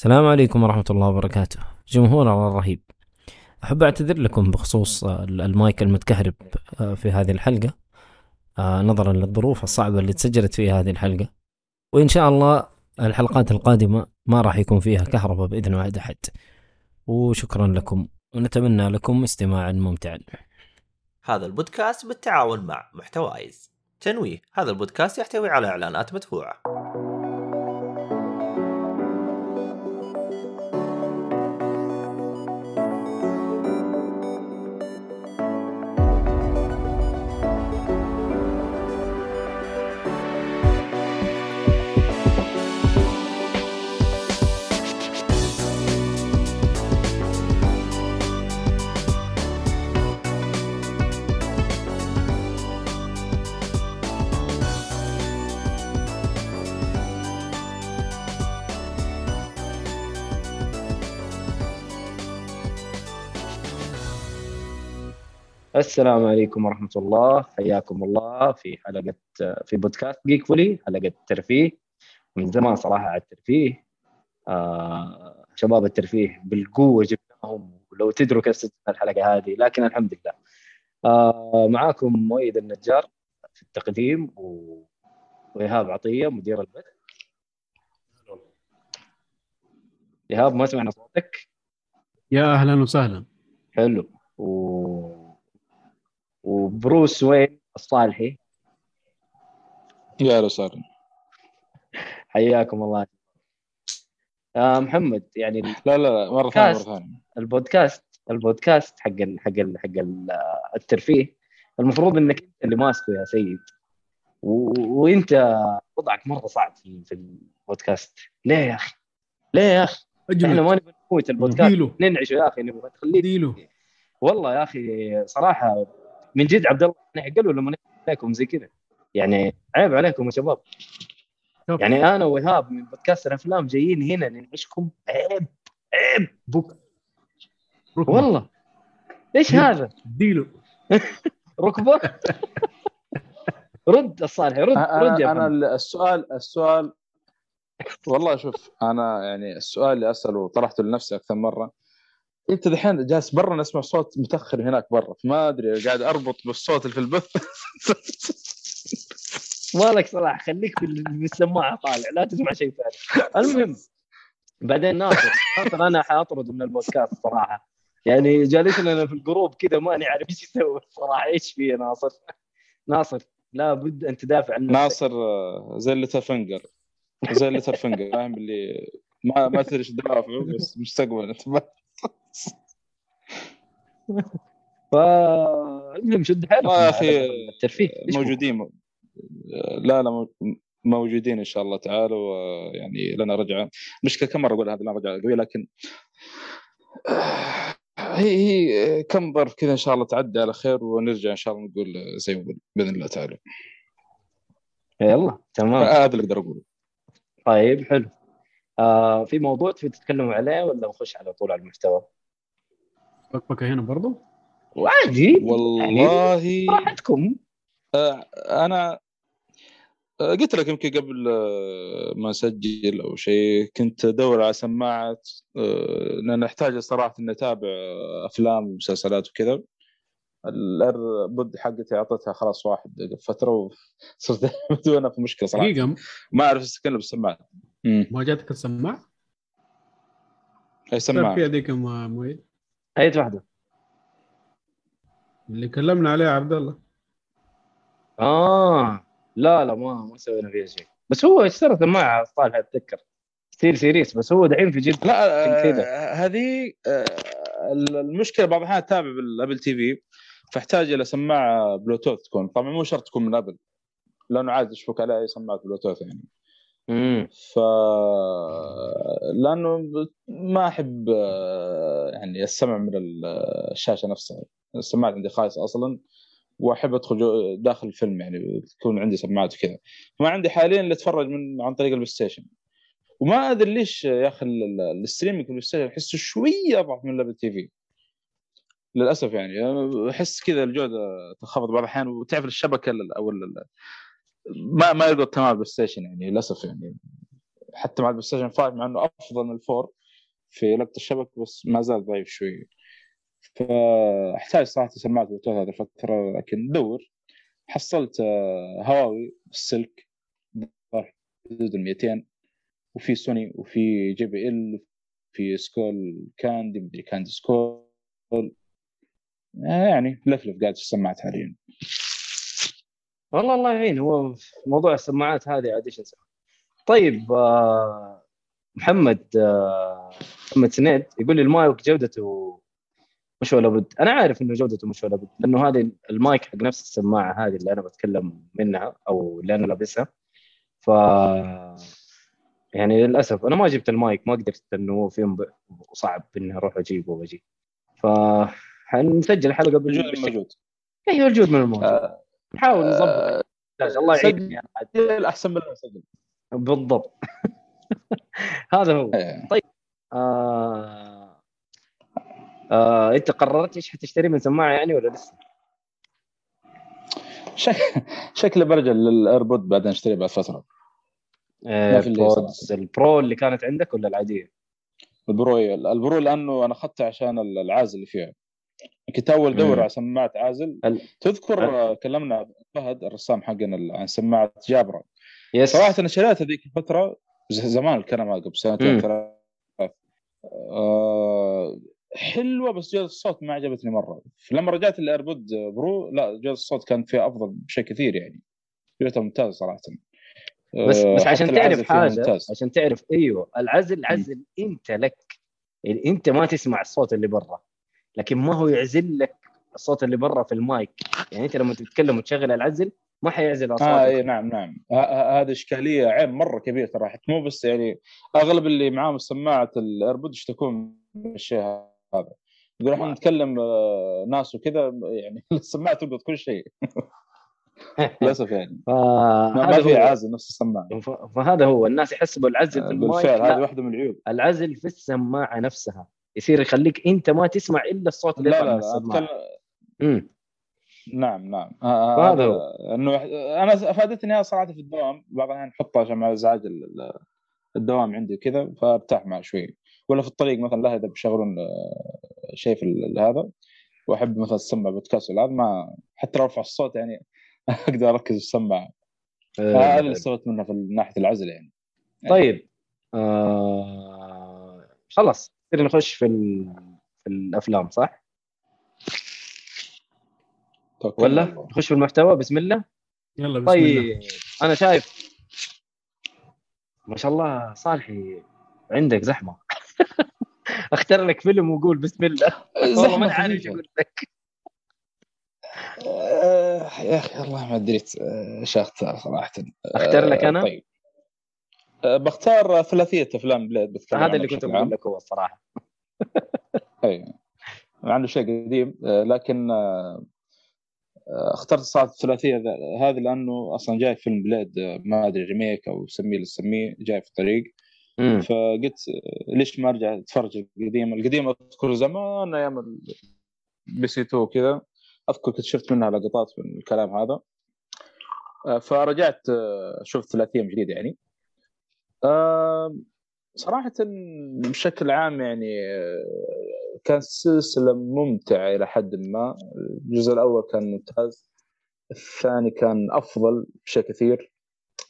السلام عليكم ورحمة الله وبركاته. جمهور الله الرهيب. أحب أعتذر لكم بخصوص المايك المتكهرب آه، في هذه الحلقة. آه، نظرا للظروف الصعبة اللي تسجلت فيها هذه الحلقة. وإن شاء الله الحلقات القادمة ما راح يكون فيها كهرباء بإذن واحد أحد. وشكرا لكم. ونتمنى لكم استماعا ممتعا هذا البودكاست بالتعاون مع محتوايز. تنويه. هذا البودكاست يحتوي على إعلانات مدفوعة. السلام عليكم ورحمة الله. حياكم الله في حلقة في بودكاست جيك فولي حلقة ترفيه من زمان صراحة على الترفيه. آه شباب الترفيه بالقوة جبناهم ولو تدروا كيف الحلقة هذه لكن الحمد لله. آه معاكم مؤيد النجار في التقديم و... وإيهاب عطية مدير البث. إيهاب ما سمعنا صوتك؟ يا أهلا وسهلا. حلو. و... وبروس وين الصالحي. يا أهلا وسهلا حياكم الله. آه محمد يعني لا لا لا مرة ثانية مرة ثانية. البودكاست البودكاست حق ال حق ال حق ال الترفيه. المفروض إنك أنت اللي ماسكه يا سيد. و... وإنت وضعك مرة صعب في, في البودكاست. ليه يا أخي؟ ليه يا أخي؟ إحنا ما نبغى نموت البودكاست. ننعشه يا أخي؟ نبغى تخليه والله يا أخي صراحة من جد عبد الله نعقلوا لما عليكم؟ زي كذا. يعني عيب عليكم يا شباب. يعني أنا وإيهاب من بودكاست الأفلام جايين هنا ننعشكم. عيب عيب. بك والله. إيش هذا؟ ديله ركبة؟ رد الصالح رد أنا رد يا أنا محمد. السؤال السؤال والله شوف أنا يعني السؤال اللي أسأله وطرحته لنفسي أكثر مرة انت دحين جالس برا نسمع صوت متأخر هناك برا فما أدري قاعد أربط بالصوت اللي في البث. مالك صلاح خليك بال- بالسماعه طالع لا تسمع شيء ثاني. المهم بعدين ناصر ناصر أنا حأطرد من البودكاست صراحة. يعني جالس لنا في الجروب كذا ماني عارف إيش يسوي صراحة. إيش فيه ناصر؟ ناصر لابد أن تدافع عن نفسك. ناصر آه، زي الليتر فنجر زي الليتر فنجر فاهم اللي ما ما تدري إيش دوافعه بس مستقبلا. فالمهم شد حيلك يا أخي الترفيه؟ موجودين. لا لا مو- موجودين إن شاء الله تعالى ويعني لنا رجعة. مشكلة كم مرة أقول هذه لنا رجعة قوية لكن هي هي كم ظرف كذا إن شاء الله تعدي على خير ونرجع إن شاء الله نقول زي ما بإذن الله تعالى. يلا تمام. هذا اللي أقدر أقوله. طيب حلو. آه في موضوع تبي تتكلموا عليه ولا نخش على طول على المحتوى؟ بكبكه هنا برضو؟ وعادي. والله. راحتكم أنا قلت لك يمكن قبل آه، ما أسجل أو شيء كنت أدور على سماعه آه، لأن أحتاج صراحة إني أتابع آه، أفلام ومسلسلات وكذا. البود حقتي اعطيتها خلاص واحد فترة وصرت بدون في مشكلة صراحة. دقيقة. ما أعرف استكلم بالسماعه ما جاتك السماعة؟ أي سماعة. في هذيك أي واحدة. اللي كلمنا عليها عبد الله. آه. لا لا ما ما سوينا فيها شيء. بس هو اشترى سماعه صالح اتذكر SteelSeries بس هو دحين في جد لا. آه، هذه آه، المشكلة بعض الأحيان أتابع بال Apple TV فأحتاج إلى سماعة بلوتوث تكون. طبعا مو شرط تكون من Apple. لأنه عادي تشبك عليها أي سماعة بلوتوث يعني. ف لأنه ما أحب يعني السمع من ال- الشاشة نفسها. السماعات عندي خايسة أصلا وأحب أدخل داخل الفيلم يعني تكون عندي سماعات وكذا. ما عندي حاليا اللي أتفرج من عن طريق ال PlayStation. وما أدري ليش يا أخي ال- ال- ال streaming ال PlayStation أحسه شوية أضعف من ال Apple TV. للأسف يعني أحس كذا الجودة تنخفض بعض الأحيان. وتعرف الشبكة ال- أو ما ما يلقط تمام ال PlayStation يعني للأسف يعني. حتى مع ال PlayStation 5 مع إنه أفضل من ال four في لقطة الشبكه بس ما زال ضعيف شوي. فأحتاج صراحة سماعه بلوتوث هذه الفترة لكن دور. حصلت آه، هواوي السلك حدود ال 200 وفي سوني وفي JBL في Skullcandy مدري Candy Skull. آه، يعني لفلف قاعد في السماعات حاليا. والله الله يعين هو موضوع السماعات هذه عاد إيش نسوي طيب آه، محمد آه، محمد سنيد يقول لي المايك جودته مش ولا بد. أنا عارف إنه جودته مش ولا بد لأنه هذه المايك حق نفس السماعة هذه اللي أنا بتكلم منها أو اللي أنا لابسها. ف يعني للأسف أنا ما جبت المايك ما قدرت انه في صعب إني أروح أجيبه وأجي. ف حنسجل حلقة موجود بالشكل. موجود. أيوه الجود من الموجود آه، نحاول نظبط آه،. الله سجل. يعين يعني. الاحسن من سجل بالضبط هذا هو إيه. آه... آه... أنت قررت إيش حتشتري من سماعة يعني ولا لسه؟ شك... شكله برجع لل AirPod بعدين أشتري بعد فترة آه... في ال AirPods ال Pro اللي كانت عندك ولا العادية؟ ال Pro ال Pro لأنه أنا أخذته عشان العازل اللي فيها كنت اول دور مم. على سماعة عازل. ال- تذكر آه، كلمنا فهد الرسام حقنا عن سماعة Jabra. yes. صراحة أنا شريتها ذيك الفترة زمان الكلام هذا قبل سنتين. ثلاث آه حلوة بس جوده الصوت ما عجبتني مرة. لما رجعت ال AirPod Pro لا جوده الصوت كانت فيها أفضل بشيء كثير يعني. جودتها ممتازه صراحة. بس آه، بس عشان حتى تعرف حاجة ممتاز. عشان تعرف أيوه العزل عزل أنت لك أنت ما تسمع الصوت اللي برا. لكن ما هو يعزل لك الصوت اللي برا في المايك. يعني أنت لما تتكلم وتشغل العزل ما حيعزل أصواتك. آه إي نعم نعم. هذه إشكالية عيب مرة كبير ترى حتى مو بس يعني أغلب اللي معاهم سماعة ال AirPod يشتكون من الشيء هذا؟ يقول إحنا نتكلم آه، ناس وكذا يعني السماعة تلقط كل شيء. للأسف يعني. ما ما في عازل نفس السماعة. ف- فهذا هو. الناس يحسبوا العزل في المايك. بالفعل هذه واحدة من العيوب. العزل في السماعة نفسها. يصير يخليك أنت ما تسمع إلا الصوت اللي لا يطلع لا من لا السماعة. اتكلم امم نعم نعم. آه، فهذا هذا هو. إنه أنا أفادتني هذا صراحة في الدوام. بعض الأحيان احطها عشان مع ازعاج ال- ال- الدوام عندي كذا فأرتاح معه شوي. ولا في الطريق مثلا لا إذا بيشغلون آه، شيء في هذا. وأحب مثلا اسمع بودكاست ولا هذا ما حتى لو أرفع الصوت يعني أقدر أركز في السماعة. هذا اللي استفدت منه في ناحية العزل يعني. طيب. آه... خلاص. نصير نخش في ال... في الأفلام صح؟ توكل ولا الله. نخش في المحتوى بسم الله يلا بسم الله طيب أنا شايف ما شاء الله صالحي عندك زحمة أختار لك فيلم وقول بسم الله والله ما عارف إيش. أقول لك آه، يا أخي والله ما آه، إيش اختار صراحة أختار لك أنا؟ طيب آه، بختار ثلاثية أفلام Blade بتكلم هذا اللي كنت بقول. لك هو الصراحه أي. عنده شيء قديم آه، لكن آه، اخترت صراحة الثلاثيه هذه لأنه أصلا جاي فيلم Blade ما أدري remake أو سميه اللي تسميه جاي في الطريق. مم. فقلت ليش ما أرجع أتفرج القديم؟ القديم أذكر زمان أيام ال PS 2 وكذا. أذكر كنت شفت منها لقطات من الكلام هذا. فرجعت شفت ثلاثية من جديد يعني. صراحة بشكل عام يعني آه، كانت سلسلة ممتعة إلى حد ما. الجزء الأول كان ممتاز الثاني كان أفضل بشيء كثير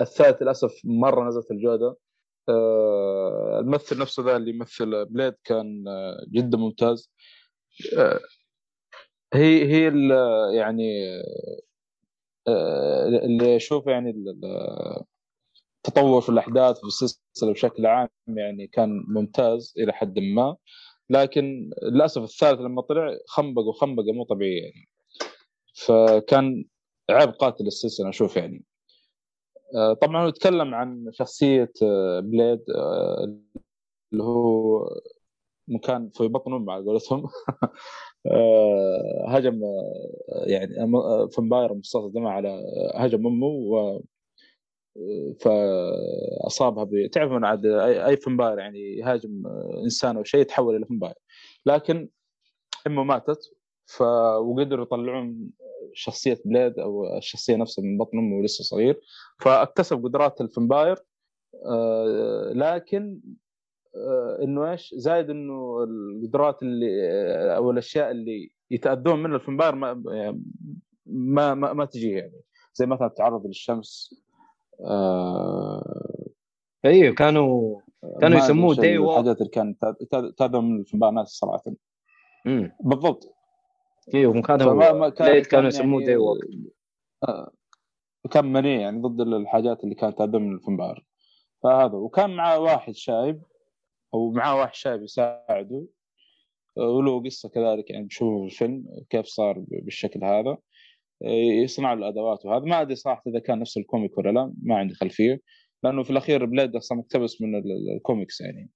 الثالث للأسف مرة نزلت الجودة. آه، الممثل نفسه ذا اللي يمثل Blade كان آه، جدا ممتاز. هي هي يعني اللي أشوف يعني التطور في الأحداث في السلسلة بشكل عام يعني كان ممتاز إلى حد ما. لكن للأسف الثالث لما طلع خنبق وخنبقة مو طبيعيه يعني. فكان عيب قاتل السلسلة أشوف يعني. آه، طبعا هو يتكلم عن شخصية آه، بليد آه، اللي هو لما كان في بطن امه على قولتهم هجم يعني vampire مصاص على هجم أمه فأصابها ب... تعرف من عاد اي أي vampire يعني يهاجم إنسان أو شيء يتحول إلى فامباير لكن امه ماتت ف وقدروا يطلعون شخصية Blade أو الشخصية نفسها من بطن امه ولسه صغير فاكتسب قدرات ال vampire آه، لكن آه، إنه إيش؟ زايد إنه القدرات اللي آه، أو الأشياء اللي يتأذون منها الفمباير ما يعني ما ما, ما تجي يعني. زي مثلا التعرض للشمس أيوه كانوا كانوا ما يسموه أدري إيش day walk. الحاجات اللي كانت تاذون من الفمباير ناس صراحة. امم بالضبط. أيوه كان فما هو ما كان ليت كان كانوا يسموه يعني ووك آه، كان منيع يعني ضد الحاجات اللي كانت تأذى من ال vampire فهذا وكان معاه واحد شايب أو معاه واحد شايب يساعده. آه، وله قصة كذلك يعني في الفيلم كيف صار بالشكل هذا. آه، يصنع له الأدوات. وهذا ما أدري صراحة إذا كان نفس ال comic ولا لا ما عندي خلفية لأنه في الأخير Blade أصلا مقتبس من ال- ال- الكوميكس يعني.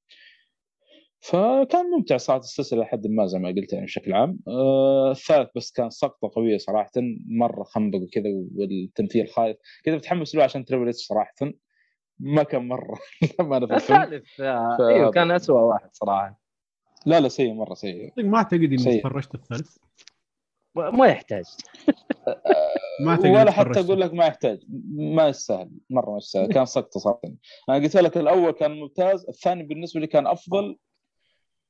فكان ممتع صراحة السلسلة لحد ما زي ما قلت يعني بشكل عام. آه الثالث بس كان سقطة قوية صراحة مرة خنبق وكذا والتمثيل خايس. كذا متحمس له عشان Triple H صراحة. ما كان مرة لما أنا الثالث آه، ف- أيوه كان اسوء واحد صراحة. لا لا سيء مرة سيء. ما أعتقد إني. تفرجت الثالث. ما يحتاج. ما ولا حتى. أقول لك ما يحتاج. ما يستاهل. مرة ما يستاهل. كان سقطة صراحة. أنا قلت لك الأول كان ممتاز الثاني بالنسبة لي كان أفضل.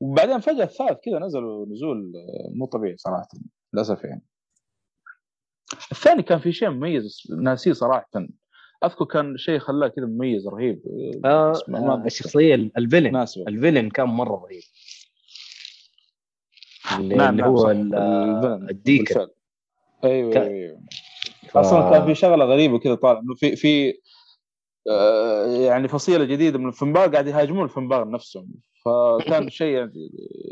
وبعدين فجأة الثالث كذا نزلوا نزول آه، مو طبيعي صراحة. للأسف يعني. الثاني كان في شيء مميز ناسيه صراحة. أذكر كان شيء خلاه كذا مميز رهيب. آه آه. الشخصية الفيلن. الفيلن كان مرة رهيب. اللي, نعم اللي نعم هو صح. ال- الفيلن الديكر. بالفعل. أيوه كان- أيوه أيوه. أصلا كان في شغلة غريبة كذا طالع إنه في في آه، يعني فصيلة جديدة من الفنبار قاعد يهاجمون الفنبار نفسهم. فكان شيء يعني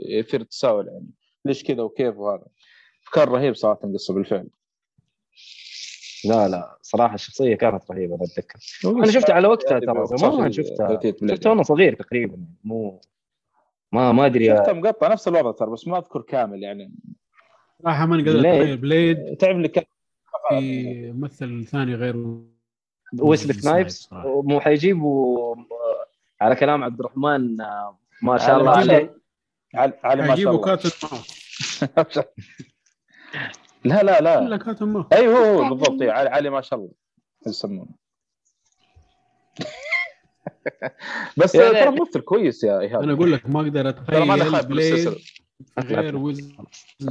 يثير التساؤل يعني ليش كذا وكيف وهذا؟ كان رهيب صراحة القصة بالفعل. لا لا صراحة الشخصية كانت رهيبة أنا أتذكر. أنا شفتها على وقتها ترى زمان شفتها. شفتها وأنا صغير تقريبا مو ما ما أدري شفتها مقطع نفس الوضع ترى بس ما أذكر كامل يعني. صراحة ماني قادر بليد. تعرف لي كان في ممثل ثاني غير ويسلي سنايبس. مو حيجيبوا على كلام عبد الرحمن آه، ما شاء الله على- عليه. على على ما شاء الله. لا لا لا. إلا ماوس أيوه هو هو بالضبط. علي, علي ما شاء الله. يسمونه؟ بس يعني- ترى ممثل كويس يا إيهاب. أنا أقول لك ما أقدر ترى ما أنا اتخيل السلسلة. غير ويزلي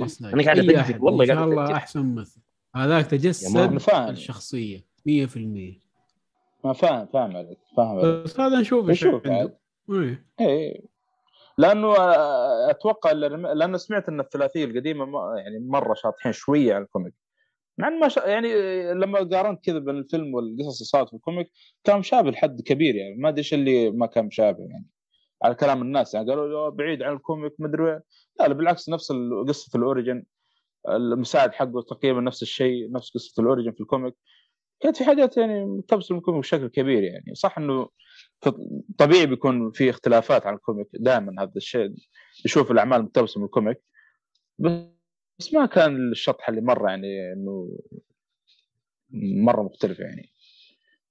سنايبس قاعد أحد. والله إن قاعد شاء الله. أحسن ممثل. هذاك تجسد أنا الشخصية. 100% ما فاهم فاهم عليك فاهم عليك. بس هذا نشوف إيش عنده. عاد. إيه. إيه لأنه آه، أتوقع لأنه سمعت إن الثلاثية القديمة ما- يعني مرة شاطحين شوية على ال comic مع ما شا... يعني آه، لما قارنت كذا بين الفيلم والقصص اللي صارت في ال comic كان مشابه لحد كبير يعني. ما أدري إيش اللي ما كان مشابه يعني. على كلام الناس يعني. قالوا بعيد عن ال comic ما أدري. لا لا بالعكس نفس قصة ال origin المساعد حقه تقريبا نفس الشيء نفس قصة ال origin في ال comic. كانت في حاجات يعني من ال comic بشكل كبير يعني. صح إنه طبيعي بيكون في اختلافات عن ال comic دائما هذا الشيء يشوف الأعمال مقتبسه من ال comic بس ما كان الشطحه اللي مرة يعني إنه مرة مختلف يعني.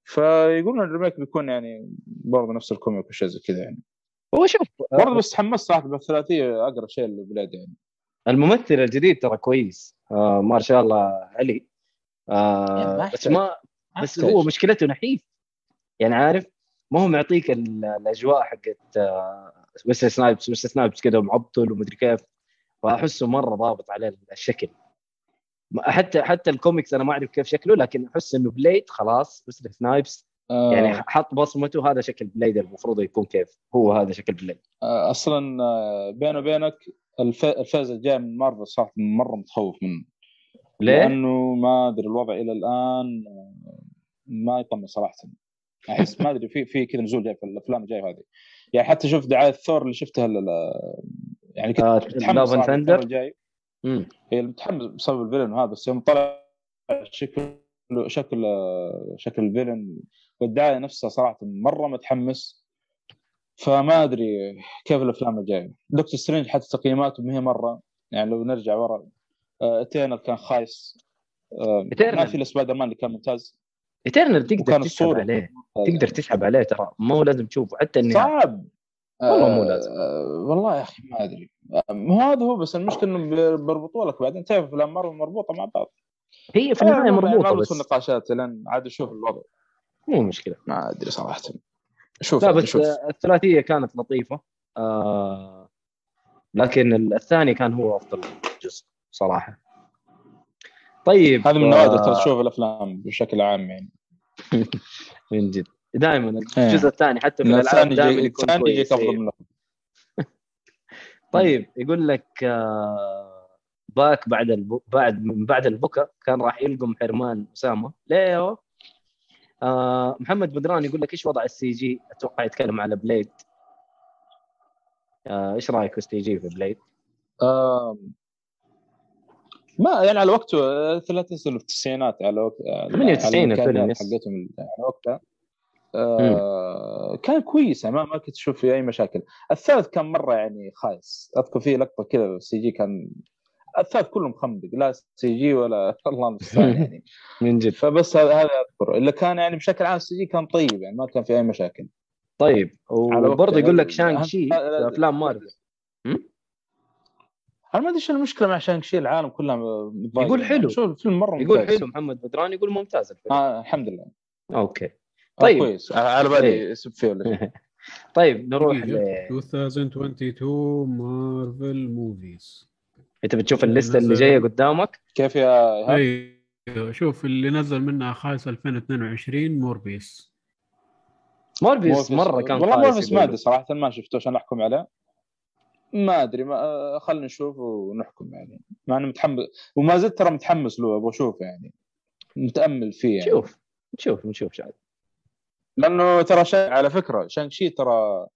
فيقولون ال remake بيكون يعني برضه نفس ال comic وشيء زي كذا يعني. هو شوف برضه بس تحمست صراحة بالثلاثية اقرب شيء ل Blade يعني. الممثل الجديد ترى كويس. آه Mahershala Ali. آه بس. ما بس هو مشكلته نحيف. يعني عارف ما هو معطيك ال- الأجواء حقت آه Wesley Snipes Wesley Snipes كذا معضل ومدري كيف. فأحسه مرة ضابط على الشكل. حتى حتى الكوميكس أنا ما أعرف كيف شكله لكن أحس إنه Blade خلاص Wesley Snipes. آه. يعني حط بصمته هذا شكل Blade المفروض يكون كيف. هو هذا شكل Blade. آه، أصلا آه، بيني وبينك الف- الفاز الجاي من مارفل صراحة مرة متخوف منه. ليه؟ لأنه ما أدري الوضع إلى الآن آه، ما يطمن صراحة. أحس ما أدري في في كذا نزول جاي في الأفلام الجاية هذه. يعني حتى شفت دعاية ثور اللي شفتها يعني كنت آه، متحمس؟ الثور الجاي. هي متحمس بسبب الفيلن وهذا بس يوم طلع شكل شكل شكل الفيلن والدعايه نفسها صراحة مرة متحمس. فما أدري كيف الأفلام الجاية. Doctor Strange حتى تقييماته ما هي مرة. يعني لو نرجع ورا Eternal كان خايس. آه،. ما في سبايدر مان اللي كان ممتاز. Eternal تقدر تسحب. عليه. تقدر تسحب عليه ترى. ما هو لازم تشوفه. حتى النهايه صعب. والله مو آه، لازم. والله يا أخي ما أدري. هذا هو بس المشكلة انه بيربطوا لك بعدين. تعرف افلام مارفل مربوطة مع بعض. هي في النهاية مربوطة بس. النقاشات لين عاد أشوف الوضع. مو مشكلة. ما أدري صراحة. شوف لا بس شوف الثلاثية كانت لطيفة. آه لكن الثاني كان هو أفضل جزء صراحة. طيب هذا من نوادر آه، تشوف الأفلام بشكل عام يعني. من جد. دائما إيه. الجزء الثاني حتى في لأن الألعاب دائما يكون الثاني افضل إيه. من. طيب يقول لك آه، باك بعد الب... بعد من بعد البكا كان راح يلقم حرمان أسامة ليه آه محمد بدران يقول لك إيش وضع ال CG أتوقع يتكلم على Blade آه إيش رأيك في ال CG في Blade؟ آم، ما يعني على وقته آه، لا تنسى في التسعينات على وقت آه، 98 على الفيلم،. حقتهم على وقتها آه كان كويس يعني ما ما كنت أشوف فيه أي مشاكل. الثالث كان مرة يعني خايس. أذكر فيه لقطة كذا CG كان الثالث كله مخمدق لا CG ولا الله المستعان يعني. من جد. فبس هذا هذا اذكر اللي كان يعني بشكل عام ال CG كان طيب يعني ما كان في أي مشاكل. طيب وبرضه. يقول لك شانغ أهم- شي في أفلام مارفل. أنا ما أدري إيش المشكلة مع شانغ شي العالم كلها. يقول حلو. شوف الفيلم مرة يقول ممتاز. حلو محمد بدران يقول ممتاز الفيلم. آه الحمد لله. أوكي. طيب. كويس على بالي. يسب فيه ولا شيء طيب نروح ل... دقيقة. 2022 مارفل movies انت بتشوف ال list ة اللي جاية قدامك كيف يا؟ أيوه شوف اللي نزل منها خايس 2022 موربيس موربيوس مورفيس- مرة كان والله خايس مورفيس ما. أدري صراحة ما شفته عشان أحكم عليه ما أدري ما آه، خلينا نشوف ونحكم يعني مع انه متحمس وما زلت ترى متحمس له أبغى اشوفه يعني متأمل فيه يعني شوف نشوف نشوف شاهد لأنه ترى على فكرة شانغ شي ترى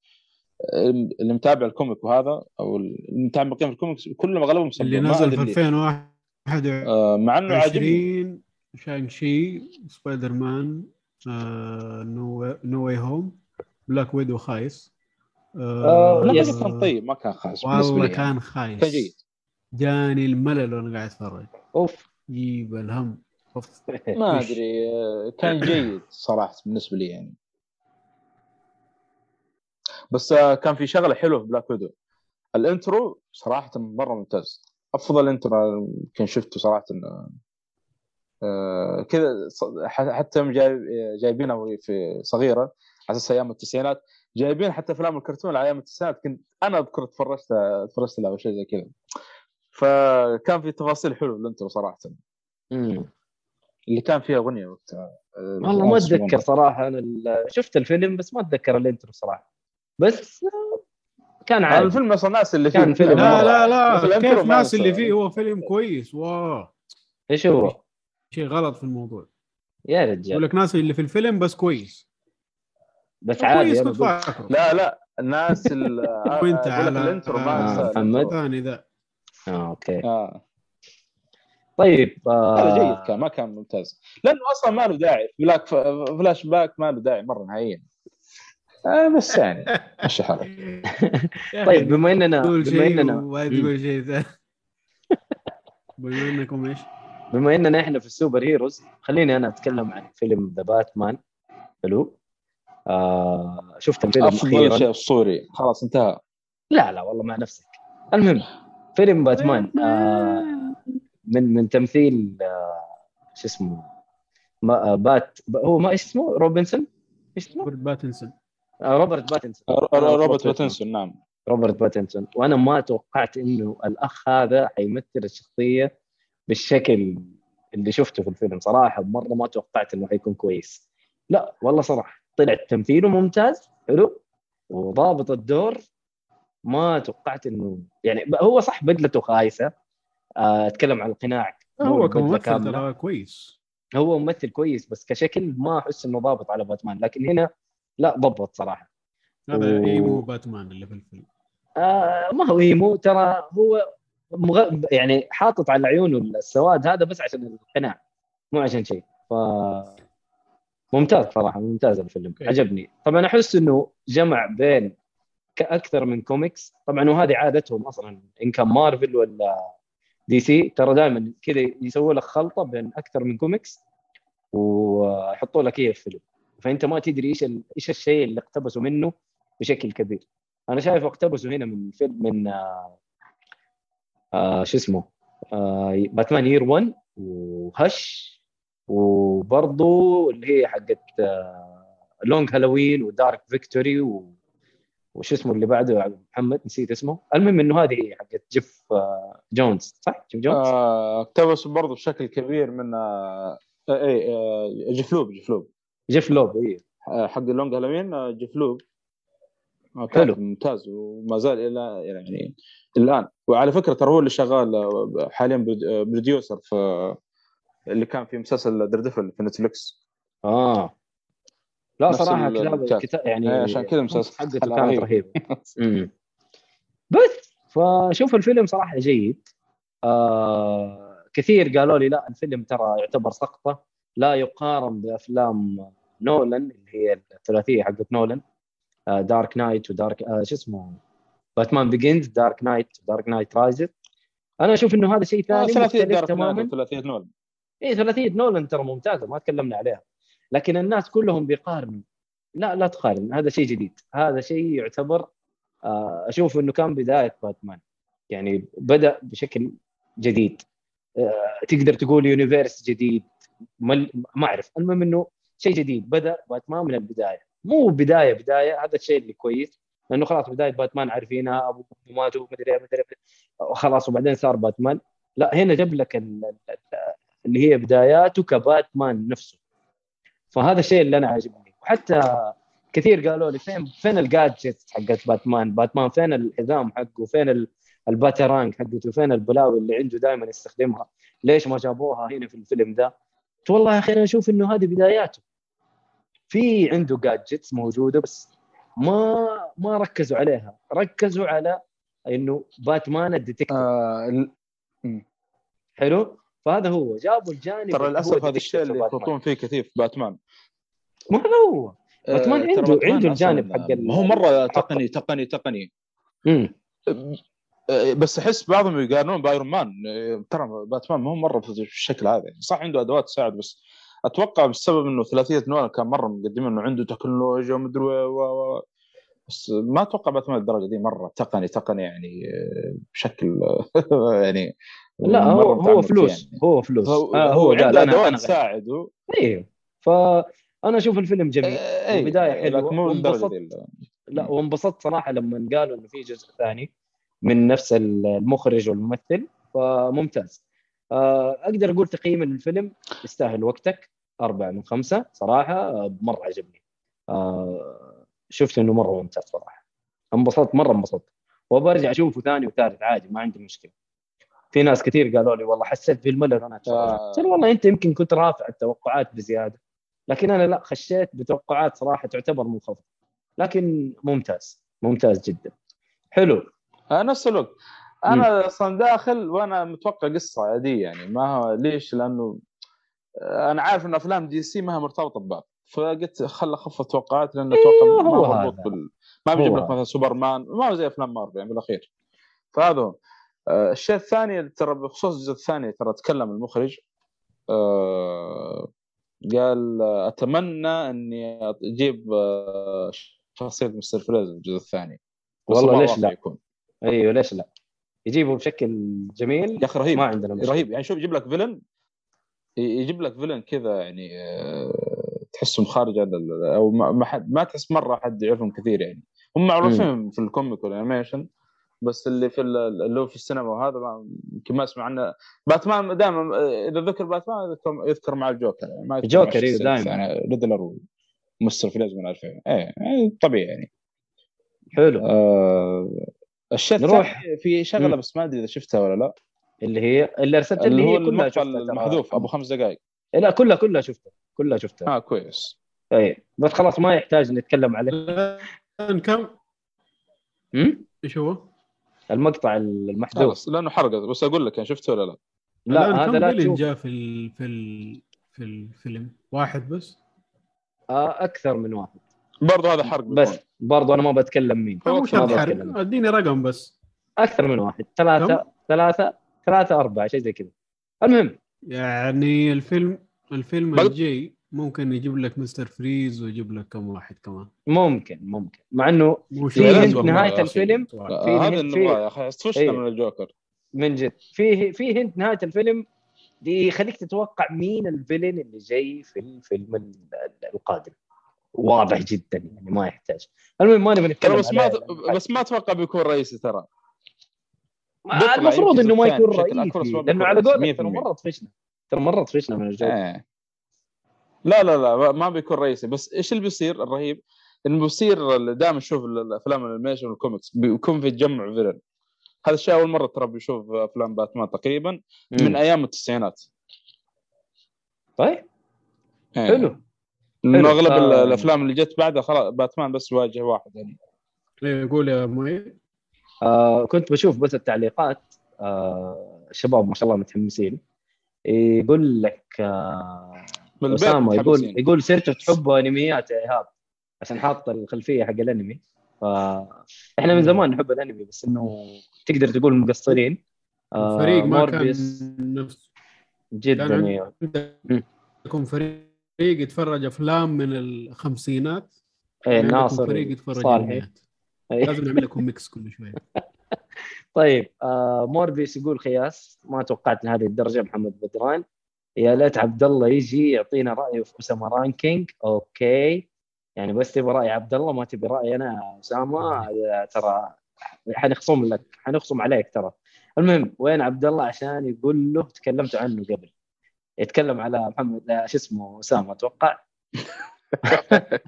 اللي متابع ال comic وهذا أو المتعمقين في الكوميكس كلهم أغلبهم اللي نزل في ليه. 2021 آه، مع إنه عاجبني شانغ شي سبايدر مان آه، no No Way Home Black Widow خايس آه، لا. بس كان طيب ما كان خايس والله لي يعني. كان خايس كان جيد جاني الملل وأنا قاعد اتفرج أوف جيب الهم. ما؟ أدري كان جيد صراحة بالنسبة لي يعني بس آه، كان في شغلة حلوة في Black Widow ال intro صراحة مرة ممتاز أفضل intro يمكن شفته صراحة آه، آه، كذا حتى جايب جايبينها في صغيرة على أساس أيام التسعينات جايبين حتى أفلام الكرتون على أيام التسعينات كنت أنا أذكر تفرجت تفرجت لها أو شيء زي كذا فكان في تفاصيل حلوة بال intro صراحة مم. اللي كان فيها أغنية وقتها آه، والله ما أتذكر صراحة أنا ال- شفت الفيلم بس ما أتذكر ال intro صراحة. بس آه، كان هذا عادي. الفيلم أصلا الناس اللي فيه. كان فيلم لا لا لا كيف الناس. اللي فيه؟ هو فيلم كويس. واو. إيش هو؟ شيء غلط في الموضوع. يا يقول رجال لك ناس اللي في الفيلم بس كويس. بس عادي كويس لا لا الناس اللي وانت على الإنترو ما آه، محمد. ثاني ذا آه أوكي. آه. طيب هذا آه جيد كان ما كان ممتاز. لأنه أصلا ما له داعي. بلاك فلاش باك ما له داعي مرة نهائيا. آه بس يعني مشي حالك. طيب بما اننا تقول بما شيء اننا. تقول شيء. ثاني بما إنكم إيش؟ بما إننا إحنا في ال superheroes خليني أنا أتكلم عن فيلم The Batman حلو؟ آه شفت الفيلم أفضل أخيرا شيء اسطوري خلاص انتهى. لا لا والله مع نفسك. المهم فيلم باتمان آه من من تمثيل آه شو اسمه؟ ما آه بات هو ما إيش اسمه؟ روبنسون؟ إيش اسمه؟ روبرت باتنسون. آه روبرت باتنسون. روبرت. باتنسون نعم. روبرت باتنسون. وأنا ما توقعت إنه الأخ هذا حيمثل الشخصية بالشكل اللي شفته في الفيلم. صراحة مرة ما توقعت إنه حيكون كويس. لا والله صراحة. طلع تمثيله ممتاز حلو وضابط الدور. ما توقعت إنه يعني هو صح بدلته خايسة أتكلم عن القناع هو كممثل. ترى كويس. هو ممثل كويس بس كشكل ما أحس إنه ضابط على باتمان لكن هنا لا ضبط صراحة. هذا و- emo Batman اللي في الفيلم. آه ما هو emo ترى هو مغ... يعني حاطط على عيونه السواد هذا بس عشان القناع مو عشان شيء. ف ممتاز صراحة ممتاز الفيلم أوكي. عجبني. طبعا أحس إنه جمع بين أكثر من كوميكس طبعا وهذه عادتهم أصلا إن كان مارفل ولا DC ترى دائما كذا يسووا لك خلطة بين أكثر من كوميكس ويحطوا لك إياه في فيلم فأنت ما تدري إيش. إيش الشيء اللي اقتبسوا منه بشكل كبير أنا شايف اقتبسوا هنا من فيلم من آه آه شو اسمه آه Batman Year 1 وهش وبرضه اللي هي حقت آه Long Halloween و Dark Victory و... وش اسمه اللي بعده محمد؟ نسيت اسمه. المهم إنه هذه حقت جيف آه، جونز صح؟ جيف جونز؟ آه، اقتبس برضه بشكل كبير من آه، اي آه، جفلوب جفلوب جيف لوب. اي آه، حق ال Long Halloween آه، جفلوب آه، حلو. ممتاز وما زال إلى يعني الآن. وعلى فكرة ترى هو اللي شغال آه، حاليا prod- آه، producer في اللي كان في مسلسل Daredevil في نتفلكس آه. لا صراحة كتاب الكاتب. كتاب يعني إيه، عشان كذا مسلسل حقته كان كانت رهيب. رهيبه. بس فشوف الفيلم صراحة جيد. آه كثير قالوا لي لا الفيلم ترى يعتبر سقطة. لا يقارن بأفلام نولان اللي هي الثلاثية حقت نولان. آه Dark Knight و Dark آه شو اسمه؟ Batman Begins Dark Knight Dark Knight Rises أنا أشوف إنه هذا شيء ثاني ثلاثية مختلف Dark Knight وثلاثية نول اي ثلاثية نولان ترى ممتازة ما تكلمنا عليها. لكن الناس كلهم بيقارنوا لا لا تقارن هذا شيء جديد. هذا شيء يعتبر آه، أشوف إنه كان بداية باتمان. يعني بدأ بشكل جديد. آه، تقدر تقول يونيفيرس جديد ما أعرف. المهم إنه شيء جديد. بدأ باتمان من البداية. مو بداية بداية هذا الشيء اللي كويس. لأنه خلاص بداية باتمان عارفينها أبو ماتوا مدري إيه، مدري خلاص وبعدين صار باتمان. لا هنا جاب لك ال- ال- اللي هي بداياته كباتمان نفسه. فهذا الشيء اللي أنا عاجبني. وحتى كثير قالوا لي فين فين ال gadget حقت باتمان؟ باتمان فين الحزام حقه؟ فين ال- ال batarang حقته؟ فين البلاوي اللي عنده دائما يستخدمها؟ ليش ما جابوها هنا في الفيلم ده؟ قلت والله يا أخي أنا أشوف إنه هذه بداياته. في عنده gadgets موجودة بس ما ما ركزوا عليها. ركزوا على إنه باتمان ال detective. آه حلو؟ فهذا هو جابوا الجانب ترى للأسف هذا الشيء اللي باتمان. يخلطون فيه كثير في باتمان. ما هذا هو. باتمان آه، عنده- ترى باتمان عنده الجانب حق ما هو مرة. تقني تقني تقني. امم بس أحس بعضهم يقارنون بأيرون مان. آه، ترى باتمان ما هو مرة في الشكل هذا. يعني صح عنده أدوات تساعد بس أتوقع بسبب إنه ثلاثية نولان كان مرة مقدمين إنه عنده تكنولوجيا ومدري و و- و- بس ما أتوقع باتمان الدرجه دي مرة تقني تقني يعني بشكل يعني لا هو هو فلوس. يعني. هو فلوس. هو, آه هو قال أنا أنا تساعده. أيوه فأنا أشوف الفيلم جميل. آه، أي، وبداية حلوة. لكن مو للدرجه وانبسطت. لا وانبسطت صراحة لما قالوا إنه في جزء ثاني من نفس المخرج والممثل فممتاز. آه، أقدر أقول تقييم للفيلم يستاهل وقتك. أربعة من خمسة صراحة آه، مرة عجبني. آه، شفت إنه مرة ممتاز صراحة. انبسطت مرة انبسطت. وبرجع أشوفه ثاني وثالث عادي ما عندي مشكلة. في ناس كثير قالوا لي والله حسيت بالملل وأنا آه. قلت له والله أنت يمكن كنت رافع التوقعات بزيادة. لكن أنا لا خشيت بتوقعات صراحة تعتبر منخفضة. لكن ممتاز ممتاز جدا. حلو. آه، نفس الوقت. أنا أصلا داخل وأنا متوقع قصة عادية يعني. ما هو ليش؟ لأنه آه، أنا عارف إن أفلام دي سي ما هي مرتبطة ببعض. فقلت خل اخف التوقعات لأن أتوقع أيوه، ما هو. بال... ما بيجيب لك. مثلا سوبرمان ما هو زي أفلام مارفل يعني بالأخير. فهذا هو. آه، الشيء الثاني ترى بخصوص الجزء الثاني ترى تكلم المخرج آه، قال آه، أتمنى أني أجيب آه، شخصية مستر فريز الجزء الثاني والله الله ليش لا؟ يكون. أيوه ليش لا؟ يجيبه بشكل جميل؟ يا أخي رهيب ما عندنا مشكلة. رهيب. يعني شوف يجيب لك فيلن يجيب لك فيلن كذا يعني آه، تحسهم خارج أو ما ما, حد ما تحس مرة حد يعرفهم كثير يعني. هم معروفين في ال comic وال animation. بس اللي في ال- اللي هو في السينما وهذا يمكن ما أسمع عنه باتمان دائما إذا ذكر باتمان يذكر, مع الجوكر يعني ما يذكر جوكر، مع إيه، الشخصيات دايماً. الثانية، ريدلر ومستر فريز من إيه إيه، طبيعي يعني حلو آه الشيء نروح. في شغلة. بس ما أدري إذا شفتها ولا لا اللي هي اللي ارسلت اللي لي هي كلها شفتها. المحذوف أبو خمس دقائق لا كلها كلها شفتها كلها شفتها آه كويس اي بس خلاص ما يحتاج نتكلم عليه كم؟ إيش هو؟ المقطع المحذوف. خلاص لأنه حرقت. بس أقول لك يعني شفته ولا لا؟ لا هذا لا تشوف. جاء في ال... في ال... في الفيلم واحد بس. آه أكثر من واحد. برضه هذا حرق. بس برضو أنا ما بتكلم مين. هو ما حرق. أديني رقم بس. أكثر من واحد. ثلاثة ثلاثة ثلاثة أربعة شيء زي كذا. المهم. يعني الفيلم الفيلم بل- الجاي ممكن يجيب لك مستر فريز ويجيب لك كم واحد كمان. ممكن ممكن. مع إنه في أخي. الفيلم هذا نبغاه يا أخي استفشنا إيه. من الجوكر. من جد. في في هنت نهاية الفيلم دي يخليك تتوقع مين الفيلن اللي جاي في الفيلم ال- القادم. واضح جدا يعني ما يحتاج. المهم ما نبي نتكلم بس ما. بس ما أتوقع بيكون رئيسي ترى. المفروض إنه ما يكون رئيسي لأنه على قولك ترى 100%. مرة طفشنا. ترى مرة طفشنا من الجو إيه. لا لا لا ما بيكون رئيسي. بس إيش اللي بيصير الرهيب؟ إنه بيصير دائما نشوف الافلام ال animation وال comics بيكون في تجمع villain هذا الشيء أول مرة ترى بنشوف أفلام باتمان تقريبا من مم. أيام التسعينات. طيب. إيه. حلو. لأنه حلو. أغلب آه. الأفلام اللي جت بعدها خلاص باتمان بس واجه واحد يعني. إيه، يقول يا مؤيد آه كنت بشوف بس التعليقات آه الشباب ما شاء الله متحمسين. يقول لك آه من البيت أسامة يقول. يقول سيرته تحب انميات يا إيهاب عشان حاط الخلفية حق الأنمي. فاحنا من زمان نحب الأنمي بس إنه تقدر تقول مقصرين. آه، الفريق ما موربيس. كان نفس جدا كان. عندكم فريق يتفرج أفلام من الخمسينات إيه، عندكم ناصر فريق يتفرج صالحي. إيه. لازم نعمل لكم mix كل شوية طيب آه موربيس يقول خياس ما توقعت لهذه الدرجة محمد بدران. يا ليت عبد الله يجي يعطينا رأيه في أسامة ranking. أوكي. يعني بس تبي رأي عبد الله ما تبي رايي أنا أسامة ترى حنخصم لك حنخصم عليك ترى. المهم وين عبد الله عشان يقول له تكلمت عنه قبل. يتكلم على محمد لا، شو اسمه أسامة أتوقع.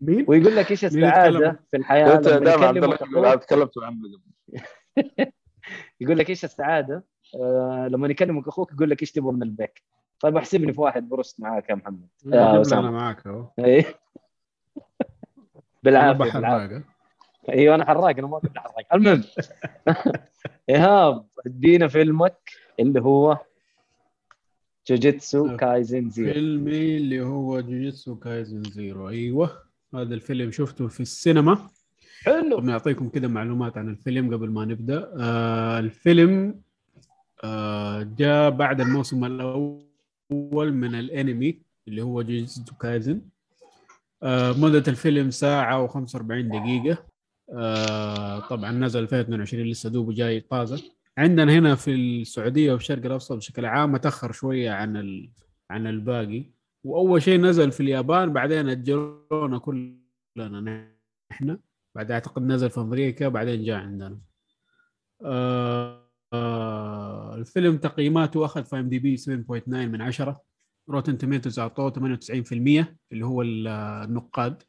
مين؟ ويقول لك إيش السعادة؟ في الحياة أنت لما دائما عبد الله تكلمت عنه قبل. يقول لك إيش السعادة آه لما يكلمك أخوك يقول لك إيش تبغى من البيك. طيب احسبني في واحد برست معاك يا محمد. يا أنا معاك أهو. إيه. بالعافية بالعافية. إيوه أنا حراق أنا ما كنت حراق المهم. إيهاب ادينا فيلمك اللي هو جوجيتسو كايزن زيرو. فيلمي اللي هو جوجيتسو كايزن زيرو. أيوه هذا الفيلم شفته في السينما. حلو. نعطيكم كده معلومات عن الفيلم قبل ما نبدأ. آه الفيلم آه جاء بعد الموسم الأول من الأنمي اللي هو جوجيتسو كايزن آه مدة الفيلم ساعة و45 دقيقة. آه طبعا نزل 2022 لسه دوبه جاي طازة. عندنا هنا في السعودية والشرق الأوسط بشكل عام تأخر شوية عن. عن الباقي. وأول شيء نزل في اليابان بعدين أجلونا كلنا نحن. بعد أعتقد نزل في أمريكا بعدين جاء عندنا. آه آه الفيلم تقييماته أخذ في إم دي بي 7.9 من 10 روتن توميتوز أعطوه 98% اللي هو ال- النقاد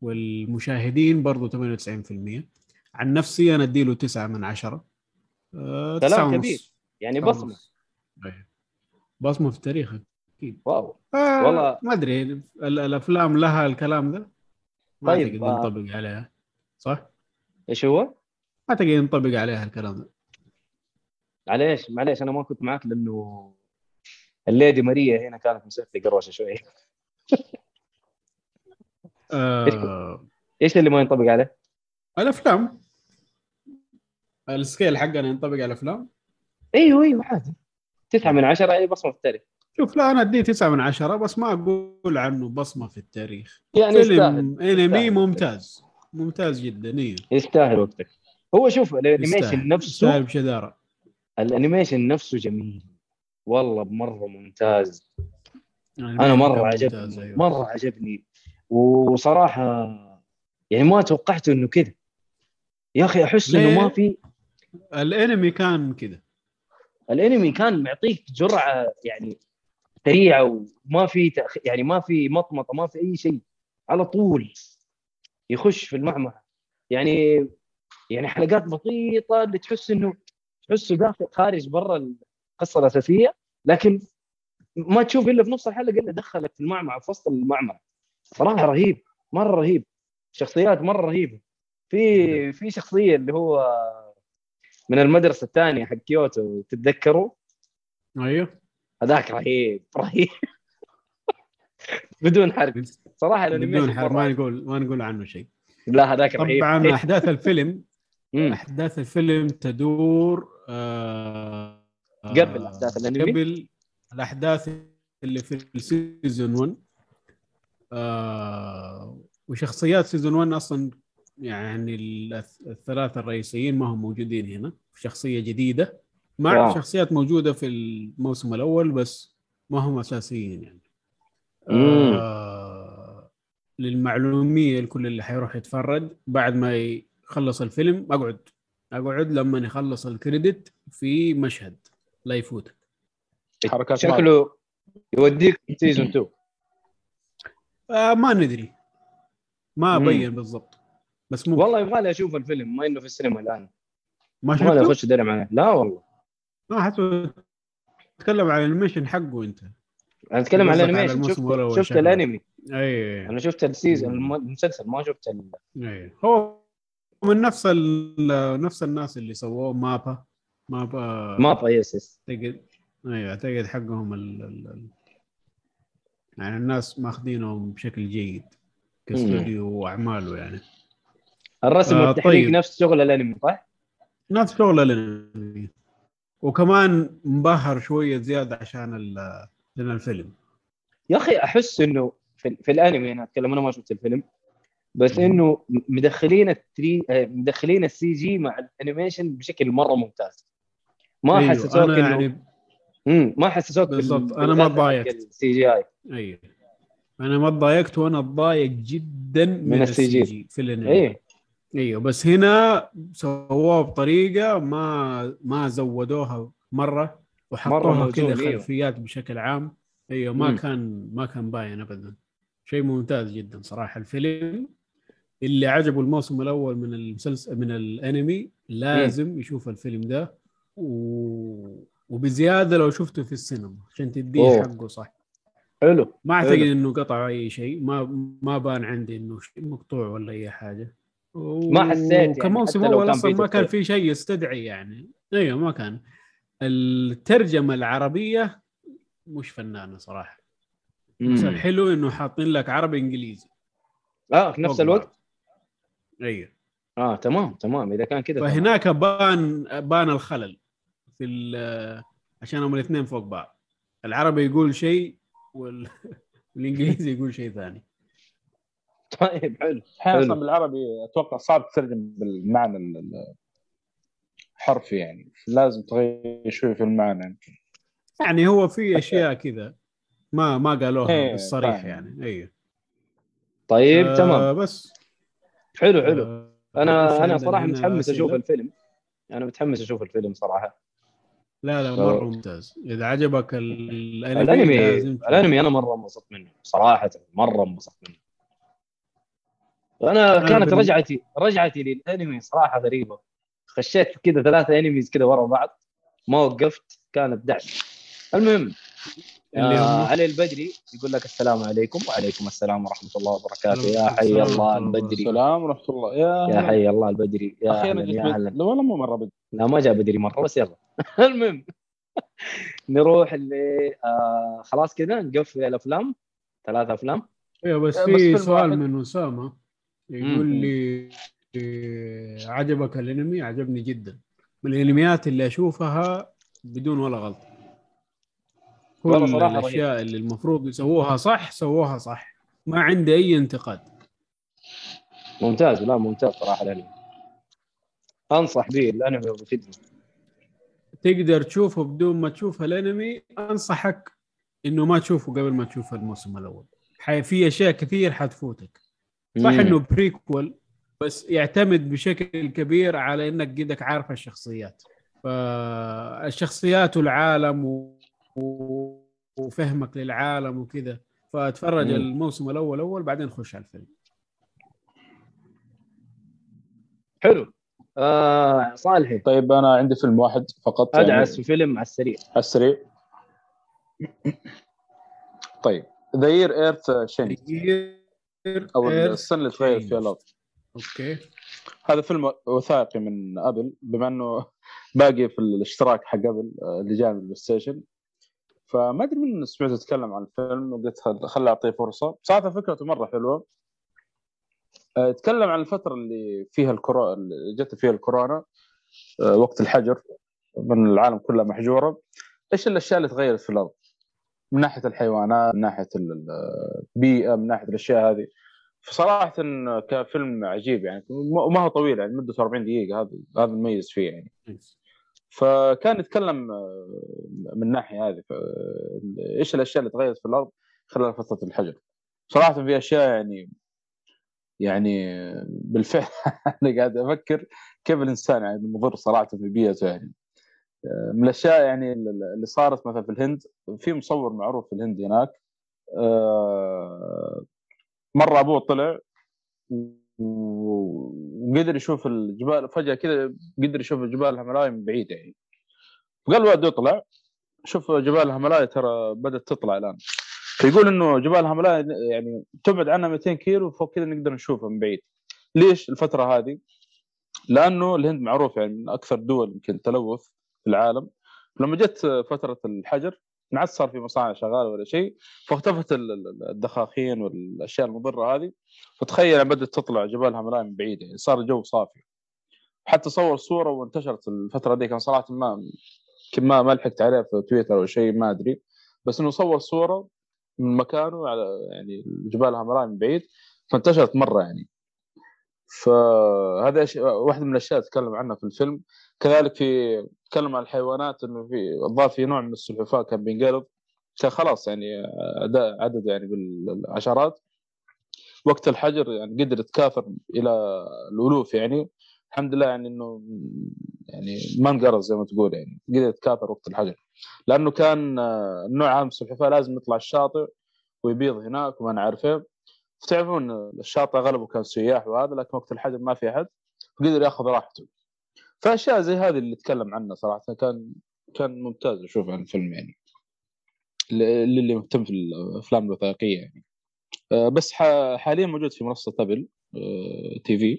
والمشاهدين برضو 98% عن نفسي أنا أديله 9 من 10 آه كلام. كبير. يعني بصمة. أيه. بصمة في التاريخ أكيد واو آه والله. ما أدري ال- الأفلام لها الكلام ده ما طيب، أعتقد آه. ينطبق عليها صح؟ إيش هو؟ ما أعتقد ينطبق عليها الكلام ده معليش معليش أنا ما كنت معك لأنه الليدي ماريا هنا كانت مسويه قروشة شوية آه إيش اللي ما ينطبق عليه؟ الأفلام. ال scale حقنا ينطبق على الأفلام. أيوه أيوه عادي. تسعة من عشرة اي بصمة في التاريخ. شوف لا أنا أديه تسعة من عشرة بس ما أقول عنه بصمة في التاريخ. يعني يستاهل فيلم أنمي يستاهل. ممتاز. ممتاز جدا إيه. يستاهل وقتك. هو شوف ال animation. نفسه يستاهل بجدارة. ال animation نفسه جميل. والله مره ممتاز. أنا مرة ممتاز، عجبني أيوة. مرة عجبني. وصراحة يعني ما توقعت إنه كذا. يا أخي أحس إنه؟ ما في الانمي كان كذا. الانمي كان معطيك جرعة يعني سريعة وما في تأخ... يعني ما في مطمطة ما في أي شيء. على طول يخش في المعمعة. يعني يعني حلقات بسيطة اللي تحس إنه تحسه داخل خارج برا القصة الأساسية لكن ما تشوف إلا في نص الحلقة الا دخلك في المعمعة في وسط المعمعة. صراحة رهيب مرة رهيب. شخصيات مرة رهيبة. في في شخصية اللي هو من المدرسة الثانية حق كيوتو تتذكروا؟ أيوه. هذاك رهيب رهيب. بدون حرق. صراحة بدون حرق ما نقول ما نقول عنه شيء. لا هذاك رهيب. طبعا أحداث الفيلم. أحداث الفيلم تدور آه قبل أحداث الأنمي؟ قبل الأحداث اللي في ال season 1 آه وشخصيات season 1 أصلا يعني الث- الثلاثة الرئيسيين ما هم موجودين هنا شخصية جديدة مع واو. شخصيات موجودة في الموسم الأول بس ما هم أساسيين يعني مم. آه للمعلومية لكل اللي حيروح يتفرج بعد ما يخلص الفيلم أقعد أقعد لما يخلص ال credit في مشهد. لا يفوتك حركات شكله يوديك season 2 آه ما ندري. ما مم. بين بالضبط. بس مو والله يبغى لي أشوف الفيلم ما إنه في السينما الآن. ما يبغى شفته؟ أخش أدري معاه لا والله. ما حتى تتكلم عن ال animation حقه أنت. أنا أتكلم عن ال animation. شفت, شفت. الأنمي. اي أنا شفت ال season الم- المسلسل ما شفت ال... اي هو من نفس ال- نفس الناس اللي سووه مابا. مابا ما yes yes أعتقد أيوه أعتقد حقهم ال... ال... يعني الناس ماخذينهم بشكل جيد كاستوديو وأعماله يعني. الرسم آه، والتحريك طيب. نفس شغل الأنمي صح؟ نفس شغل الأنمي. وكمان مبهر شوية زيادة عشان ال- عشان الفيلم. يا أخي أحس إنه في, في الأنمي أنا أتكلم أنا ما شفت الفيلم. بس إنه مدخلين ال 3D آه، مدخلين ال CG مع ال animation بشكل مرة ممتاز. ما أيوه، حسسوك أنا إنه يعني ما حسسوك بال- بالضبط، أنا ما تضايقت. ال CGI أيوه. أنا ما تضايقت وأنا اتضايق جدا من, من السي جي. في الأنمي. إيه. أيوه بس هنا سووها بطريقة ما ما زودوها مرة وحطوها كذا أيوه. خلفيات بشكل عام. أيوه ما مم. كان ما كان باين ابدا. شيء ممتاز جدا صراحة. الفيلم اللي عجبه الموسم الأول من المسلسل من الأنمي لازم يشوف الفيلم ده و... وبزيادة لو شفته في السينما عشان تديه أوه. حقه صح. حلو ما أعتقد حلو. إنه قطع أي شيء ما ما بان عندي إنه شيء مقطوع ولا أي حاجة. ما حسيت يعني، كموسم أول كان أصلا في ما كان. في شيء يستدعي يعني. أيوه ما كان. الترجمة العربية مش فنانة صراحة. بس مم. الحلو إنه حاطين لك عربي إنجليزي. آه في نفس الوقت؟ أيوه آه تمام تمام. إذا كان كذا تمام. فهناك بان بان الخلل في ال- عشان هم الاثنين فوق بعض. العربي يقول شيء وال... والإنجليزي يقول شيء ثاني. طيب حلو أحيانا بالعربي أتوقع صعب تترجم بالمعنى ال- ال- الحرفي يعني. لازم تغير شوي في المعنى. يمكن يعني هو في أشياء كذا ما ما قالوها إيه، بالصريح. يعني. أيوه طيب آه تمام. بس. حلو حلو. آه أنا أنا صراحة متحمس؟ أشوف الفيلم. أنا متحمس أشوف الفيلم صراحة. لا لا مرة ممتاز. إذا عجبك ال- الأنمي الانمي. الأنمي أنا مرة انبسطت منه. صراحة مرة انبسطت منه. أنا أنا كانت رجعتي رجعتي للأنمي صراحة غريبة. خشيت كذا ثلاثة أنميز كذا ورا بعض. ما وقفت. كانت دعس المهم آه هم علي البدري يقول لك السلام عليكم. وعليكم السلام ورحمة الله وبركاته. يا حي الله البدري. السلام ورحمة الله. يا يا حي الله البدري. يا أهلا جيت يا أهلا. لا والله مو مرة بدري. لا ما جاء بدري مرة بس يلا. المهم. نروح اللي آه خلاص كذا نقفل الأفلام. ثلاث أفلام. أيوه بس بس في سؤال. من أسامة. يقول لي إيه، عجبك الأنمي؟ عجبني جدا. من الأنميات اللي أشوفها بدون ولا غلطه كل صراحة الأشياء اللي المفروض يسووها صح سووها صح. ما عندي أي انتقاد. ممتاز لا ممتاز صراحة الأنمي. أنصح به الأنمي بفيدني تقدر تشوفه بدون ما تشوف الأنمي. أنصحك إنه ما تشوفه قبل ما تشوف الموسم الأول. في أشياء كثير حتفوتك. صح إنه بريكول بس يعتمد بشكل كبير على إنك قدك عارف الشخصيات. فالشخصيات والعالم. وفهمك للعالم وكذا. فأتفرج مم. الموسم الأول أول بعدين خش على الفيلم. حلو. آه صالحي طيب أنا عندي فيلم واحد فقط يعني. أدعس في فيلم على السريع. على السريع. طيب. The Year Earth Changed أو السنة اللي تغير فيها الأرض. أوكي. هذا فيلم وثائقي من أبل بما إنه باقي في الاشتراك حق أبل آه، اللي جاء من البلاي ستيشن. فما أدري من سمعت اتكلم عن الفيلم وقلت خل- أعطيه فرصة. صراحة فكرته مرة حلوة. آه، يتكلم عن الفترة اللي فيها الكورونا اللي جت فيها الكورونا آه، وقت الحجر من العالم كله محجورة. إيش الأشياء اللي تغيرت في الأرض؟ من ناحية الحيوانات من ناحية ال- البيئة من ناحية الأشياء هذه. فصراحة كفيلم عجيب يعني وما هو طويل يعني مدته 40 دقيقة هذا هذا المميز فيه يعني. فكان يتكلم آه، من الناحيه هذه ف- إيش الأشياء اللي تغيرت في الأرض خلال فترة الحجر؟ صراحة في أشياء يعني يعني بالفعل أنا قاعد أفكر كيف الإنسان يعني مضر صراحة في بيئته يعني. آه، من الأشياء يعني اللي صارت مثلا في الهند في مصور معروف في الهند هناك آه، مرة أبوه طلع وقدر يشوف الجبال فجأة كذا قدر يشوف الجبال الهيمالايا من بعيد يعني. فقال الوالد يطلع شوف جبال الهيمالايا ترى بدأت تطلع الآن. فيقول إنه جبال الهيمالايا يعني تبعد عنها 200 كيلو وفوق كذا نقدر نشوفها من بعيد. ليش الفترة هذه؟ لأنه الهند معروف يعني من أكثر دول يمكن تلوث في العالم. لما جت فترة الحجر صار في مصانع شغاله ولا شيء فاختفت الدخاخين والأشياء المضرة هذه. فتخيل بدات تطلع جبال الهيمالايا من بعيد يعني صار الجو صافي. حتى صور صورة وانتشرت الفترة دي كان صراحة ما ما ما لحقت عليها في تويتر أو شيء ما أدري. بس إنه صور صورة من مكانه على يعني جبال هامراي من بعيد فانتشرت مرة يعني. فهذا واحدة من الأشياء تكلم عنها في الفيلم. كذلك في تكلم عن الحيوانات إنه في الظاهر في نوع من السلحفاة كان بينقرض. كان خلاص يعني عدد يعني بالعشرات. وقت الحجر يعني قدر يتكاثر إلى الألوف يعني. الحمد لله يعني إنه يعني ما انقرض زي ما تقول يعني قدر يتكاثر وقت الحجر. لأنه كان النوع هذا من السلحفاة لازم يطلع الشاطئ ويبيض هناك وما نعرف إيه تعرفون الشاطئ أغلبه كان سياح وهذا لكن وقت الحجر ما في أحد فقدر يأخذ راحته. فأشياء زي هذه اللي تكلم عنها صراحة كان كان ممتاز أشوف عن الفيلم يعني. اللي مهتم في الأفلام الوثائقية يعني. آه، بس حاليا موجود في منصة أبل تي في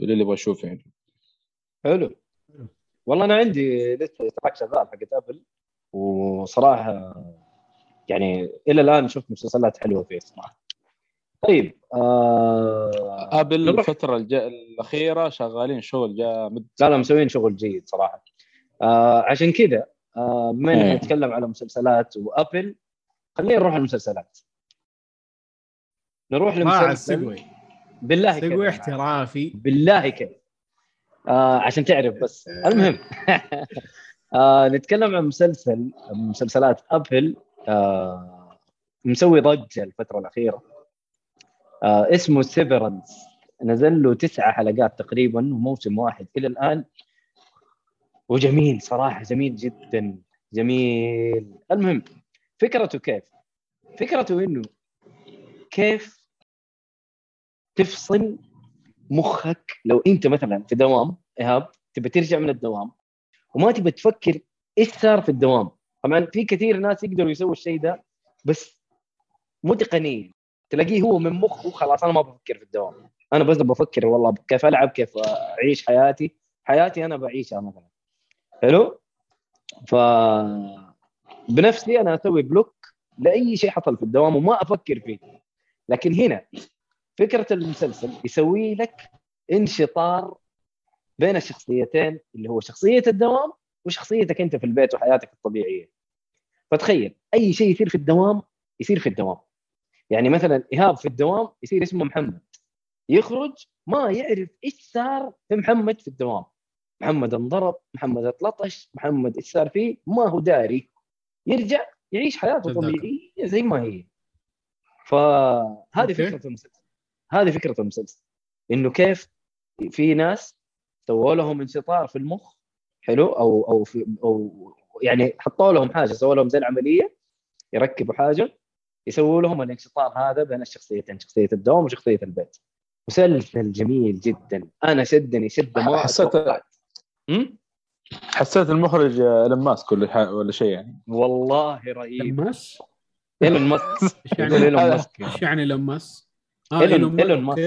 اللي يبغى يشوف يعني. حلو. والله أنا عندي لسه trial شغال حقت أبل وصراحة يعني إلى الآن شفت مسلسلات حلوة فيه صراحة. طيب آه... ابل الفترة الجا... الأخيرة شغالين شغل جامد لا لا مسويين شغل جيد صراحة. آه عشان كذا آه بما آه نتكلم على مسلسلات وأبل خلينا نروح المسلسلات. نروح لمسلسل بالله سقوي احترافي. بالله كذا. آه عشان تعرف بس. المهم آه نتكلم عن مسلسل مسلسلات أبل آه مسوي ضجة الفترة الأخيرة. آه اسمه سيفرنس نزل له تسعة حلقات تقريبا وموسم واحد إلى الآن. وجميل صراحة جميل جدا جميل. المهم فكرته كيف؟ فكرته إنه كيف تفصل مخك؟ لو أنت مثلا في دوام إيهاب تبى ترجع من الدوام وما تبى تفكر إيش صار في الدوام. طبعا في كثير ناس يقدروا يسووا الشيء ده بس مو تقنيا تلاقيه هو من مخه خلاص أنا ما بفكر في الدوام. أنا بس بفكر والله كيف ألعب كيف أعيش حياتي. حياتي أنا بعيشها مثلا. حلو؟ ف بنفسي أنا أسوي بلوك لأي شيء حصل في الدوام وما أفكر فيه. لكن هنا فكرة المسلسل يسوي لك انشطار بين الشخصيتين اللي هو شخصية الدوام وشخصيتك أنت في البيت وحياتك الطبيعية. فتخيل أي شيء يصير في الدوام يصير في الدوام. يعني مثلا إيهاب في الدوام يصير اسمه محمد. يخرج ما يعرف إيش صار في محمد في الدوام. محمد انضرب محمد اتلطش محمد إيش صار فيه؟ ما هو داري. يرجع يعيش حياته طبيعيه زي ما هي. فهذه فكرة المسلسل. هذه فكرة المسلسل. إنه كيف في ناس سووا لهم انشطار في المخ حلو؟ أو أو في أو يعني حطوا لهم حاجة سووا لهم زي العملية يركبوا حاجة يسووا لهم الانشطار هذا بين الشخصيتين شخصية الدوام وشخصية البيت. مسلسل جميل جدا. أنا شدني شدة ما حسيت حسيت المخرج إيلون ماسك ولا ولا شيء يعني. والله رهيب. إيلون ماسك؟ إيلون ماسك. إيش يعني؟ إيلون ماسك. إيش يعني إيلون ماسك؟ آه ايلون ماسك.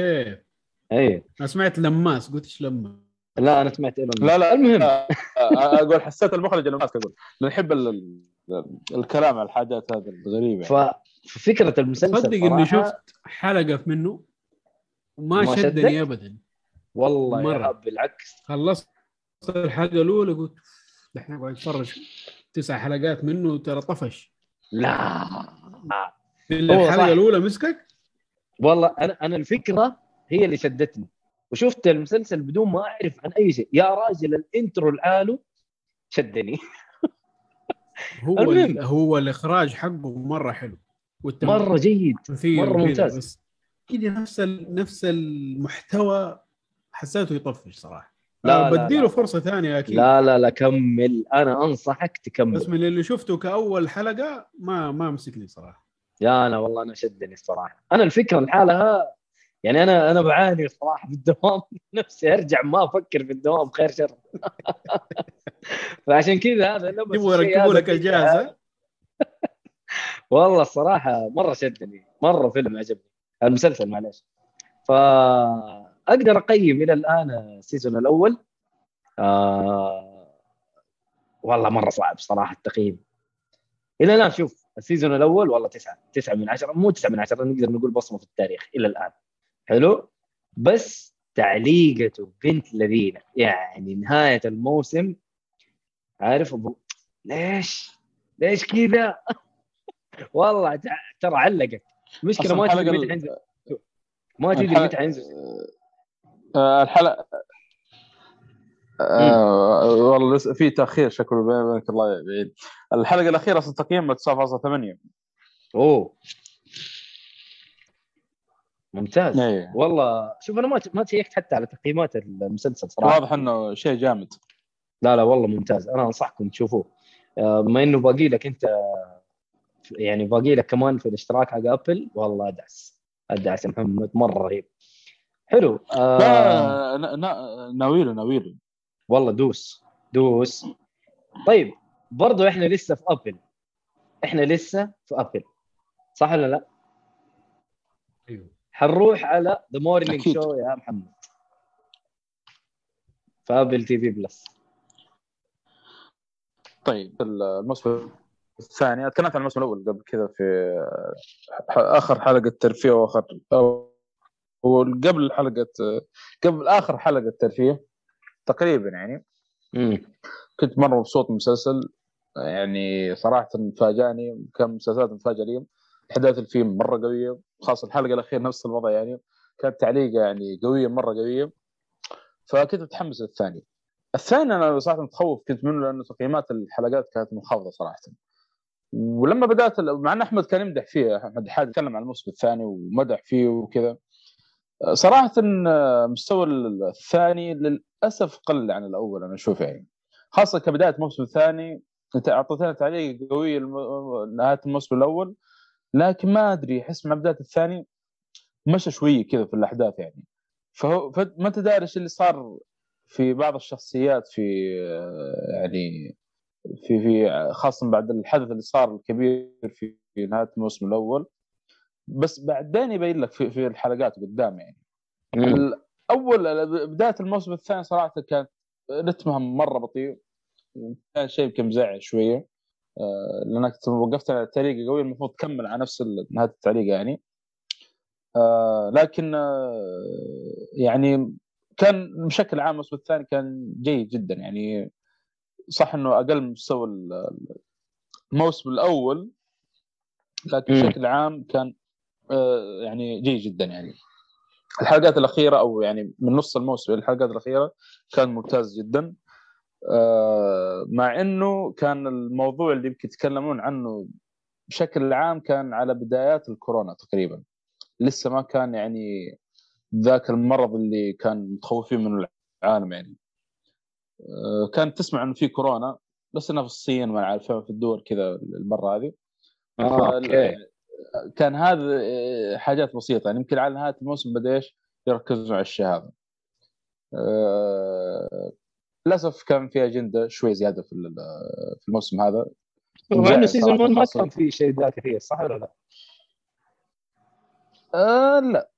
اي أنا سمعت لماس قلت إيش لماس لا أنا سمعت إيلون لا لا. المهم. أقول حسيت المخرج إيلون ماسك أقول. نحب الكلام على الحاجات هذه الغريبة. ففكره المسلسل صدق إني شفت حلقة منه وما شدني ابدا. والله مرة. بالعكس. خلصت الحلقة الأولى قلت دحين اقعد اتفرج تسع حلقات منه ترى طفش. لا. الحلقة الأولى مسكك؟ والله أنا أنا الفكرة هي اللي شدتني. وشفت المسلسل بدون ما أعرف عن أي شيء. يا راجل الإنترو العالو شدني. هو. هو الإخراج حقه مرة حلو. مرة جيد مرة ممتاز. بس يجي نفس ال... نفس المحتوى حسيته يطفش صراحة. لا، لا، بديله لا. فرصة ثانية أكيد. لا لا لا كمل. أنا أنصحك بس تكمل من اللي شفته كأول حلقة ما ما مسكني صراحة. يا أنا والله أنا شدني الصراحة. أنا الفكرة لحالها يعني أنا أنا بعاني الصراحه في الدوام. نفسي أرجع ما أفكر في الدوام خير شر. فعشان كذا هذا لما يبغوا يركبوا لك الجهاز ها؟ والله الصراحة مرة شدني مرة فيلم عجبني. المسلسل معلش فأقدر أقيم إلى الآن ال season الأول. آه والله مرة صعب صراحة التقييم. إلى الآن شوف ال season الأول والله تسعة تسعة من عشرة مو تسعة من عشرة نقدر نقول بصمة في التاريخ إلى الآن. حلو؟ بس تعليقته بنت لذينة. يعني نهاية الموسم عارف أبو ليش؟ ليش كذا؟ والله ترى علقك المشكلة ما تدري متى حينزل ما تدري متى حينزل آه، الحلقة آه والله لسه في تأخير شكله بينك الله يعين. الحلقة الأخيرة أصلا تقييمها 9.8 أوه. ممتاز. إيه. والله شوف أنا ما ما check ت حتى على تقييمات المسلسل صراحة. واضح إنه شيء جامد. لا لا والله ممتاز. أنا أنصحكم تشوفوه. آه، بما إنه باقي لك أنت يعني باقي لك كمان في الاشتراك حق ابل والله أدعس. أدعس يا محمد مرة رهيب. حلو. آه لا نا- نا- ناويله ناويله. والله دوس دوس. طيب برضو إحنا لسه في ابل إحنا لسه في ابل صح ولا لا؟ أيوه. حنروح على The Morning. Show يا محمد. في ابل تي في بلس طيب الموسم الثاني تكلمت عن الموسم الأول قبل كذا في آخر حلقة ترفيه وآخر أو قبل حلقة قبل آخر حلقة ترفيه تقريبا يعني. امم كنت مرة مبسوط من المسلسل يعني صراحة فاجأني كان من المسلسلات المفاجاه لي. احداث الفيلم مرة قوية خاصة الحلقة الأخيرة نفس الوضع يعني. كانت تعليقه يعني قوية مرة قوية. فكنت متحمس للثاني. الثاني أنا صراحة متخوف كنت منه لأنه تقييمات الحلقات كانت منخفضة صراحة. ولما بدأت مع أن أحمد كان يمدح فيه أحمد حاد يتكلم عن الموسم الثاني ومدح فيه وكذا. صراحة مستوى الثاني للأسف قل عن الأول أنا أشوف يعني. خاصة كبداية الموسم الثاني أنت أعطيتنا تعليق الم- نهاية الموسم الأول لكن ما أدري أحس مع بداية الثاني مشى شوية كذا في الأحداث يعني. فهو فما أنت داري إيش اللي صار في بعض الشخصيات في آه، يعني في في خاصة بعد الحدث اللي صار الكبير في نهاية الموسم الأول. بس بعدين يبين لك في, في الحلقات قدام يعني. الأول بداية الموسم الثاني صراحة كانت رتمها مرة بطيء. كان شيء يمكن مزعج شوية. آه، لانك وقفت على تعليقه قوية المفروض تكمل على نفس نهاية التعليق يعني. آه، لكن آه، يعني كان بشكل عام الموسم الثاني كان جيد جدا يعني. صح إنه أقل من مستوى ال- الموسم الأول لكن. بشكل عام كان آه، يعني جيد جدا يعني. الحلقات الأخيرة أو يعني من نص الموسم الحلقات الأخيرة كان ممتاز جدا. آه، مع إنه كان الموضوع اللي يمكن يتكلمون عنه بشكل عام كان على بدايات الكورونا تقريبا. لسه ما كان يعني ذاك المرض اللي كان متخوفين منه العالم يعني. كانت تسمع إنه في كورونا بس انها في الصين ما عارف في الدول كذا المرة هذه. أوكي. كان هذا آه، حاجات بسيطة. يعني يمكن على نهايه الموسم بدا إيش يركزوا على الشيء هذا آه، للأسف كان في أجندة شوي زيادة في ال- في الموسم هذا. مع انه season 1 ما. كان في شيء ذا كثير صح ولا لا؟ آه لا. آه،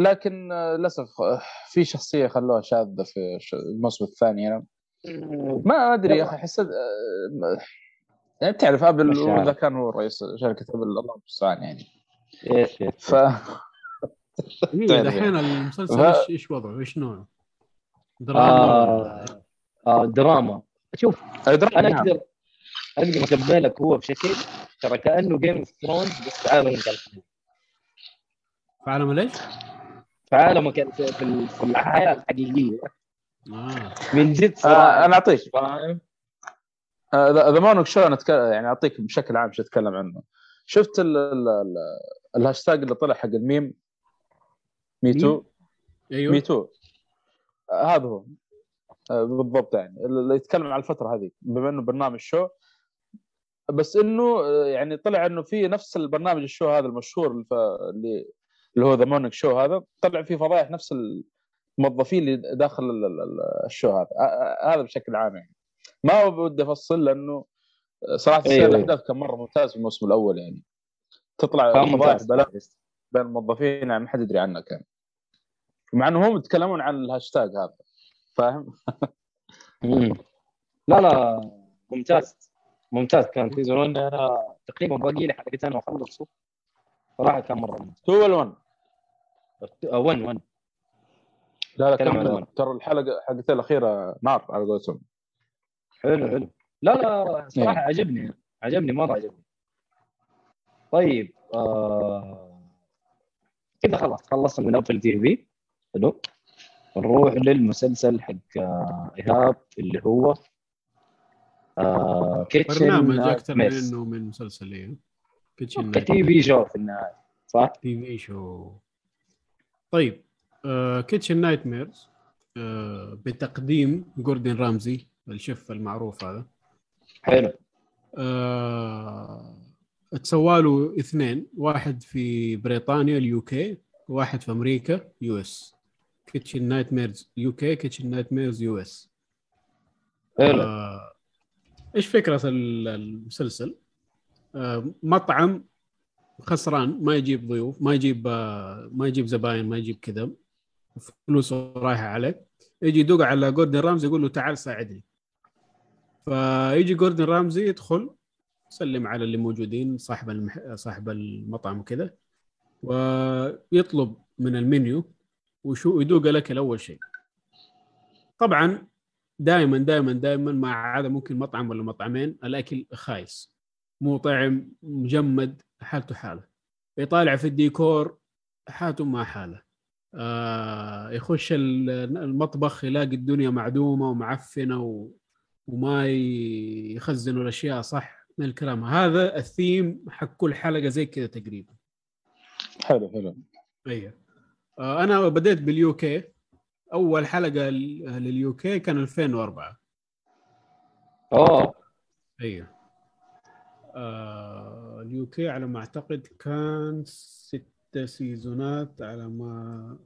لكن آه، للأسف آه، في شخصية خلوها شاذة في الموسم الثاني هنا ما أدري يا أخي حسيت آه، يعني بتعرف أبل. إذا كان هو رئيس شركة أبل الله المستعان يعني. إيش ف إيه، دحين المسلسل إيش إيش وضعه؟ إيش نوعه؟ دراما. آه آه دراما. شوف أنا أقدر أقدر اكمل لك هو بشكل ترى كأنه Game of Thrones بس عالم في عالم ليش؟ في عالم في, في, ال- في الحياة الحقيقية. آه. من جد صراحة. آه، أنا أعطيك. فاهم؟ The Morning Show أنا أتك- يعني أعطيك بشكل عام شو أتكلم عنه. شفت ال ال ال الهاشتاج اللي طلع حق الميم؟ Me Too؟ أيوه. Me Too. آه، هذا هو. آه، بالضبط يعني. اللي يتكلم عن الفترة هذه بما إنه برنامج show بس إنه آه، يعني طلع إنه في نفس البرنامج ال show هذا المشهور اللي اللي هو The Morning Show هذا. طلع فيه فضايح نفس الموظفين اللي داخل ال- ال- ال- ال show هذا. هذا بشكل عام يعني. ما بدي أفصل لأنه صراحة أيوة. أيوة. الاحداث كان مرة ممتاز في الموسم الأول يعني. تطلع كان فضايح ممتاز. بلا بين الموظفين يعني ما حد يدري عنها كان. مع إنه هم يتكلمون عن الهاشتاج هذا. فاهم؟ لا لا. ممتاز. ممتاز. كان season 1 أنا تقريبا باقي لي حلقتين واخلصه صراحة كان مرة ممتاز. two ولا 1 1 1 لا لا كمل. ترى الحلقة حلقتين الأخيرة نار على قولتهم. حلو حلو. لا لا صراحة عجبني. عجبني مرة عجبني. طيب آه... كذا خلاص خلصنا من ابل تي في حلو. نروح للمسلسل حق آه، إيهاب اللي هو آه... Kitchen برنامج أكثر من. إنه من مسلسل Kitchen TV show في النهاية صح؟ TV show طيب Kitchen Nightmares بتقديم جوردن رامزي الشيف المعروف هذا. حلو. آه تسوى له اثنين واحد في بريطانيا ال UK وواحد في أمريكا US. كيتشن نايت ميرز يو كي كيتشن نايت ميرز يو إس. حلو. آه، إيش فكرة ال- المسلسل؟ آه، مطعم خسران ما يجيب ضيوف ما يجيب آه، ما يجيب زباين ما يجيب كذا. فلوسه رايحة عليه. يجي يدق على جوردن رامزي يقول له تعال ساعدني. فيجي جوردن رامزي يدخل يسلم على اللي موجودين صاحب المح... صاحب المطعم وكذا ويطلب من المنيو وشو يدوق الاكل اول شيء. طبعا دائما دائما دائما مع هذا ممكن مطعم ولا مطعمين الأكل خايس مو طعم مجمد حالته حالة. يطالع في الديكور حالته ما حالة. آه يخش ال- المطبخ يلاقي الدنيا معدومة ومعفنة و... وما يخزنوا الأشياء صح من الكلام. هذا الثيم حق كل حلقة زي كذا تقريبا. حلو حلو. أيوه آه أنا بديت بال UK أول حلقة لل UK كان 2004 أوه. أيوه آه ال UK على ما أعتقد كان ستة season ات على ما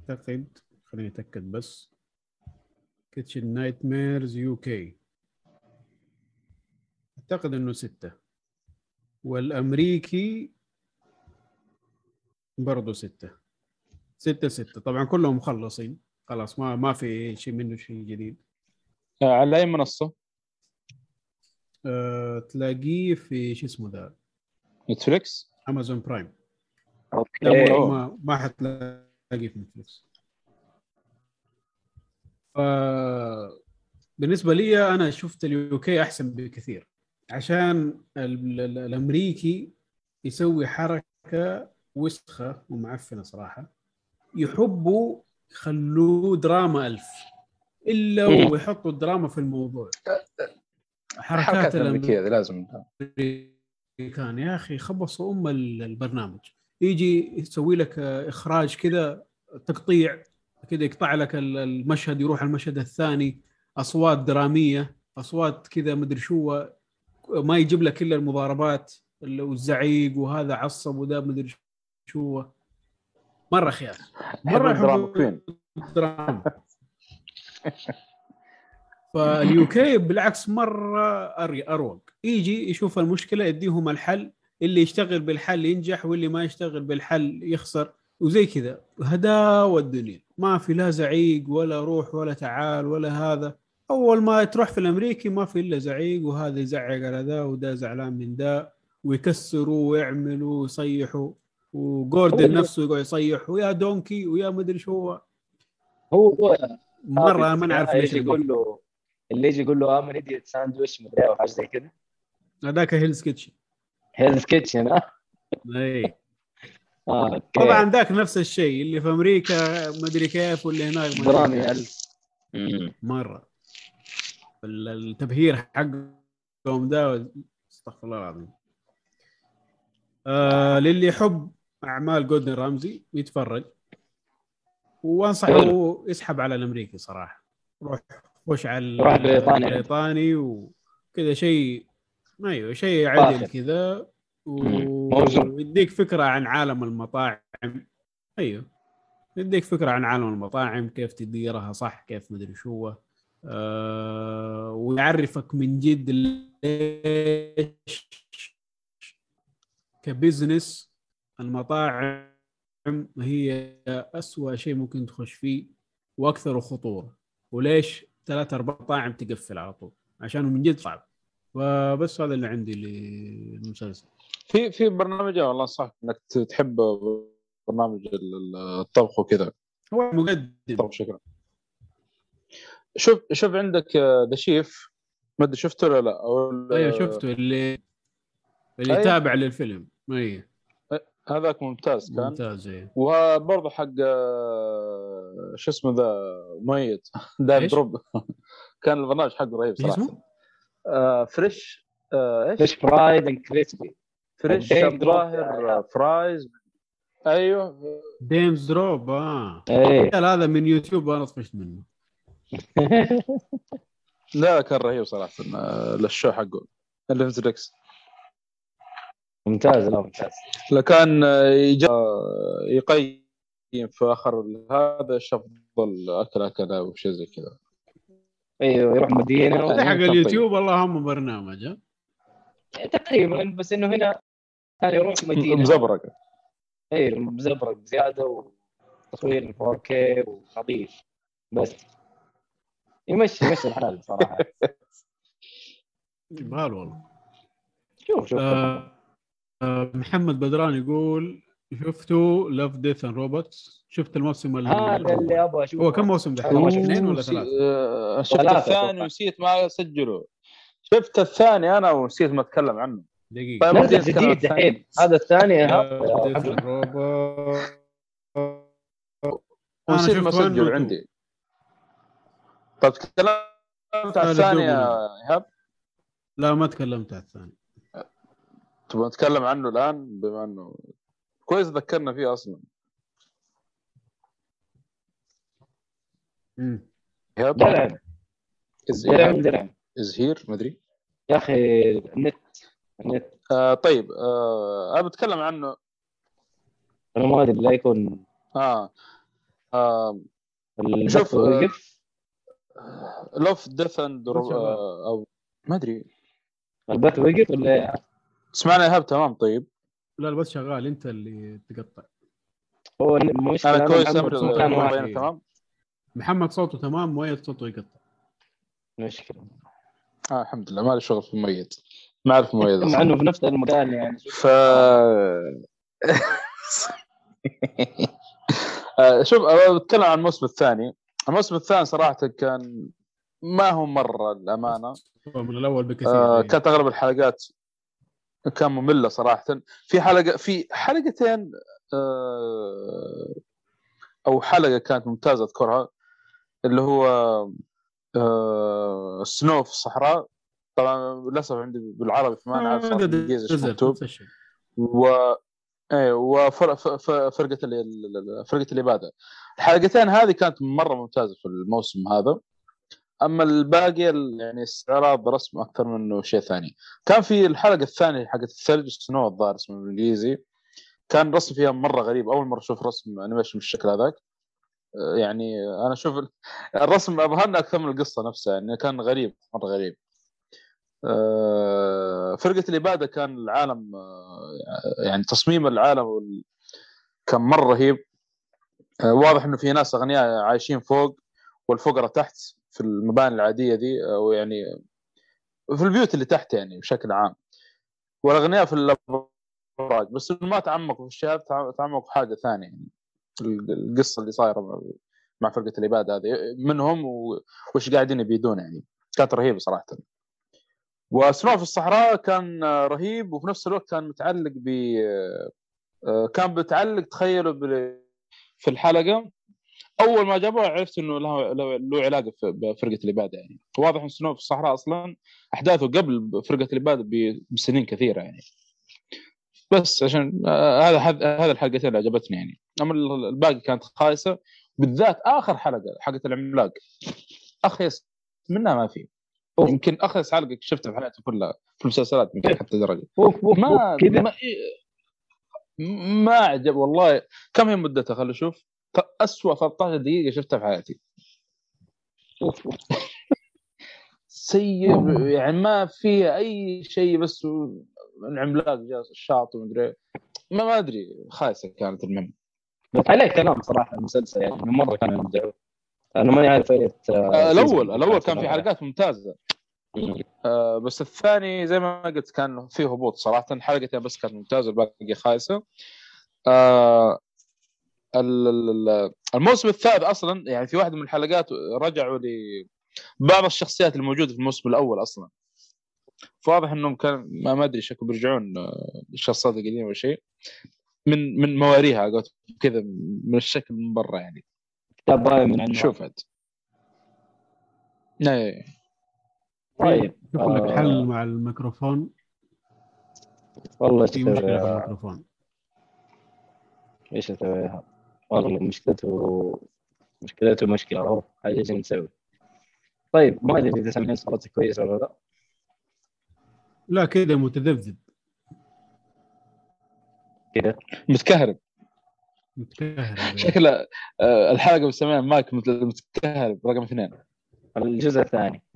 أعتقد خليني أتأكد بس. Kitchen Nightmares UK أعتقد إنه ستة. والأمريكي برضو ستة. ستة ستة. طبعا كلهم مخلصين. خلاص ما ما في شيء منه شيء جديد. آه، على أي منصة؟ أه تلاقيه في شو اسمه ذا Netflix؟ Amazon Prime okay. ما ما حتلاقيه في Netflix ف بالنسبة لي أنا شفت ال UK أحسن بكثير عشان ال- ال- الأمريكي يسوي حركة وسخة ومعفنة صراحة يحبوا يخلوه دراما ألف إلا. ويحطوا الدراما في الموضوع حركات حركات الامريكيه هذه لازم. كان يا أخي خبصوا أم ال- البرنامج. يجي يسوي لك إخراج كذا تقطيع كذا يقطع لك ال- المشهد يروح المشهد الثاني أصوات درامية أصوات كذا مدري شو ما يجيب لك إلا المضاربات ال- والزعيق وهذا عصب وذا مدري شو. مرة خيال. مرة drama queen دراما فال UK بالعكس مرة أري- أروق. يجي يشوف المشكلة يديهم الحل. اللي يشتغل بالحل ينجح واللي ما يشتغل بالحل يخسر. وزي كذا. هداوة الدنيا. ما في لا زعيق ولا روح ولا تعال ولا هذا. أول ما تروح في الأمريكي ما في إلا زعيق وهذا يزعق على ذا وده زعلان من ذا. ويكسروا ويعملوا ويصيحوا. وجوردن نفسه يقعد يصيح. ويا donkey ويا مدري شو هو. هو مرة ما نعرف ليش يقول له اللي يجي يقول له I'm an idiot sandwich مدري أو حاجة زي كذا هذاك Hell's Kitchen. Hell's Kitchen ها اي آه،. طبعا ذاك نفس الشيء اللي في أمريكا ما أدري كيف واللي هناك درامي مم. مرة. ال- التبهير حقهم ده استغفر الله العظيم. آه للي يحب أعمال جوردن رامزي يتفرج. وأنصحه. يسحب على الأمريكي صراحة. روح. خش على روح بريطاني. البريطاني وكذا شيء أيوه شيء عدل. كذا. ويديك فكرة عن عالم المطاعم أيوه يديك فكرة عن عالم المطاعم كيف تديرها صح كيف مدري شو آه ويعرفك من جد ليش كبزنس المطاعم هي أسوأ شيء ممكن تخش فيه وأكثر خطورة وليش ثلاث أربع مطاعم تقفل على طول عشانه من جد صعب. فبس هذا اللي عندي للمسلسل. في في برنامج والله أنصحك إنك تحب برنامج ال- ال- الطبخ وكذا. هو مقدم. بشكل عام. شوف شوف عندك The Chef ما أدري شفته ولا لا أيوه شفته اللي اللي أيوة. تابع للفيلم. أيوه. هذاك ممتاز كان. ممتاز أيوه وبرضه حق آه، شو اسمه ذا ميت Daym إيش؟ Drops. كان البرنامج حقه رهيب إيش اسمه؟ صراحة آه Fresh آه إيش؟ Fresh Fried and Crispy Fresh الظاهر. آه، Fried. أيوه. Daym Drops آه. إيه. هذا من يوتيوب أنا طفشت منه. لا كان رهيب صراحة آه، لل show حقه اللي في Netflix ممتاز لا ممتاز. لا كان آه، آه، يقيم في آخر هذا إيش افضل أكل اكله وشيء زي كذا. أيوه يروح مدينة. هذا حق كان اليوتيوب اللهم برنامج ها؟ تقريبا بس إنه هنا كان يروح مدينة. مزبرق. اي مزبرق زيادة وتصوير 4K ونظيف بس. يمشي يمشي الحال صراحة. يبغى له والله. شوف شوف. آه محمد بدران يقول شفتوا Love Death and Robots شفت الموسم ال- هذا اللي أبغى أشوفه. هو كم موسم؟ شفته. اثنين ولا ثلاثة؟ آه، شفت الثاني. ونسيت ما اسجله شفت الثاني أنا ونسيت ما أتكلم عنه. دقيقة. طيب، جديد عن دحين هذا الثاني. Robots. ونسيت ما two. عندي. طيب تكلمت عن الثاني يا إيهاب؟ لا ما تكلمت على الثاني. تبغى نتكلم عنه الآن؟ بما إنه كويس ذكرنا فيه أصلا. مم. ايهاب درعم از درعم درعم از هير ما أدري. يا أخي النت النت. آه طيب آه أنا بتكلم عنه. أنا ما أدري لا يكون. آه, آه. شوف، لوف ديث اند. أو ما أدري. البث وقف ولا تسمعني ايهاب تمام طيب. لا البث شغال انت اللي تقطع. هو المشكلة أنا كويس تمام. محمد صوته تمام مؤيد صوته يقطع. مشكلة. آه الحمد لله ما لي شغل في مميز ما أعرف مميز مع. إنه في نفس المكان يعني. ف آه، شوف بتكلم عن الموسم الثاني. الموسم الثاني صراحة كان ما هو مرة الامانه من الأول بكثير آه إيه. كانت أغلب الحلقات كان مملة صراحة. في حلقه في حلقتين آه أو حلقة كانت ممتازة أذكرها اللي هو آه سنو في الصحراء طبعا للأسف عندي بالعربي فما بالانجليزي إيش نزل مكتوب. و إيه وفرقه فرقة الإبادة. الحلقتين هذه كانت مرة ممتازة في الموسم هذا. أما الباقي ال- يعني استعراض رسم أكثر منه شيء ثاني. كان في الحلقة الثانية حقت الثلج سنو الظاهر اسمه بالإنجليزي كان رسم فيها مرة غريب. أول مرة أشوف رسم انيميشن بالشكل هذاك. آه، يعني أنا أشوف ال- الرسم ابهرنا أكثر من القصة نفسها يعني كان غريب مرة غريب. آه، فرقة الإبادة كان العالم آه، يعني تصميم العالم كان مرة رهيب. واضح إنه في ناس أغنياء عايشين فوق والفقراء تحت. في المباني العادية دي أو يعني في البيوت اللي تحت يعني بشكل عام. والأغنياء في الأبراج بس ما تعمقوا في تع- تعمقوا في حاجة ثانية يعني ال- القصة اللي صايرة مع- فرقة العباد هذه منهم وش قاعدين يبيدون يعني. كانت رهيبة صراحة. وسنو في الصحراء كان رهيب وفي نفس الوقت كان متعلق ب آه، كان بتعلق تخيلوا في الحلقة أول ما جابوها عرفت إنه له له علاقة في- بفرقة الاباده يعني. واضح إن سنو في الصحراء أصلا أحداثه قبل فرقة الاباده بسنين كثيرة يعني. بس عشان هذا هذا الحلقتين اللي عجبتني يعني. أما ال- الباقي كانت خايسة. بالذات آخر حلقة حلقه العملاق. أخيس منها ما في. يمكن أخيس حلقه شفتها في حياتي كلها في المسلسلات يمكن حتى درجة. ما ما, ما عجب والله. كم هي مدتها؟ خلينا نشوف. اسوء 13 دقيقة شفتها في حياتي. سيء يعني ما فيها أي شيء بس العملاق جالس الشاطئ ومدري. ما ما أدري خايسة كانت المهم. بس عليه كلام صراحة المسلسل يعني من مرة كان يبدعوا أنا ماني عارف إيه الأول الأول كان في حلقات ممتازة. آه، بس الثاني زي ما قلت كان فيه هبوط صراحة حلقتين بس كانت ممتازة الباقي خايسة. آه، الموسم الثالث أصلا يعني في واحدة من الحلقات رجعوا لبعض الشخصيات الموجودة في الموسم الأول أصلا. فواضح إنهم كان ما ما أدري شكلهم بيرجعون آه، للشخصيات القديمة أو شيء. من من مواريها قلت كذا من الشكل من برا يعني. كتاب باين من عند شوف عاد. إيه. طيب شوف لك آه. حل مع الميكروفون. والله في مشكلة في الميكروفون. إيش أسويها؟ والله مشكلته مشكلته مشكله اهو حاجة إيش نسوي؟ طيب ما أدري إذا سامعين صوتي كويس ولا لا. لا كذا متذبذب. كذا. متكهرب. متكهرب. شكله آه، الحلقة بسميها مايك مت- متكهرب رقم اثنين. الجزء الثاني.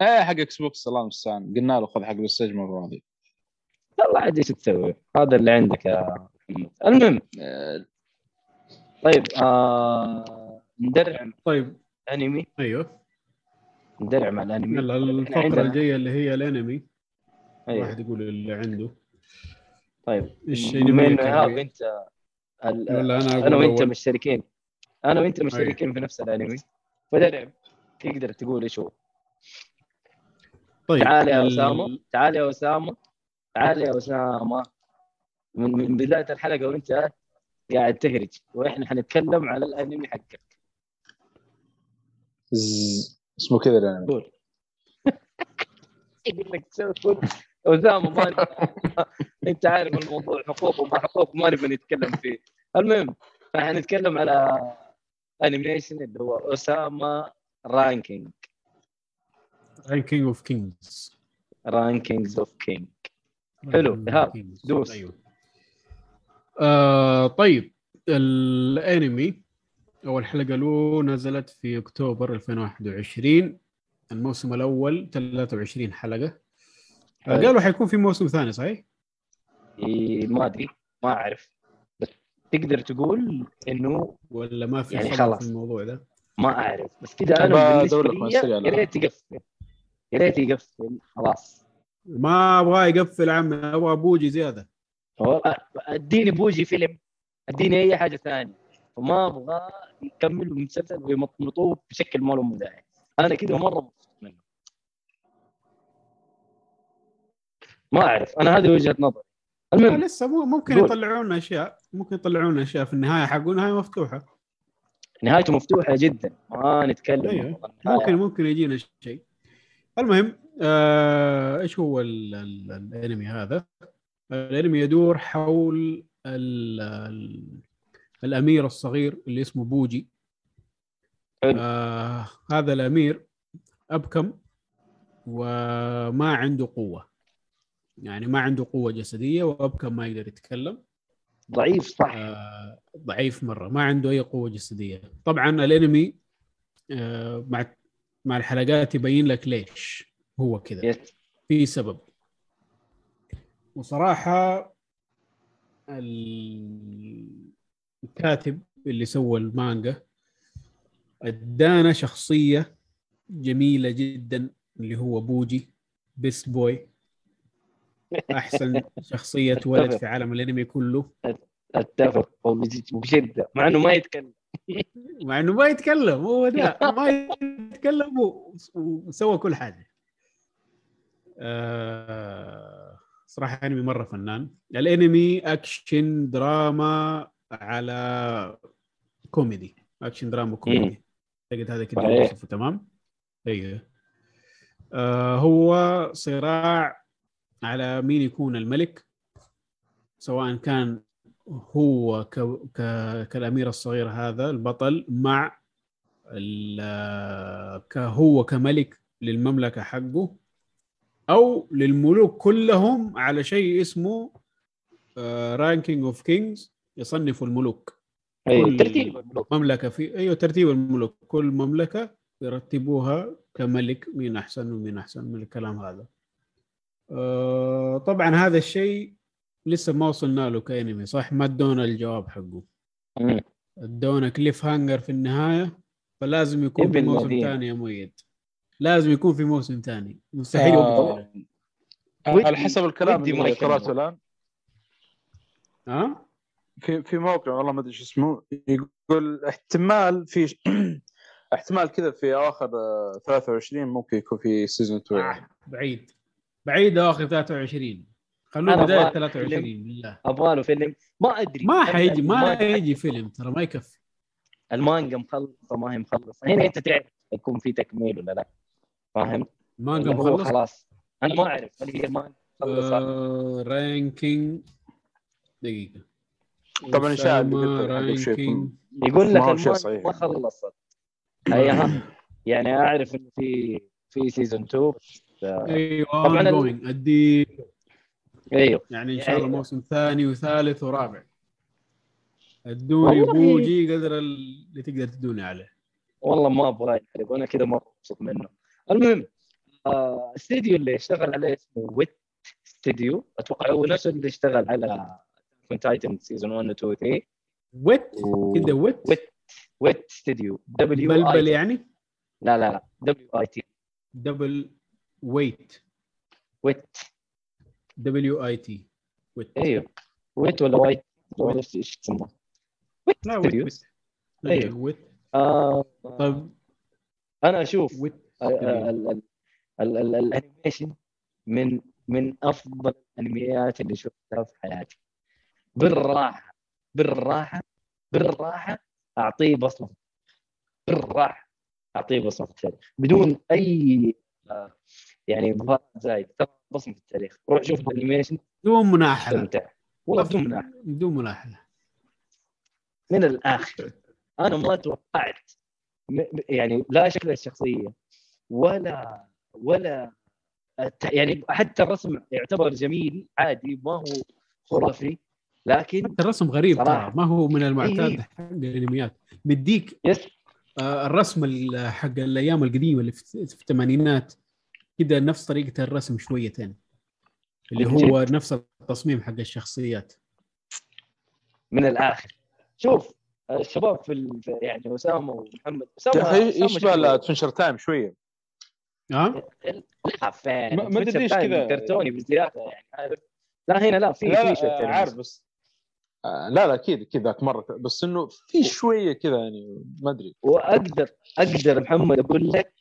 إيه حق X Box الله المستعان قلنا له خذ حق ال stage ما هو راضي والله عاد إيش تسوي؟ هذا اللي عندك يا محمد. المهم طيب آه ندرع طيب. انمي أيوه. ندرع مع الأنمي. يلا الفقره الجاية اللي هي الأنمي. أيوه. واحد يقول اللي عنده. طيب. إيش فيه؟ أنت؟ ال- ولا أنا أنا وأنت؟ مشتركين. أنا وأنت مشتركين في نفس الأنمي. فدرع تقدر تقول إيش هو؟ طيب تعال يا أسامة. تعال يا أسامة. تعال يا أسامة. من, من بداية الحلقة وأنت قاعد تهرج وإحنا حنتكلم على الأنمي حقك. ز- اسمه كذا الأنمي. قول. يقول لك تسوي أسامة ما أنت عارف الموضوع حقوق وما حقوق ما نبغى نتكلم فيه. المهم فحنتكلم على animation اللي هو Ousama Ranking Ranking of Kings Rankings of King حلو، إيهاب، دوس. أيوه آه طيب الأنمي أول حلقة له نزلت في أكتوبر 2021 الموسم الأول 23 حلقة آه حلو. قالوا حيكون في موسم ثاني صحيح؟ ما أدري ما أعرف بس تقدر تقول إنه ولا ما في يعني خلاص. في الموضوع ده؟ ما أعرف بس كذا أنا بالنسبة لي يا ريت يقفل يا ريت يقفل خلاص ما أبغاه يقفل عمي أبغى بوجي زيادة. أديني بوجي فيلم أديني أي حاجة ثانية. وما أبغى يكمل المسلسل ويمطمطوه بشكل ما له مداعي. أنا كذا مرة مبسوط منه. ما أعرف أنا هذه وجهة نظري. المهم لسه ممكن. يطلعون أشياء ممكن يطلعون أشياء في النهاية. حقون نهايه مفتوحة. نهايته مفتوحة جدا. ما نتكلم. أيوه. ممكن ممكن يجينا شيء. المهم آه إيش هو ال ال الأنمي هذا؟ الأنمي يدور حول ال ال الأمير الصغير اللي اسمه بوجي. آه هذا الأمير أبكم وما عنده قوة. يعني ما عنده قوة جسدية وأبكم ما يقدر يتكلم. ضعيف صح. آه، ضعيف مرة. ما عنده أي قوة جسدية. طبعا الأنمي آه، مع مع الحلقات يبين لك ليش. هو كذا. yes. في سبب. وصراحة ال- الكاتب اللي سوى المانجا أدانا شخصية جميلة جدا اللي هو Bojji best boy أحسن شخصية ولد في عالم الأنمي كله. أتفق. وبشده مع إنه ما يتكلم. مع إنه ما يتكلم هو ده. ما يتكلم وسوى كل حاجة. آه صراحة أنمي مرة فنان. الأنمي أكشن دراما على كوميدي. أكشن دراما كوميدي. أعتقد هذا كده. يوصفه تمام؟ أيوه. آه هو صراع على مين يكون الملك سواء كان هو ك... ك... كالأمير الصغير هذا البطل مع ال... كهو كملك للمملكة حقه. أو للملوك كلهم على شيء اسمه Ranking of Kings يصنفوا الملوك. كل ترتيب الملوك. مملكة في أيوه ترتيب الملوك. كل مملكة يرتبوها كملك مين أحسن ومين أحسن من الكلام هذا. آه طبعا هذا الشيء لسه ما وصلنا له كأنمي صح؟ ما ادونا الجواب حقه. ادونا cliffhanger في النهاية فلازم يكون في موسم. ثاني يا مؤيد. لازم يكون في موسم ثاني. مستحيل آه. على حسب الكلام ما اللي. قراته الآن. ها؟ في في موقع والله ما أدري شو اسمه يقول احتمال في احتمال كذا في اواخر آه، 23 ممكن يكون في season 2 آه. بعيد. بعيد اخر 23 خلوه بداية أبغى 23 بالله. أبغى له فيلم. ما أدري. ما حيجي ما المانجا- يجي فيلم ترى ما يكفي. المانجا مخلصة ما هي مخلصة. هنا انت تعرف يكون في تكميل ولا لا. فاهم؟ مانجا هو مخلص؟ خلاص. أنا ما أعرف. هل هي المانجا مخلصه آه Ranking دقيقة. طبعاً Ranking يقول لك ما. ما خلصت. ايها يعني أعرف إنه في في season 2 بس آه، أيوه طبعاً جوينج ادي أيوه. يعني إن شاء الله يعني- موسم ثاني وثالث ورابع. أدوني بوجي قدر اللي تقدر تدوني عليه. والله ما أبغى ينحرق وأنا كذا مره مبسوط منه. المهم آه، استديو اللي اشتغل عليه اسمه Wit Studio أتوقع هو نفسه اللي اشتغل على Titan season 1 و 2 و 3 Wit كده Wit Wit Wit Studio W double يعني؟ لا لا لا. دبليو اي تي دبل ويت ويت دبليو اي تي ويت أيوه. ويت ولا وايت أعرف إيش تسمى Wit لا Wit أيوه. أيوه. Wit آه طيب أنا أشوف. Wit ال- ال animation من من أفضل الأنميات اللي شفتها في حياتي. بالراحة بالراحة بالراحة أعطيه بصمة. بالراحة أعطيه بصمة في التاريخ. بدون أي آه، يعني زايد. بصمة في التاريخ. روح شوف ال animation. بدون منا حلة. استمتع. والله بدون مناحة. بدون مناحلة. من الآخر. أنا ما توقعت يعني لا شكل الشخصية. ولا ولا الت- يعني حتى الرسم يعتبر جميل عادي ما هو خرافي لكن الرسم غريب صراحة. ترى ما هو من المعتاد إيه. حق الأنميات. مديك يس. آه، الرسم ال- حق الأيام القديمة اللي في في الثمانينات كده نفس طريقة الرسم شويتين اللي هو نفس التصميم حق الشخصيات. من الآخر. شوف الشباب في يعني أسامة ومحمد يا أسامة يشبه شكله- Adventure Time شوية. ها؟ لا فين ما- أدري ليش كذا. كرتوني بزيادة يعني. عارف لا هنا لا في في آه، عارف بس آه، لا لا أكيد أكيد ذاك مرة بس إنه في شوية كذا يعني ما أدري. واقدر أقدر محمد أقول لك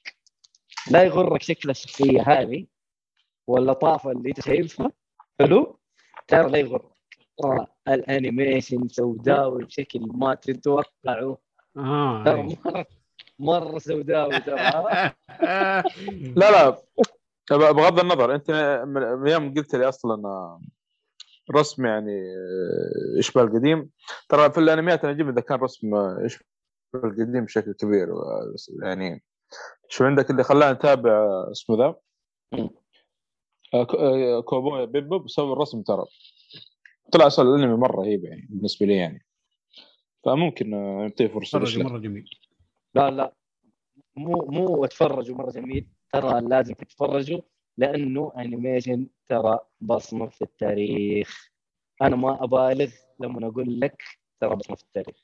لا يغرك شكل الشخصية هذه واللطافه اللي أنت شايفها. حلو. ترى لا يغرك. ترى الأنيميشن سوداوي بشكل ما تتوقعه. آه ترى أيوة. مرة مرة سوداوي ترى لا لا. بغض النظر. أنت من يوم قلت لي أصلا آه، رسم يعني يشبه القديم. ترى في الأنميات أنا أجيب إذا كان رسم يشبه القديم بشكل كبير يعني شو عندك اللي خلانا نتابع آه، اسمه ذا. آه، Cowboy Bebop بسبب الرسم ترى. طلع أصلا الأنمي مرة رهيب يعني بالنسبة لي يعني. فممكن نعطيه فرصه؟ مرة جميل. لا لا. مو مو اتفرجوا مرة جميل. ترى لازم تتفرجوا لأنه animation ترى بصمة في التاريخ. أنا ما أبالغ لما أقول لك ترى بصمة في التاريخ.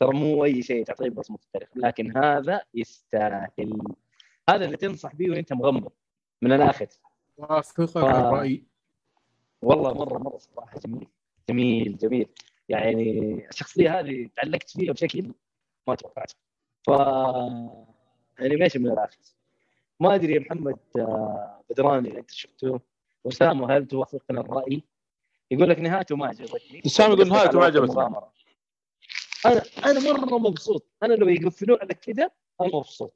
ترى مو أي شيء تعطيه بصمة في التاريخ لكن هذا يستاهل. هذا اللي تنصح به وأنت مغمض من الآخر. وافقك ف- الرأي. والله مرة مرة صراحة جميل جميل جميل. يعني الشخصيه هذه تعلقت فيها بشكل ما توقعت ف انيميشن من الآخر ما أدري يا محمد آه، بدراني أنت شفته اسامه هل توافقنا الرأي؟ يقول لك نهايته ما عجبتني أسامة يقول نهايته ما عجبتني. أنا أنا مرة مبسوط أنا لو يقفلون على كذا أنا مبسوط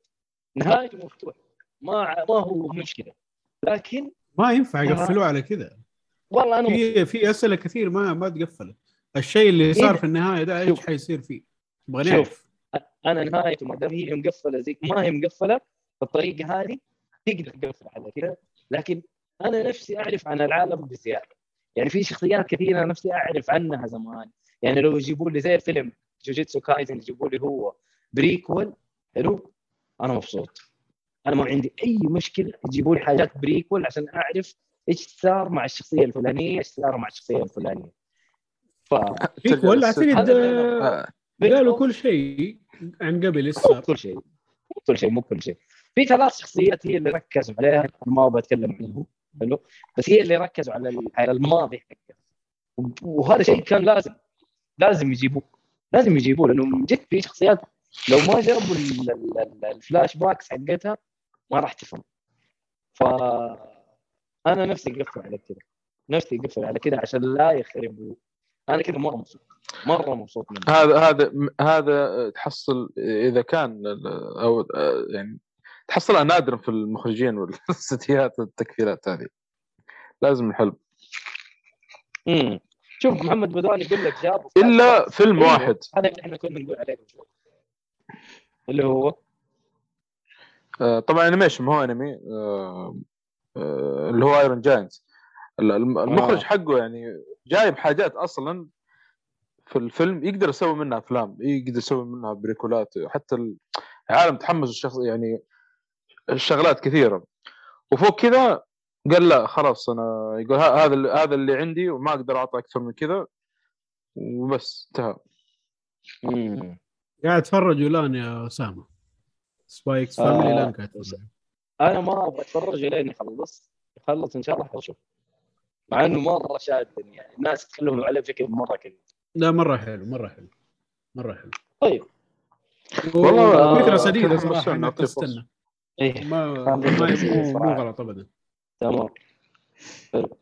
نهايته مفتوح ما ما هو مشكلة لكن ما ينفع. يقفلوه على كذا والله أنا في في أسئلة كثير ما ما تقفلت الشيء اللي صار إيه؟ في النهاية ده إيش. حيصير فيه؟ نبغى شوف. نعرف أنا نهايته ما دام هي مقفلة زي ما هي مقفلة بالطريقة هذه تقدر تقفل على كذا لكن أنا نفسي أعرف عن العالم بزيادة. يعني في شخصيات كثيرة نفسي أعرف عنها زمان. يعني لو يجيبوا لي زي الفيلم جوجيتسو كايزن يجيبوا لي هو prequel حلو؟ أنا مبسوط. أنا ما عندي أي مشكلة يجيبوا لي حاجات prequel عشان أعرف إيش صار مع الشخصية الفلانية إيش صار مع الشخصية الفلانية. ف فيك ولا أعتقد قالوا كل شيء عن قبل صار كل شيء. مو كل شيء مو كل شيء. في ثلاث شخصيات هي اللي ركزوا عليها. ما بتكلم عنهم. حلو. بس هي اللي ركزوا على على الماضي. حقه وهذا شيء كان لازم. لازم يجيبوه. لازم يجيبوه لأنه من جد في شخصيات لو ما جابوا ال- ال flashbacks حقتها ما راح تفهم. ف أنا نفسي قفل على كذا نفسي قفل على كذا عشان لا يخربوا أنا كذا مرة مبسوط. مرة مبسوط منه. هذا هذا هذا تحصل إذا كان أو يعني تحصلها نادرا في المخرجين والستيات التكفيرات هذه. لازم الحلم. امم شوف محمد بدوان يقول لك جاب إلا فيلم أيوه. واحد. هذا اللي إحنا كنا نقول عليه. اللي هو؟ آه، طبعا انيميشن ما هو انمي آه، آه، اللي هو ايرون جاينتس المخرج آه. حقه يعني جايب حاجات أصلا في الفيلم يقدر يسوي منها أفلام يقدر يسوي منها prequel ات حتى العالم تحمس الشخص يعني الشغلات كثيرة. وفوق كذا قال لا خلاص أنا يقول ه- هذا هذا اللي عندي وما أقدر أعطي أكثر من كذا وبس انتهى. قاعد أتفرج الان يا أسامة. Spy x آه، Family الان قاعد اتفرج أنا ما أبغى أتفرج لين يخلص يخلص إن شاء الله حشوف. مع إنه مرة شادني يعني. الناس يتكلموا عليه بشكل مرة كذا. لا مرة حلو مرة حلو مرة حلو. طيب. والله، فكره سديده صراحة انك. تستنى إيه. ما ما مو. غلط ابدا. تمام. حلو.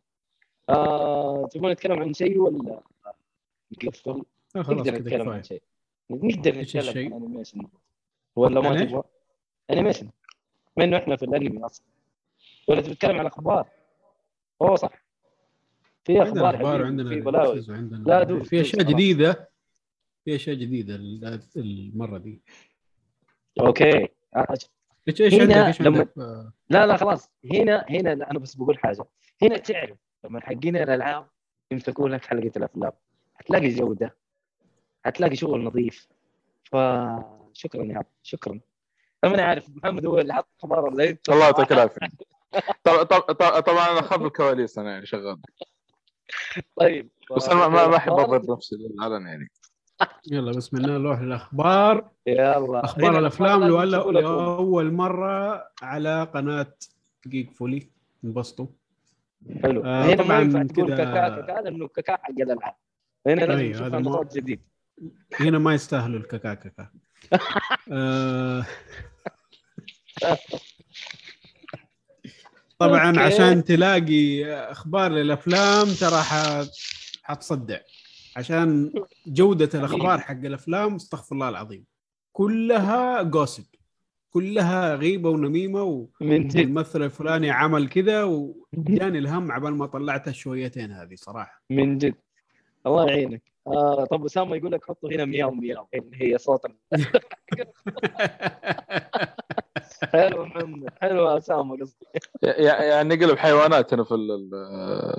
آه تبغون نتكلم عن شيء ولا؟ نقفل؟ آه خلاص نقدر نتكلم عن شيء. نقدر نتكلم؟ عن انيميشن ولا ما؟ تبغى؟ animation بما انه إحنا في الأنمي أصلا. ولا تتكلم عن أخبار؟ أوه صح. في عندنا أخبار أخبار وعندنا في بلاوي. لا، في أشياء. جديدة في أشياء جديدة ال- المرة دي. أوكي. إيش إيش هنا عندك؟ لما- عندك؟ لا لا خلاص. هنا هنا أنا بس بقول حاجة. هنا تعرف لما حقين الألعاب يمسكوا لك حلقة الأفلام. هتلاقي جودة. هتلاقي شغل نظيف. فشكرا يا عبد شكرا. أنا عارف محمد هو اللي حط خبر الله يعطيك العافية. طب- طب- طب- طبعا أنا اخاف الكواليس أنا يعني شغال. طيب بس أنا ما- ما ما احب اضرب نفسي للعلن يعني. يلا بسم الله نروح للأخبار. يلا. أخبار الأفلام لازم. لأول مرة على قناة جيك فولي انبسطوا حلو. آه، هنا ما طبعاً ينفع تقول كاكا كاكا لأنه كاكا حق الألعاب. هنا لازم أيوة، نشوف ما- نمط جديد هنا ما يستاهلوا الكاكاكاكا آه، طبعا أوكي. عشان تلاقي أخبار للأفلام ترى ح- حتصدع. عشان جودة الأخبار حق الأفلام استغفر الله العظيم. كلها جوسب كلها غيبة ونميمة من جد. والممثل الفلاني عمل كذا وجاني الهم عبال ما طلعت الشويتين هذه صراحة. من جد. الله يعينك. آه طب أسامة يقول لك حطوا هنا مياو مياو. اللي هي صوت. حلو محمد حلو أسامة قصدي. يع- يعني نقلب حيوانات هنا في ال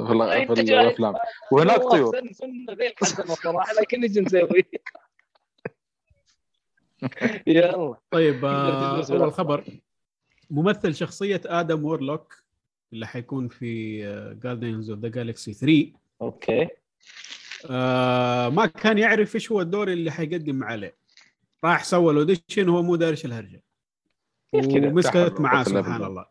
في, في الأفلام. وهناك طيور. ذي صراحة لكن إيش نسوي؟ يلا. طيب آه، اول ولا- خبر ممثل شخصية آدم وورلوك اللي حيكون في Guardians of the Galaxy 3 أوكي. آه ما كان يعرف إيش هو الدور اللي حيقدم عليه. راح سوى ال audition وهو مو داري إيش الهرجة؟ ومسكت معاه سبحان. الله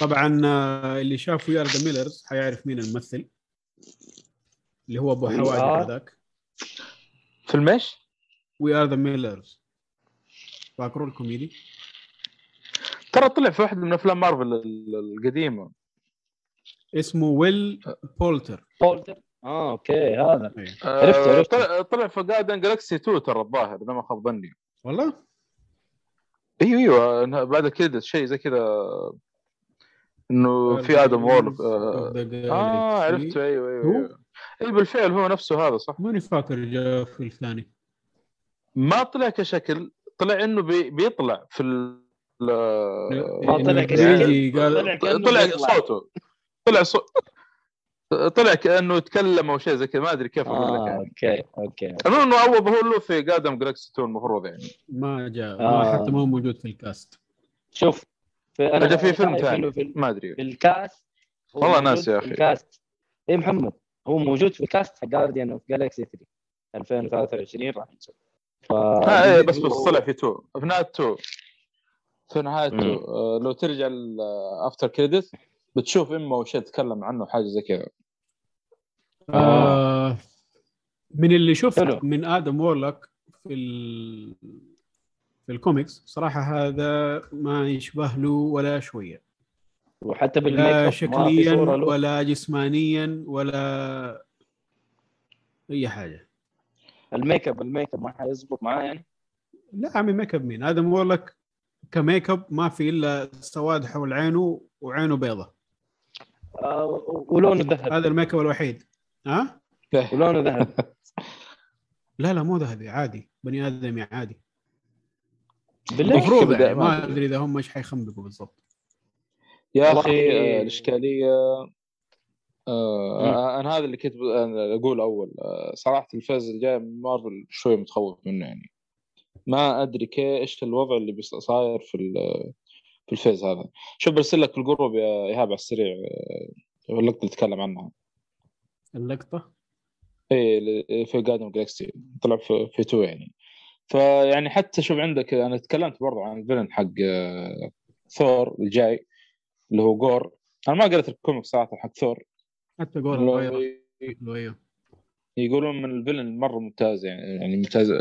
طبعا آه، اللي شاف We're the Millers حيعرف مين الممثل اللي هو أبو. حواجب هذاك فيلم إيش؟ We are the Millers فاكروا الكوميدي ترى طلع في واحدة من أفلام مارفل ال- القديمة اسمه Will Poulter Poulter آه أوكي هذا. عرفته، آه، عرفته. طلع طلع في Guardian Galaxy 2 ترى الظاهر إذا ما خاب ظني والله؟ أيوه أيوه. بعد كذا شيء زي كذا إنه في Adam Warlock آه, آه آه عرفته. أيوه أيوه؟ أيوه. أي بالفعل هو نفسه هذا صح؟ ماني فاكر جاء في الثاني. ما طلع كشكل طلع إنه بي بيطلع في ال ما طلع قال طلع طلع. صوته. طلع صوت طلع كأنه يتكلم أو شيء زي كذا ما أدري كيف أقول لك يعني. أوكي أوكي المهم إنه اول ظهور له في Guardian Galaxy 2 المفروض يعني. ما جاء آه. ما حتى ما هو موجود في ال cast. شوف في أنا في فيلم ثاني في ما أدري. في الكاست هو والله ناس يا أخي. ال cast. اي محمد هو موجود في ال cast حق Guardian of Galaxy 3 2023 راح نشوف ف ها إيه بس بس طلع في 2 في نهاية 2 في نهاية 2 مم. آه لو ترجع ال after credit بتشوف اما وش يتكلم عنه حاجة زي كذا. آه. من اللي شفت حلو. من Adam Warlock في ال... في الكوميكس صراحة هذا ما يشبه له ولا شوية. وحتى بال make شكليا ولا جسمانيا ولا أي حاجة. ال make up ال make up ما حيزبط معاه يعني؟ لا عمي make up مين؟ Adam Warlock ك make up ما في إلا سواد حول عينه وعينه بيضة. آه ولونه ذهب. هذا ال make up الوحيد. ها؟ ولونه ذهب؟ لا لا مو ذهبي عادي. بني آدمي عادي. المفروض يعني ما. أدري. إذا هم إيش حيخنبقوا بالضبط. يا أخي آه، الإشكالية آه أنا هذا اللي كنت أقول أول آه صراحة ال phase اللي جاي من مارفل شوية متخوف منه يعني. ما أدري إيش الوضع اللي صاير في في ال phase هذا. شوف برسل لك ال group يا إيهاب على السريع اللقطه اللي تكلم عنها. اللقطة؟ اي اللي في Guardian Galaxy طلع في في two يعني. فيعني حتى شوف عندك أنا تكلمت برضو عن ال villain حق آه، ثور الجاي اللي هو Gorr أنا ما قريت ال comic صراحة حق ثور حتى Gorr اللي. يقولون من ال villain مرة ممتاز يعني يعني ممتاز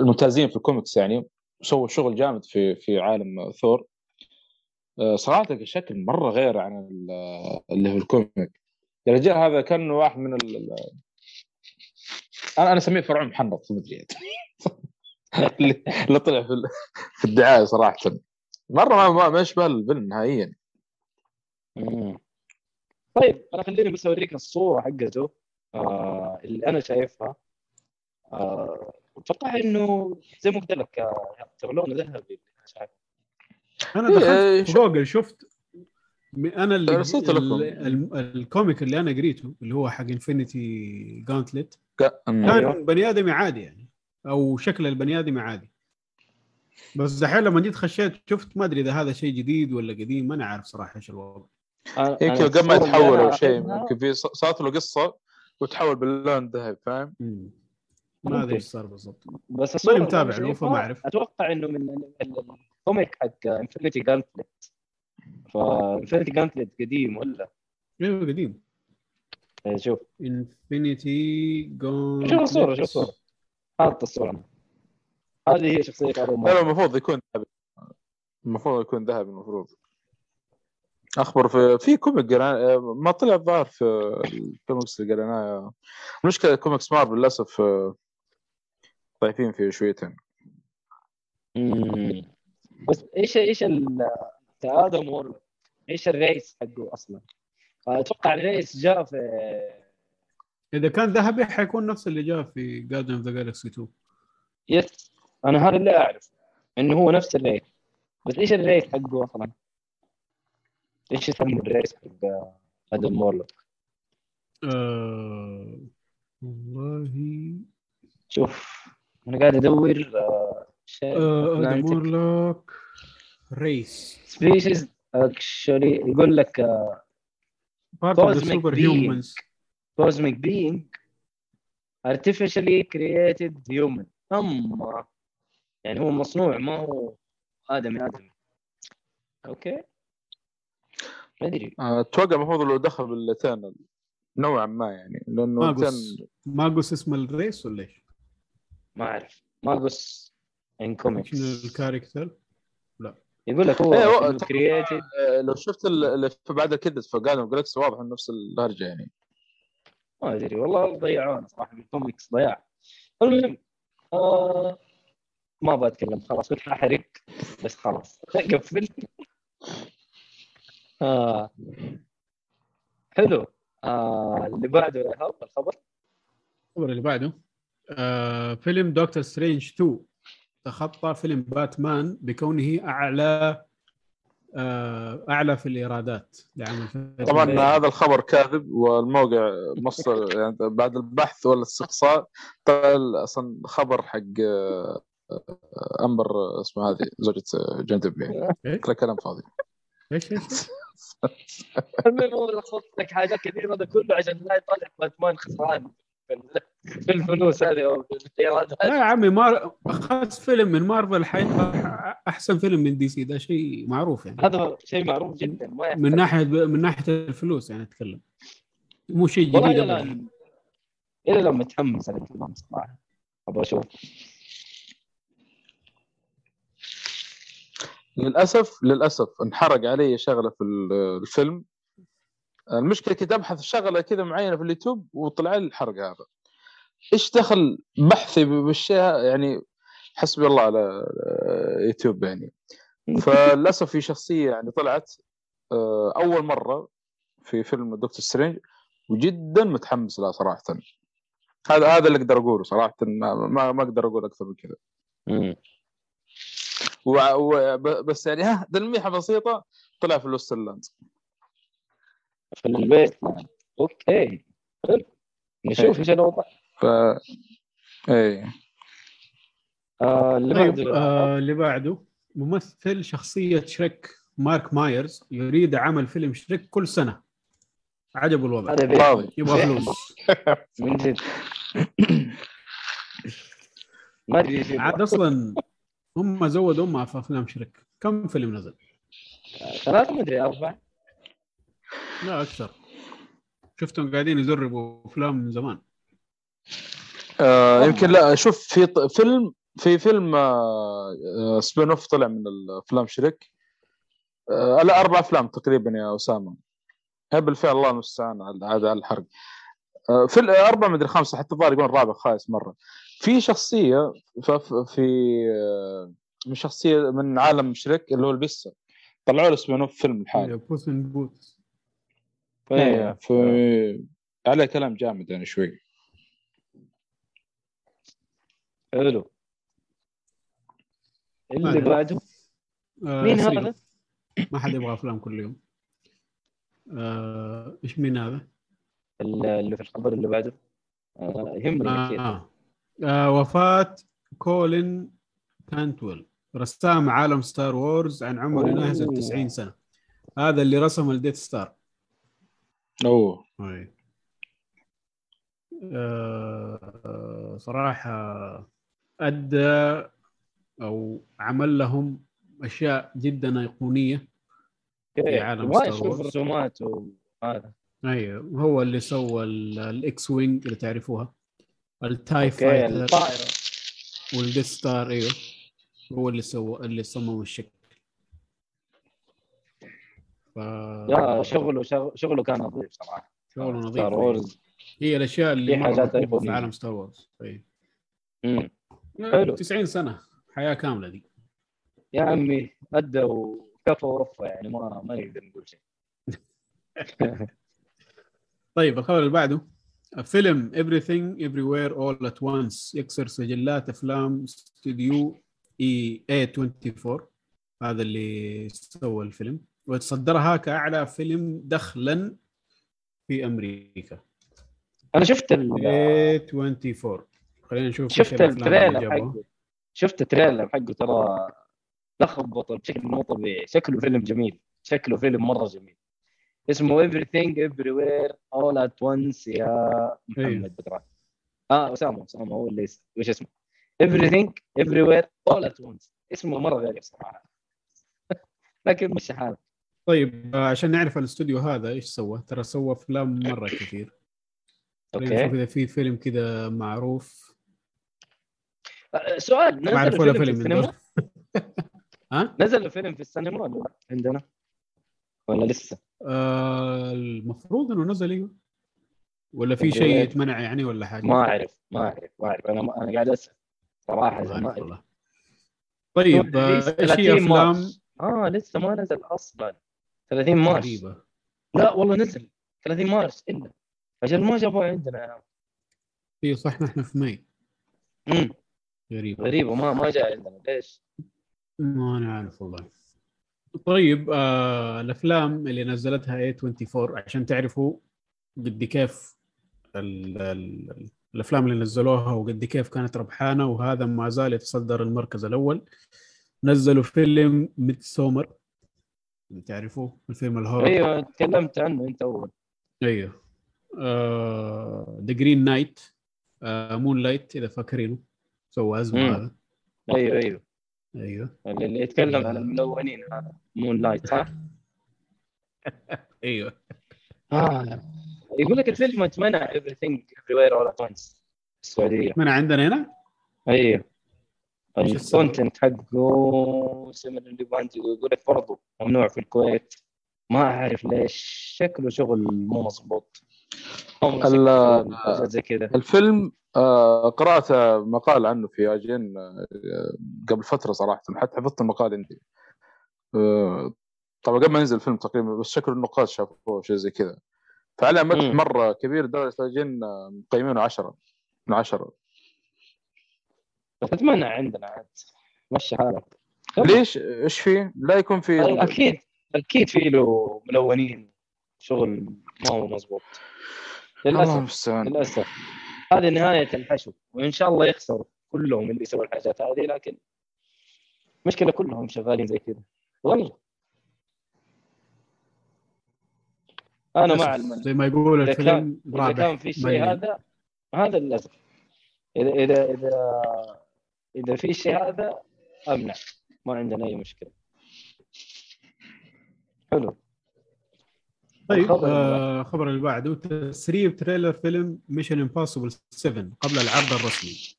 الممتازين في الكوميكس يعني. سووا شغل جامد في في عالم ثور آه، صراحة الشكل مرة غير عن ال- اللي في ال comic يا رجال هذا كان واحد من ال... أنا أنا أسميه فرعون محنط ما أدري اللي طلع في ال- في الدعاية صراحة مرة ما ما, يشبه الفيلن نهائيا. طيب أنا خليني بس أوريك الصورة حقته آه اللي أنا شايفها آه أتوقع إنه زي ما قلت لك آه، ترى لونه ذهبي. أنا إيه، دخلت في شوف. جوجل شفت أنا اللي أرسلت لكم. ال- ال- ال comic اللي أنا قريته اللي هو حق Infinity Gauntlet ك- أيوه. كان بني آدمي عادي يعني أو شكل البني آدمي عادي بس دحين لما جيت خشيت شفت ما أدري إذا هذا شيء جديد ولا قديم ما أنا عارف صراحة إيش الوضع يمكن قبل ما يتحول أنا أو شيء يمكن في صارت له قصة وتحول باللون الذهبي فاهم؟ ما أدري إيش صار بالضبط بس اللي متابع له، فما شايفها أعرف. أتوقع إنه من ال- ال- ال comic حق Infinity Gauntlet ف Infinity Gauntlet قديم ولا؟ أيوه قديم. إيه، شوف. Infinity Gaunt شوف الصورة شوف الصورة. حاط الصورة. هذه هي شخصية لا المفروض يكون ذهبي. المفروض يكون ذهبي المفروض. أخبر في في comic قرا ما طلع الظاهر في الكوميكس اللي قريناه المشكلة comics Marvel للأسف آه، ضعيفين فيه شويتين. بس إيش إيش ال- Adam Warlock إيش ال race حقه أصلا؟ أتوقع ال race جاء في إذا كان ذهبي حيكون نفس اللي جاء في Guardian of the Galaxy 2 yes أنا هذا اللي أعرف إنه هو نفس ال race بس إيش ال race حقه أصلا؟ إيش يسموا ال race حق Adam Warlock؟ آه... والله. شوف أنا قاعد أدور آه، شيء آه... Adam Warlock race species actually يقول لك being. humans cosmic being. Artificially created human. اما. يعني هو مصنوع ما هو ادمي ادمي أوكي ما أدري. أتوقع المفروض لو دخل بالاثنين نوعا ما يعني لأنه ماغوس. الاثنين ماغوس اسم ال race ولا إيش؟ ما أعرف. ماغوس in comics ال character؟ يقول لك هو إيه، هو- created آه، لو شفت ال- اللي في بعد كده في Guardian Galaxy واضح نفس الهرجه يعني. ما أدري والله ضيعونا صراحة في الكوميكس ضياع. المهم آه ما بتكلم خلاص كنت ححرق بس خلاص قفل. آه. حلو. آه. اللي بعده يا الخبر؟ الخبر اللي بعده آه فيلم دكتور سترينج 2 تخطى فيلم باتمان بكونه أعلى آه أعلى في الإيرادات لعام 2000. طبعا هذا الخبر كاذب والموقع مصر يعني بعد البحث والاستقصاء طلع أصلا خبر حق آه، أمبر اسمها هذه زوجة آه، جون ديب يعني إيه؟ كله كلام فاضي. إيش إيش؟ المهم لخصت لك حاجات كثيرة ده كله عشان لا يطلع باتمان خسران. في الفلوس هذه أو الايرادات لا يا عمي مار... اخذت فيلم من مارفل حيطلع أحسن فيلم من DC ده شيء معروف يعني. هذا شيء معروف جدا ما من ناحية من ناحية الفلوس يعني أتكلم. مو شيء جديد. الآن إلى الآن متحمس على الفيلم صراحة أبغى أشوف. للأسف للأسف انحرق علي شغلة في ال- الفيلم. المشكلة كنت أبحث شغلة كذا معينة في اليوتيوب وطلع لي الحرق هذا. إيش دخل بحثي بالشيء يعني حسبي الله على يوتيوب يعني. فللأسف في شخصية يعني طلعت آه، أول مرة في فيلم Doctor Strange وجدا متحمس لها صراحة. هذا هذا اللي أقدر أقوله صراحة. ما, ما, ما أقدر أقول أكثر من كذا. و... و... بس يعني ها تلميحة بسيطة طلع في الوسترلاند في البيت. أوكي. حلو نشوف إيش الوضع ف إيه. آه اللي طيب بعده. آه اللي بعده. ممثل شخصية شريك مارك مايرز يريد عمل فيلم شريك كل سنة. عجبه الوضع. هذا يبغى فلوس. من جد. ما أدري. عاد أصلا هم زودوا أمها في أفلام شريك. كم فيلم نزل؟ ثلاثة ما أدري أربع لا أكثر. شفتهم قاعدين يزربوا أفلام من زمان. آه يمكن لا شوف في ط... فيلم في فيلم آه آه spin off طلع من الأفلام شريك. آه لا أربع أفلام تقريبا يا أسامة. هي بالفعل الله المستعان على هذا الحرق. آه في أربع مدري خمسة حتى الظاهر يقول رابع خايس مرة. في شخصية في آه من شخصية من عالم شريك اللي هو البسه طلعوا له spin off فيلم الحالي. Puss in Boots إيه في عليه كلام جامد يعني شوي حلو اللي طيب. بعده آه مين سريع. هذا؟ ما حد يبغى أفلام كل يوم آه، إيش مين هذا؟ اللي في الخبر اللي بعده آه يهمني كثير آه. آه وفاة كولين كانتويل رسام عالم Star Wars عن عمر. يناهز ال 90 سنة هذا اللي رسم ال Death Star أوه. أي. آه صراحة أدى أو عمل لهم أشياء جدا أيقونية في عالم ما Star Wars. رسومات وهذا أيوه هو اللي سوى ال- ال X-wing اللي تعرفوها. ال TIE fighter الطائرة. وال Death Star أيوه هو اللي سوى اللي صمم الشكل. ف لا شغله شغ- شغله كان نظيف صراحة. شغله نظيف Star Wars هي الأشياء اللي في حاجات في. عالم Star Wars اي مم. حلو. 90 سنة حياة كاملة دي. يا عمي أدى وكفى ورفى يعني ما ما نقدر نقول شيء. طيب الخبر اللي بعده. فيلم Everything Everywhere All at Once. يكسر سجلات أفلام استوديو A24 هذا اللي سوى الفيلم. وتصدرها كأعلى فيلم دخلا في أمريكا. أنا شفت ال... A24 خلينا نشوف شفت ال trailer. حقه. شفت ال trailer حقه ترى لخبط بشكل مو طبيعي. شكله فيلم جميل. شكله فيلم مرة جميل. اسمه everything everywhere all at once يا محمد بدران آه أسامة أسامة هو اللي وش اسمه؟ Everything everywhere all at once. اسمه مرة غريب صراحة. لكن مش حالك طيب آه، عشان نعرف الاستوديو هذا إيش سوى؟ ترى سوى أفلام مرة كثير. خلينا نشوف أوكي إذا في فيلم كذا معروف. آه، سؤال ما نزل ولا الفيلم في فيلم دول السينما؟ ها؟ نزل الفيلم في السينما ولا عندنا؟ ولا لسه؟ آه المفروض إنه نزل إيوه. ولا في طب شيء إيه؟ يتمنع يعني ولا حاجة؟ ما أعرف ما أعرف ما أعرف. أنا أنا قاعد أسأل. صراحة ما ما اعرف والله. طيب آه، إيش هي 30 أفلام. آه لسه ما نزل أصلا. 30 مارس. غريبة. لا والله نزل. 30 مارس إلا. أجل ما جابوه عندنا. اي صح نحن في ماي. امم غريبة. غريبة ما ما جاء عندنا. ليش؟ ما أنا عارف والله. طيب آه الأفلام اللي نزلتها A24 عشان تعرفوا قد كيف ال ال الأفلام اللي نزلوها وقد كيف كانت ربحانة وهذا ما زال يتصدر المركز الأول. نزلوا فيلم Midsommar تعرفوه الفيلم ال horror أيوه تكلمت عنه أنت أول. أيوه. ذا Green Knight Moonlight إذا فاكرينه. سوى ازمه. هذا أيوه أيوه. أيوه. اللي يتكلم عن الملونين هذا Moonlight صح؟ أيوه. آه. يقول لك الفيلم اتمنع everything everywhere all at once. في السعودية. من عندنا هنا؟ أيوه؟ ال content حقه سمر اللي باندي يقول لك برضه ممنوع في الكويت. ما أعرف ليش. شكله شغل مو حاجات زي كذا. الفيلم آه، قرأت مقال عنه في IGN آه، قبل فترة صراحة حتى حفظت المقال عندي. آه، طبعا قبل ما ينزل الفيلم تقريبا بس شكل النقاد شافوه شيء زي كذا. فعلى مدح. مرة كبير درجه أجين مقيمينه 10 من 10 بس أتمنى عندنا عاد. مشي حالك. ليش؟ إيش فيه؟ لا يكون في. أكيد أكيد في له ملونين شغل ما هو مضبوط للاسف للأسف. هذه نهاية الحشو وإن شاء الله يخسروا كلهم اللي يسووا الحاجات هذه لكن مشكلة كلهم شغالين زي كذا. والله أنا مع. المنع زي ما يقول إذا الفيلم كان إذا كان في شيء. هذا هذا للأسف. اذا اذا إذا إذا في شيء هذا أمنع. ما عندنا أي مشكلة. حلو. طيب الخبر اللي آه خبر اللي بعده تسريب trailer فيلم Mission Impossible 7 قبل العرض الرسمي.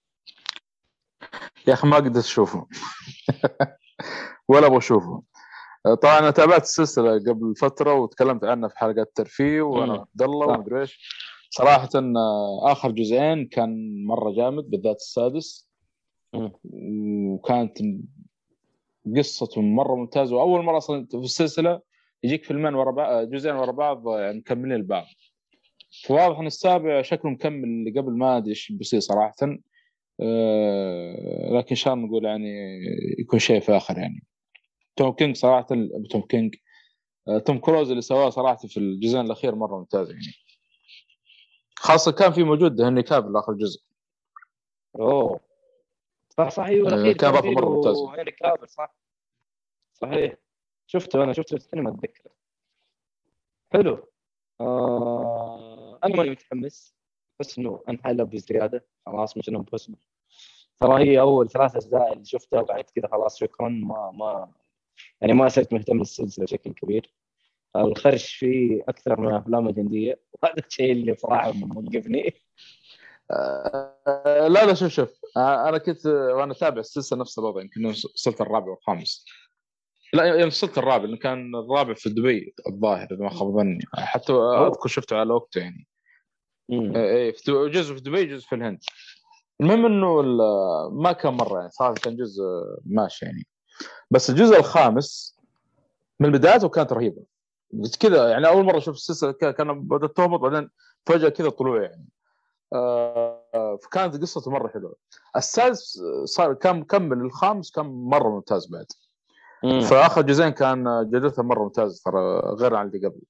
يا أخي ما قدرت أشوفه. ولا أبغى أشوفه. طبعا أنا تابعت السلسلة قبل فترة وتكلمت عنها في حلقات ترفيه وأنا. عبد الله. ومدري إيش. صراحة آه، آخر جزئين كان مرة جامد بالذات السادس. وكانت قصته مرة ممتازة وأول مرة أصلا في السلسلة يجيك فيلمين ورا بعض جزئين ورا بعض يعني مكملين البعض فواضح إن السابع شكله مكمل اللي قبل ما أدري إيش بيصير صراحة. آه، لكن إن شاء الله نقول يعني يكون شيء فاخر يعني. توم king صراحة توم king. آه، توم كروز اللي سواه صراحة في الجزئين الأخير مرة ممتاز يعني. خاصة كان في موجود هنري كافل آخر جزء. أوه. صح صح أيوه آه، كان برضه له ممتاز. كافل صح. صحيح. شفته أنا شفته في السينما اتذكر حلو. آه أنا ماني متحمس بس إنه انحلب بزياده خلاص مش إنه امبوسيبل ترى هي أول ثلاث أجزاء اللي شفتها بعد كذا خلاص شكرا. ما ما يعني ما صرت مهتم بالسلسلة بشكل كبير. الخرش فيه أكثر من افلام الهندية. وهذا الشيء اللي صراحة موقفني آه، لا لا شوف شوف. آه، أنا كنت آه، وأنا اتابع السلسلة نفس الوضع يمكن وصلت الرابع والخامس. لا يوم وصلت الرابع لأنه كان الرابع في دبي الظاهر إذا ما خاب ظني. حتى أذكر شفته على وقته يعني. في دبي- جزء في دبي جزء في الهند. المهم إنه ما كان مرة يعني صراحة كان جزء ماشي يعني. بس الجزء الخامس من بدايته كانت رهيبة. كذا يعني أول مرة أشوف السلسلة كان بدأت تهبط بعدين فجأة كذا طلوع يعني. آه، فكانت قصته مرة حلوة السادس صار كان مكمل الخامس كان مرة ممتاز بعد مم. فآخر جزئين كان جودتها مرة ممتازة ترى غير عن اللي قبل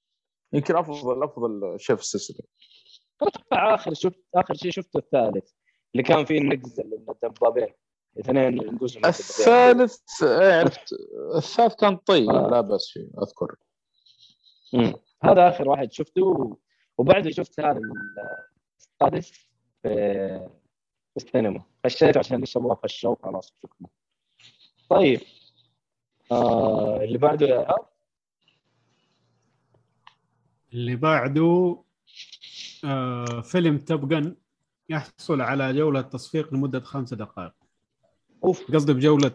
يمكن افضل أفضل شيء في السلسلة أتوقع آخر شفت آخر شيء شفته الثالث اللي كان فيه النقز الدبابين اثنين. الثالث إيه، عرفت الثالث كان طيب آه. لا بأس فيه اذكر مم. هذا آخر واحد شفته وبعده شفت هذا السادس في السينما خشيته عشان الشباب خشوا وخلاص شكرا طيب آه اللي بعده يا إيهاب؟ اللي بعده آه فيلم Top Gun يحصل على جولة تصفيق لمدة خمسة دقائق أوف قصدي بجولة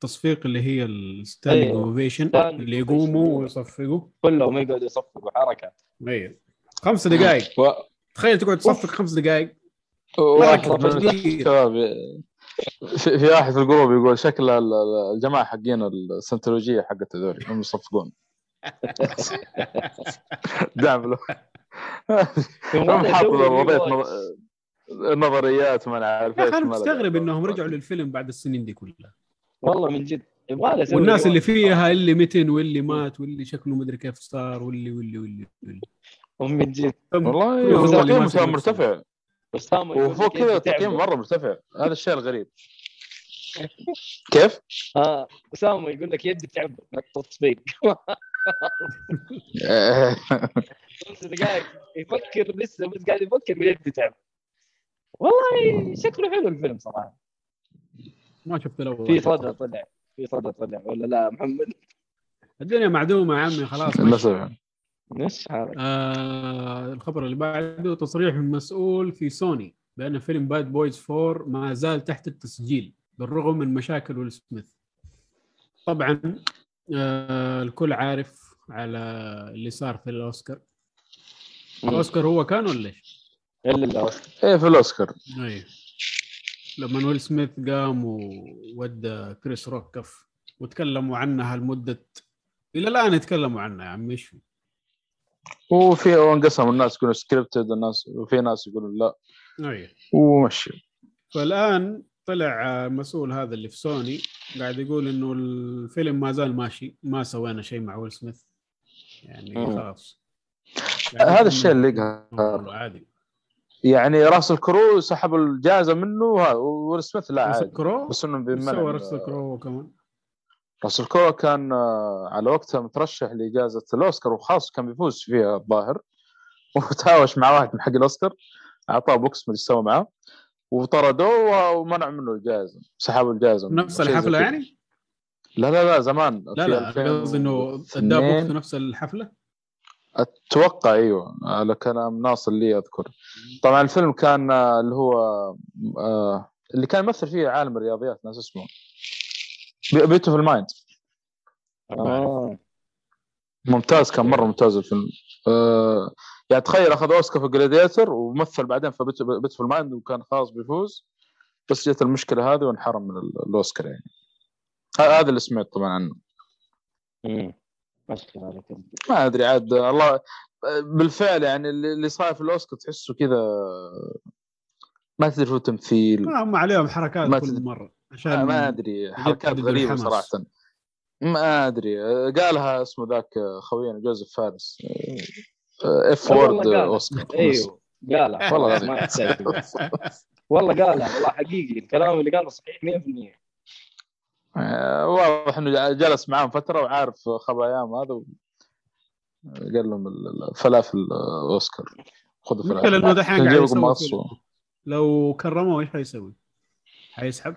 تصفيق اللي هي ال standing أيوه. ovation اللي يقوموا. ويصفقوا كلهم يقعدوا يصفقوا حركه أيوه خمس دقائق. تخيل تقعد تصفق خمس دقائق. الشباب في, في واحد في الجروب يقول شكل ال- ال- الجماعة حقين السنتولوجية حقت هذول هم يصفقون. دعم له. هم حاطوا نظ- نظريات ما أنا عارف يا إيش أخي أنا مستغرب. إنهم رجعوا للفيلم بعد السنين دي كلها. والله من جد يبغى والناس اللي. فيها اللي متن واللي مات واللي شكله مدري كيف صار واللي واللي واللي, واللي. هم من جد. والله نفسه. مرتفع. وفوق كذا يد تعبه. تقييم مرة مرتفع. هذا الشيء الغريب. كيف؟ آه اسامه يقول لك يدي تعب. تصفيق خمس دقائق. يفكر لسه بس قاعد يفكر بيدي تعب. والله شكله حلو الفيلم صراحة. ما شفت الأول في صدى طلع. في صدى طلع. ولا لا محمد؟ الدنيا معدومة يا عمي خلاص. للأسف. إيش هذا آه الخبر اللي بعده تصريح من مسؤول في سوني بأن فيلم Bad Boys 4 ما زال تحت التسجيل بالرغم من مشاكل ويل سميث. طبعا آه الكل عارف على اللي صار في الأوسكار. الأوسكار هو كان ولا إيش؟ إلا لا إيه في الأوسكار. أي. لما ويل سميث قام وأدى كريس روك كف وتكلموا عنها لمدة إلى الآن يتكلموا عنها يا عمي إيش وفي وانقسم الناس يقولون scripted الناس وفي ناس يقولون لا. اي ومشي. فالآن طلع مسؤول هذا اللي في سوني قاعد يقول إنه الفيلم ما زال ماشي ما سوينا شيء مع ويل سميث. يعني. خلاص. هذا الشيء اللي يقهر. عادي. يعني راسل كرو سحبوا الجائزة منه وويل سميث لا عادي. بس إنه سوى بيمنع راسل كرو هو كمان. راسل كرو كان آه، على وقتها مترشح لجائزه الأوسكار وخاص كان بيفوز فيها الظاهر وتهاوش مع واحد من حق الأوسكار أعطاه بوكس ما سوى معاه وطردوه ومنع منه الجائزة سحبوا الجائزة. نفس الحفلة. يعني؟ لا لا لا زمان لا لا قصدي إنه 2002 أداه بوكس في نفس الحفلة أتوقع أيوه على كلام ناصر لي أذكر طبعا الفيلم كان آه، اللي هو آه، اللي كان يمثل فيه عالم الرياضيات ناش اسمه Beautiful Mind آه. ممتاز كان مرة ممتاز الفيلم. آه يعني تخيل أخذ أوسكار في Gladiator ومثل بعدين في Beautiful Mind وكان خلاص بيفوز. بس جت المشكلة هذه وانحرم من ال- الأوسكار يعني. هذا اللي سمعت طبعا عنه. ما أدري عاد الله بالفعل يعني اللي اللي صاير في الأوسكار تحسه كذا ما تدري هو تمثيل. ما هم عليهم حركات ما كل. مرة. عشان ما أدري حركات غريبة. صراحة ما أدري قالها اسمه ذاك خوينا جوزيف فارس F word قالها. اوسكار إيوه قالها والله ما. والله قالها والله حقيقي الكلام اللي قاله صحيح 100% آه، واضح إنه جلس معاهم فترة وعارف خباياهم هذا و... قال لهم ال- ال- فلافل آه، أوسكار خذوا فلافل دحين لو كرموه إيش حيسوي؟ حيسحب؟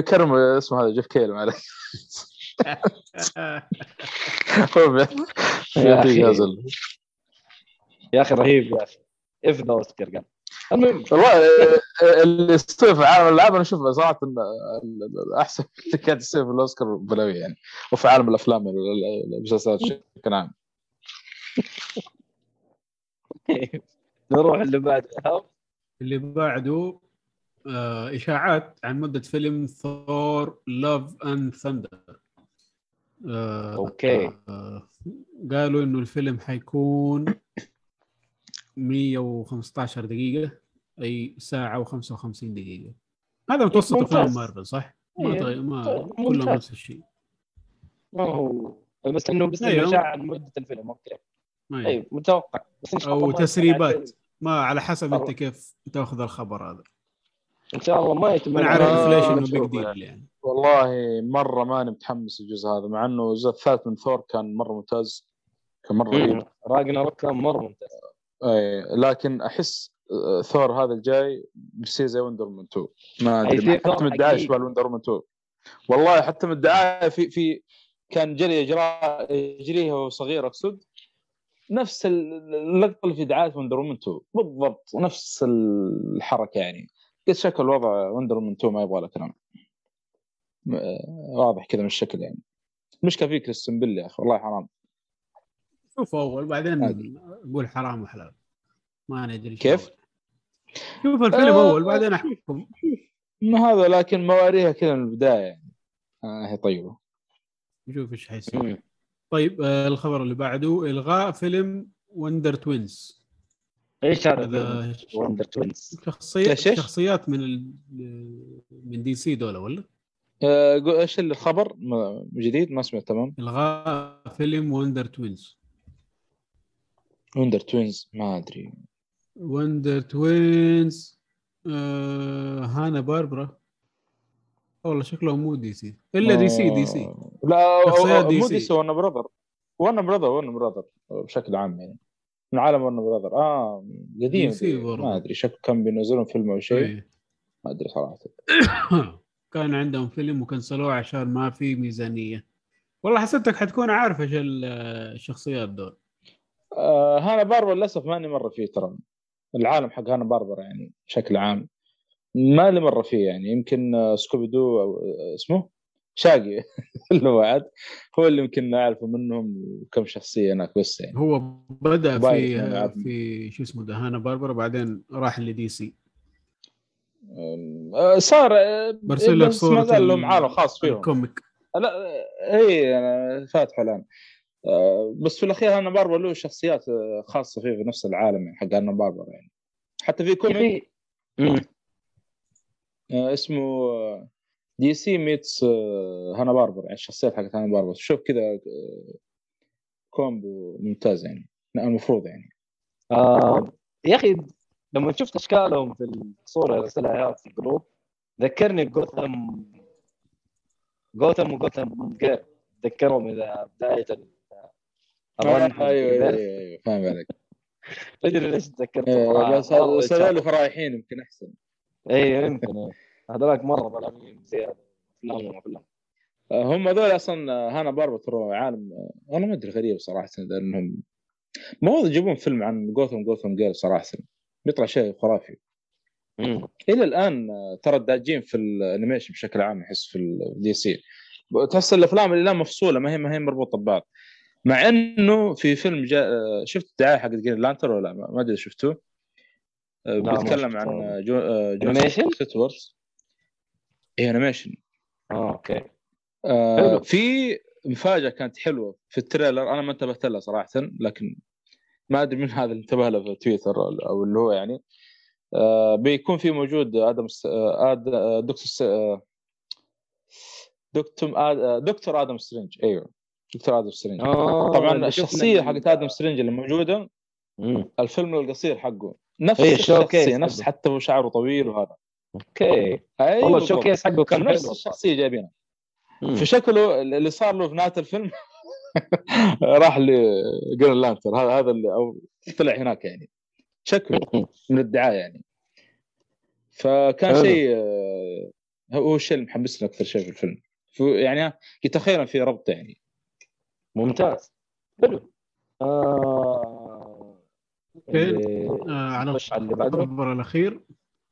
كرم اسمه هذا جيف كيلي معلش يا. جائزة. يا أخي رهيب يا أخي. F the Oscar قال المهم. والله اللي في عالم الألعاب أنا أشوف صراحة أحسن اللي قاعد يصير في الأوسكار بلاوي يعني. وفي عالم الأفلام يعني ال- المسلسلات بشكل عام. نروح اللي بعدها اللي بعده إشاعات عن مدة فيلم ثور Love and Thunder okay. آه قالوا إنه الفيلم حيكون 115 دقيقة أي ساعة و55 دقيقة هذا متوسط. أفلام مارفل صح؟ ما إيه، تغير ما. كلهم نفس الشيء ما هو بس انه بس أيوه. إنه إشاعة عن مدة الفيلم okay ما أيوه متوقع بس إن شاء الله أو تسريبات. ما على حسب أنت. كيف تأخذ الخبر هذا إن شاء الله ما يتم أنا عارف آه، ليش. إنه big. deal يعني والله مرة ماني متحمس الجزء هذا مع إنه الجزء الثالث من ثور كان مرة ممتاز كان مرة رهيب. Ragnarok كان مرة ممتاز اي لكن أحس آه، ثور هذا الجاي بيصير زي Wonder Woman 2 ما أدري حتى ثور من الدعايه. شبه Wonder Woman 2 والله حتى من الدعايه في في كان جري اجراء يجريها وهو صغير أقصد نفس ال- اللقطه اللي في دعاية Wonder Woman 2 بالضبط نفس الحركة يعني قلت شكل وضع Wonder Woman 2 ما يبغى له كلام. م- واضح كذا من الشكل يعني. المشكلة فيه كريستن بيل يا أخي والله حرام. شوف أول بعدين عادي. قول حرام وحلال. ما ندري كيف؟ شوف الفيلم آه، أول بعدين احكم ما هذا لكن مواريها كذا من البداية يعني. آه هي طيبة. نشوف إيش حيصير. طيب آه الخبر اللي بعده إلغاء فيلم وندر توينز إيش هذا هذا وندر توينز شخصيات؟ شخصيات من ال... من دي سي دولة ولا؟ آه، إيش الخبر؟ جديد ما سمعت تمام. الغاء فيلم وندر توينز وندر توينز ما أدري. وندر توينز آه هانا باربرا. والله شكله مو دي سي. إلا دي سي دي سي. آه، لا شخصيات مو دي سي. وارنر براذرز وارنر براذرز وارنر براذرز بشكل عام يعني. من عالم وارنر براذرز آه قديم. ما أدري شكله كان بينزلون فيلم أو شيء. إيه. ما أدري صراحة. كان عندهم فيلم وكنسلوه عشان ما في ميزانية. والله حسبتك حتكون عارف إيش ال- الشخصيات دول. آه هانا باربرا للأسف ماني مرة فيه ترى. العالم حق هانا باربر يعني بشكل عام ما لي مرة فيه يعني. يمكن آه، سكوبي دو آه، اسمه؟ شاقي. اللي هو عاد هو اللي يمكن اعرفه منهم وكم شخصية هناك بس يعني. هو بدأ في عارف. في شو اسمه ده هانا باربرا بعدين راح لدي سي آه، صار آه، برسل لك ما زال لهم ال- عالم خاص فيهم. ال comic. لا اي أنا فاتحة الآن. آه، بس في الأخير هانا باربرا له شخصيات آه، خاصة فيه في نفس العالم يعني حق هانا باربرا يعني. حتى في comic. آه، اسمه آه، دي سي meets آه، هانا باربرا يعني الشخصيات حقت هانا باربرا شوف كذا آه، combo ممتاز يعني. المفروض يعني. آه يا أخي لما شفت أشكالهم في الصورة اللي ارسلها في ال group ذكرني بجوثام جوثام وجوثام جيرلز ذكرهم إذا بداية ال run حق أيوه أيوه. أيوه فاهم عليك. تدري ليش تذكرت؟ آه،؟ بس هذول فرايحين يمكن أحسن. اي يمكن إيه. هذولاك مرة ظلامين زيادة. افلام وافلام آه، هم هذول أصلا آه، هانا باربر ترى عالم آه، أنا ما أدري غريب صراحة لأنهم المفروض يجيبون فيلم عن جوثم جوثم جير صراحة بيطلع شيء خرافي. إلى الآن ترى الداجين في الأنيميشن بشكل عام احس في الدي سي. تحس الأفلام اللي لا مفصولة ما هي ما هي مربوطة ببعض. مع إنه في فيلم آه، شفت الدعاية حق جرين لانتر ولا لا؟ ما أدري شفتوه. بيتكلم. عن جو جون animation؟ اي animation آه okay. آه. في مفاجأة كانت حلوة في ال trailer. أنا ما انتبهت لها صراحة لكن ما أدري من هذا اللي انتبه له في تويتر أو اللي هو يعني. آه بيكون في موجود آدم س... آه آد... آه دكتور س... آه دكتور آد... دكتور آدم سترينج. أيوه دكتور آدم سترينج. طبعا الشخصية حقت آدم سترينج اللي موجودة مم. الفيلم القصير حقه. نفس إيه، الشخصية نفس. حتى هو شعره طويل وهذا. okay. أيوه والله. ال showcase حقه كان نفس حلو الشخصية جايبينها. في شكله اللي صار له في نهاية الفيلم راح لجرين لانترن هذا هذا اللي أو طلع هناك يعني. شكله من الدعاية يعني. فكان. شيء آه، هو الشيء اللي محمسني أكثر شيء في الفيلم. في- يعني كنت أخيرا في ربط يعني. ممتاز. حلو. آه... اللي- آه على الخبر الأخير.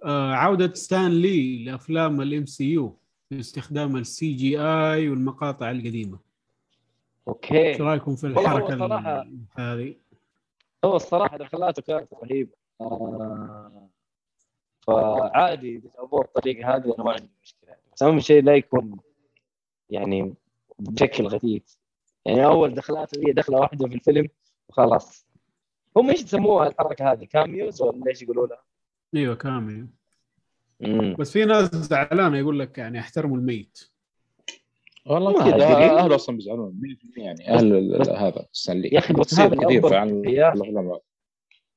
عودة ستان لي لأفلام ال MCU باستخدام ال CGI والمقاطع القديمة. Okay. إيش رأيكم في الحركة هذه؟ هو الصراحة دخلاته كانت رهيبة. آه... فعادي جابوه بالطريقة هذه أنا ما عندي مشكلة. بس أهم شيء لا يكون يعني بشكل غثيث. يعني أول دخلات هي دخلة واحدة في الفيلم وخلاص. هم إيش يسموها الحركة هذه؟ cameos ولا إيش يقولوا لها؟ أيوه cameo مم. بس في ناس زعلانه يقول لك يعني احترموا الميت. والله ما. اهله أصلا بيزعلون. 100% يعني أهل هذا. ستانلي يا أخي بس هذا أخي. الافلام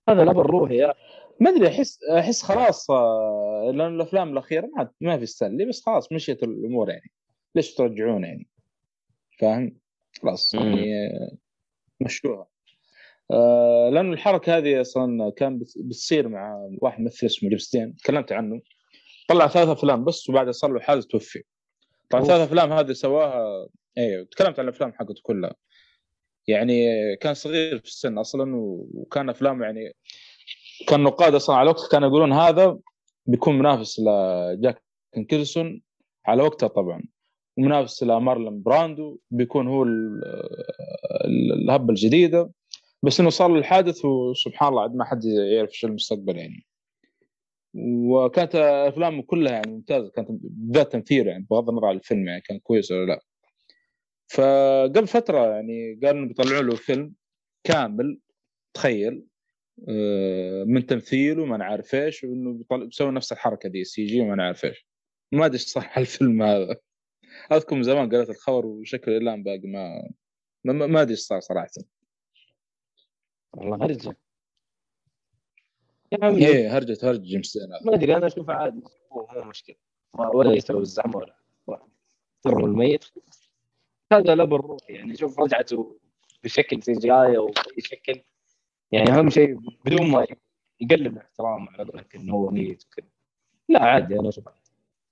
هذا الامر روحي يا ما أدري احس أحس خلاص آه، لأن الأفلام الأخيرة ما ما في ستانلي بس خلاص مشيت الأمور يعني؟ ليش ترجعون يعني؟ فاهم؟ خلاص. يعني آه، مشوها آه لأنه الحركة هذه أصلا كان بت- بتصير مع واحد ممثل اسمه ليبستين. تكلمت عنه. طلع ثلاث أفلام بس وبعدها صار له حادث توفي. طبعا. ثلاث أفلام هذه سواها أيوه تكلمت عن الأفلام حقته كلها. يعني كان صغير في السن أصلا وكان افلامه يعني كان نقاد أصلا على وقت كانوا يقولون هذا بيكون منافس لجاك نيكلسون على وقتها طبعا. ومنافس لمارلون براندو بيكون هو ال- ال- الهبة الجديدة. بس إنه صار الحادث وسبحان الله عاد ما حد يعرف شو المستقبل يعني. وكانت أفلامه كلها يعني ممتازة كانت بالذات تمثيل يعني بغض النظر عن الفيلم يعني كان كويس ولا لا. فقبل فترة يعني قالوا إنه بيطلعوا له فيلم كامل تخيل آه، من تمثيل وما نعرف إيش وإنه بيسوي نفس الحركة دي سي جي وما نعرف إيش. ما أدري صح الفيلم هذا. أذكر من زمان قريت الخبر وشكله الان باقي ما ما, ما- أدري صار صراحة. والله هرجة. يا عمي. إيه هرجت هرجة جيمس ما أدري أنا اشوفه عادي. مو مشكلة. ولا يسوي الزعم ولا تر الميت هذا لا بالروح. يعني شوف رجعته بشكل CGI أو بأي شكل. يعني أهم شيء بدون ما يقلل الاحترام على قولك إنه هو ميت وكذا. لا عادي أنا أشوف عادي.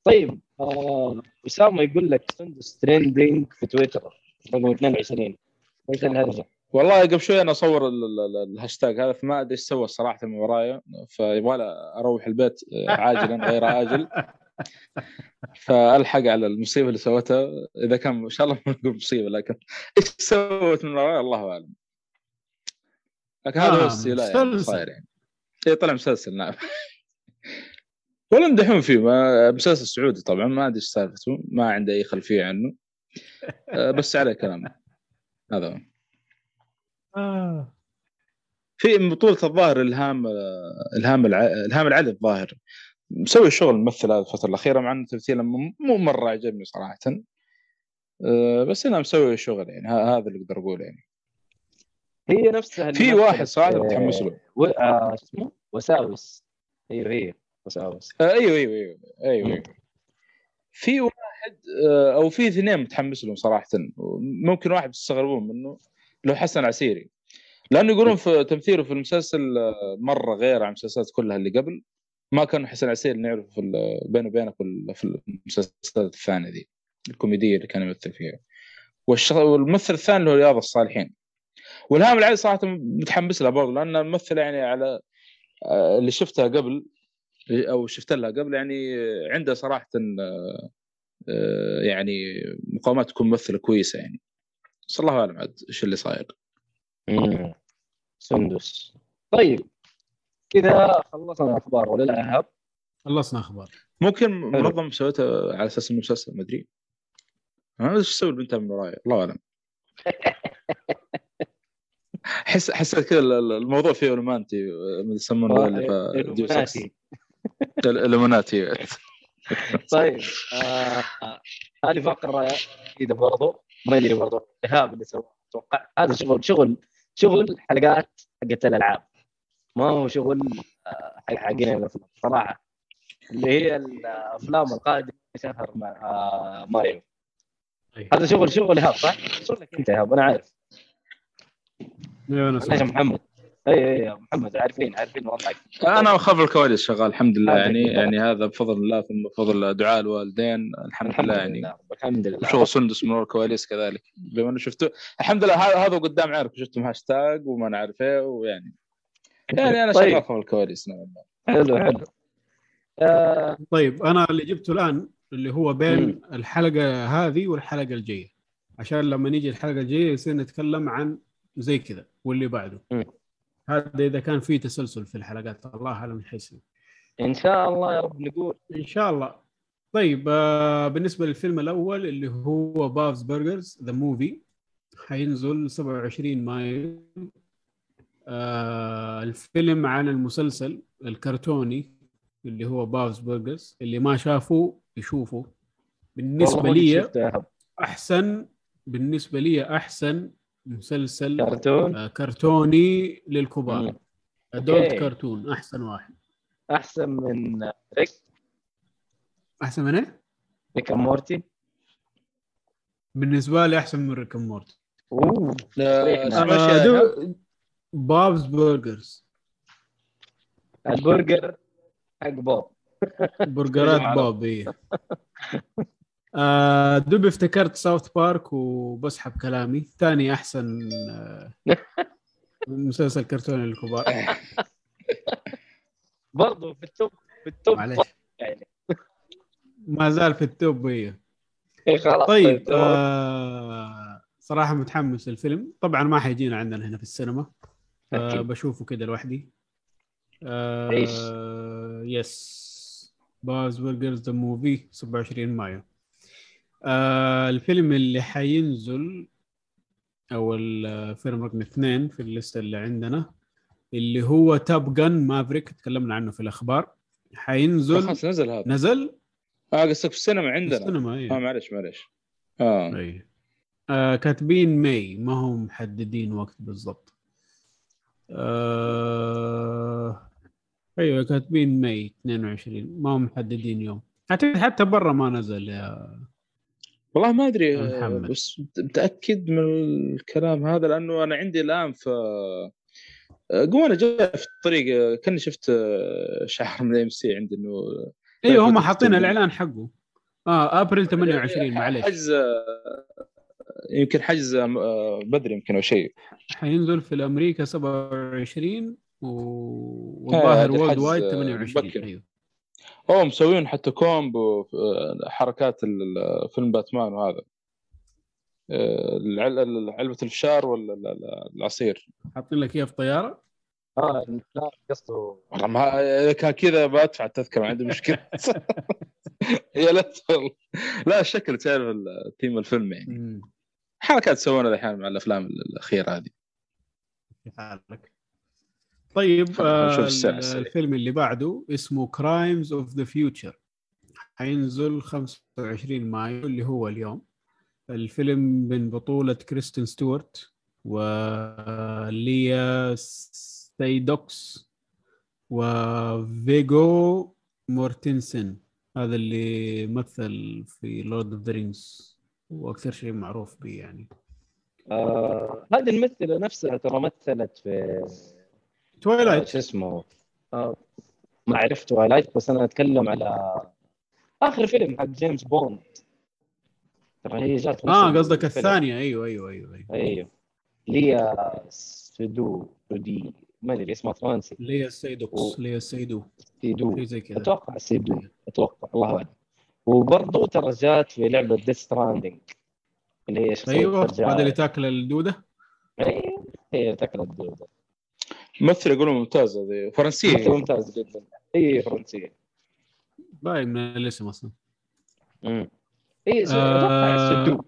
طيب آه أسامة يقول لك سندس trending في تويتر. رقم 22 إيش الهرجة؟ والله قبل شوي أنا أصور ال- ال- ال- الهاشتاج هذا فما أدري إيش سوى صراحة من ورايا فيبغى أروح البيت عاجلا غير عاجل. فألحق على المصيبة اللي سوتها. إذا كان إن شاء الله ما نقول مصيبة لكن إيش سوت من ورايا؟ الله أعلم. لكن هذا آه، هو السيلاء يعني. صاير يعني. اي طلع مسلسل نعم. ولا يمدحون فيه ما مسلسل سعودي طبعا ما أدري إيش سالفته ما عندي أي خلفية عنه. آه، بس عليه كلام. هذا هو. آه. في من بطولة الظاهر إلهام إلهام الع... إلهام العلي الظاهر مسوي شغل ممثل هذه الفترة الأخيرة مع أنه تمثيله مو مرة عجبني صراحة أه، بس أنا مسوي شغل يعني هذا اللي أقدر أقوله يعني هي نفسها في واحد صراحة متحمس له. آه اسمه وساوس أيوه هي وساوس أه، أيوه أيوه أيوه أيوه, أيوه. في واحد أه، أو في اثنين متحمس لهم صراحة ممكن واحد تستغربون منه لو حسن عسيري. لأنه يقولون في تمثيله في المسلسل أه، مرة غير عن المسلسلات كلها اللي قبل. ما كان حسن عسيري نعرفه في بينه وبينك في- المسلسلات الثانية دي الكوميدية اللي كان يمثل فيها. والممثل الثاني اللي هو رياض الصالحين. والهام العلي صراحة متحمس لها برضه لأن الممثله يعني على آه، اللي شفتها قبل أو شفت لها قبل يعني عندها صراحة آه، آه، يعني مقامات تكون ممثلة كويسة يعني. بس الله اعلم عاد إيش اللي صاير. سندس. طيب كذا خلصنا الأخبار ولا لا ايهاب؟ خلصنا أخبار. ممكن منظم سويتها على أساس إنه مسلسل ما أدري. أدري إيش تسوي البنت من وراي الله أعلم. حس حسيت كذا ال- ال- الموضوع فيه رومانتي من يسمونه اللي في. الالومناتي طيب آه، هذه فقرة جديدة برضو. ما ادري برضو ايهاب اللي سواه. أتوقع هذا شغل شغل شغل حلقات حقت الألعاب. ما هو شغل آه، حق حقين الأفلام. صراحة. اللي هي الأفلام القادمة شهر مع آه، ماريو. أي. هذا شغل شغل ايهاب صح؟ شغلك أنت ايهاب أنا عارف. أيوه أنا. محمد. اي اي يا محمد عارفين عارفين وضعك. أنا خلف الكواليس شغال الحمد لله. الحمد يعني لله. يعني هذا بفضل الله ثم بفضل دعاء الوالدين. الحمد لله يعني. لله الحمد لله. شغل سندس من الكواليس كذلك. بما إنه شفته الحمد لله هذا هذا قدام عارف شفتم هاشتاج وما نعرف إيه ويعني. يعني أنا طيب. شغال خلف الكواليس نوعا ما حلو حلو. آه، طيب أنا اللي جبته الآن اللي هو بين مم. الحلقة هذه والحلقة الجاية. عشان لما نيجي الحلقة الجاية يصير نتكلم عن زي كذا واللي بعده. مم. هذا إذا كان في تسلسل في الحلقات الله أعلم حيصير. إن شاء الله يا رب نقول. إن شاء الله. طيب آه بالنسبة للفيلم الأول اللي هو Bob's Burgers the Movie حينزل 27 مايو. آه الفيلم عن المسلسل الكرتوني اللي هو Bob's Burgers اللي ما شافه يشوفه بالنسبة لي. أحسن بالنسبة لي أحسن مسلسل كرتون؟ آه كرتوني للكبار. adult. كرتون أحسن واحد. أحسن من ريك؟ أحسن من إيه؟ Rick Morty. بالنسبة لي أحسن من Rick Morty. أوه. آه، آه، دو- Bob's Burgers. البرجر حق بوب. برجرات باب إيه. آه دوب افتكرت South Park وبسحب كلامي. ثاني أحسن آه مسلسل كرتوني للكبار. برضه في ال top في ال top معلش يعني. ما زال في التوب خلاص طيب تمام. آه صراحة متحمس للفيلم. طبعا ما حيجينا عندنا هنا في السينما آه. بشوفه كده لوحدي. آه. yes Bob's Burgers the Movie 27 مايو. آه الفيلم اللي حينزل أو الفيلم رقم اثنين في ال list اللي عندنا اللي هو Top Gun Maverick تكلمنا عنه في الأخبار. حينزل. خلاص نزل هذا. نزل؟ آه قصدك في السينما في عندنا. السينما آه إيه معلش معلش. آه. إيه. آه كاتبين May ما هم محددين وقت بالضبط. آه أيوه كاتبين May 22 ما هم محددين يوم. أعتقد حتى برا ما نزل يا والله ما أدري محمد. بس متأكد من الكلام هذا لأنه أنا عندي الآن في آه، قوم أنا جاي في الطريق آه، كأني شفت آه، شعار من AMC عندي إنه أيوه هم حاطين. الإعلان حقه آه أبريل 28 معلش حجز آه، يمكن حجز بدري يمكن أو شيء حينزل في الأمريكا 27 و... آه، والظاهر world الحجز، وايد آه، 28 مبكر. أيوه اوه مسوين حتى combo آه، حركات فيلم باتمان وهذا. آه، علبة الفشار ولا ال- ال- العصير. حاطين لك إياه في طيارة؟ آه لا قصده. والله ما إذا كان كذا بدفع التذكرة ما عندي مشكلة. يا لا لا الشكل تعرف التيم الفيلم يعني. حركات تسوونها الحين مع الأفلام الأخيرة هذه. في حالك. طيب آه. الفيلم اللي بعده اسمه Crimes of the Future حينزل 25 مايو اللي هو اليوم. الفيلم من بطولة كريستين ستيوارت وليا سيدوكس وفيجو مورتنسن. هذا اللي مثل في Lord of the Rings وأكثر شيء معروف به يعني. آه هذه الممثلة نفسها ترى مثلت في آه، Twilight شو اسمه؟ آه ما عرفت Twilight بس أنا أتكلم على آخر فيلم حق جيمس بوند ترى هي جات آه قصدك. الثانية. أيوه أيوه أيوه, أيوه. أيوه. ليا سدو سدي ما أدري اسمها فرنسي. ليا سيدوكس و- ليا سيدو. سيدو. زي كذا. أتوقع سيدو. أتوقع الله أعلم. وبرضه ترى جات في لعبة Death Stranding اللي هي أيوه. هذا اللي تاكل الدودة؟ أيوه هي تاكل الدودة. ممثل يقولوا ممتازه هذه ممثل. فرنسيه ممتاز جدا. هي فرنسية. باين من الاسم أصلا. امم هي س- آه، أتوقع. سدو.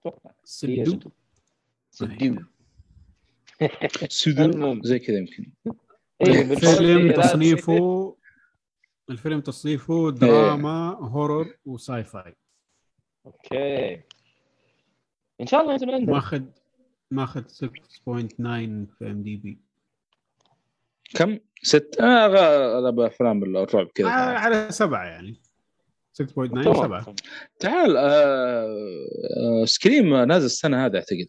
أتوقع سدو. سدو. سدو سودو المهم. زي كذا يمكن. إيه بالفرنسي الفيلم لا تصنيفه الفيلم تصنيفه دراما horror و sci-fi okay. إن شاء الله ينزل عندنا ماخذ ماخذ 6.9 في IMDb كم؟ ست. آه غالب افلام الرعب كذا. على سبعة يعني. 6.9 تمام. سبعة. تعال آه آه سكريم نازل السنة هذه أعتقد.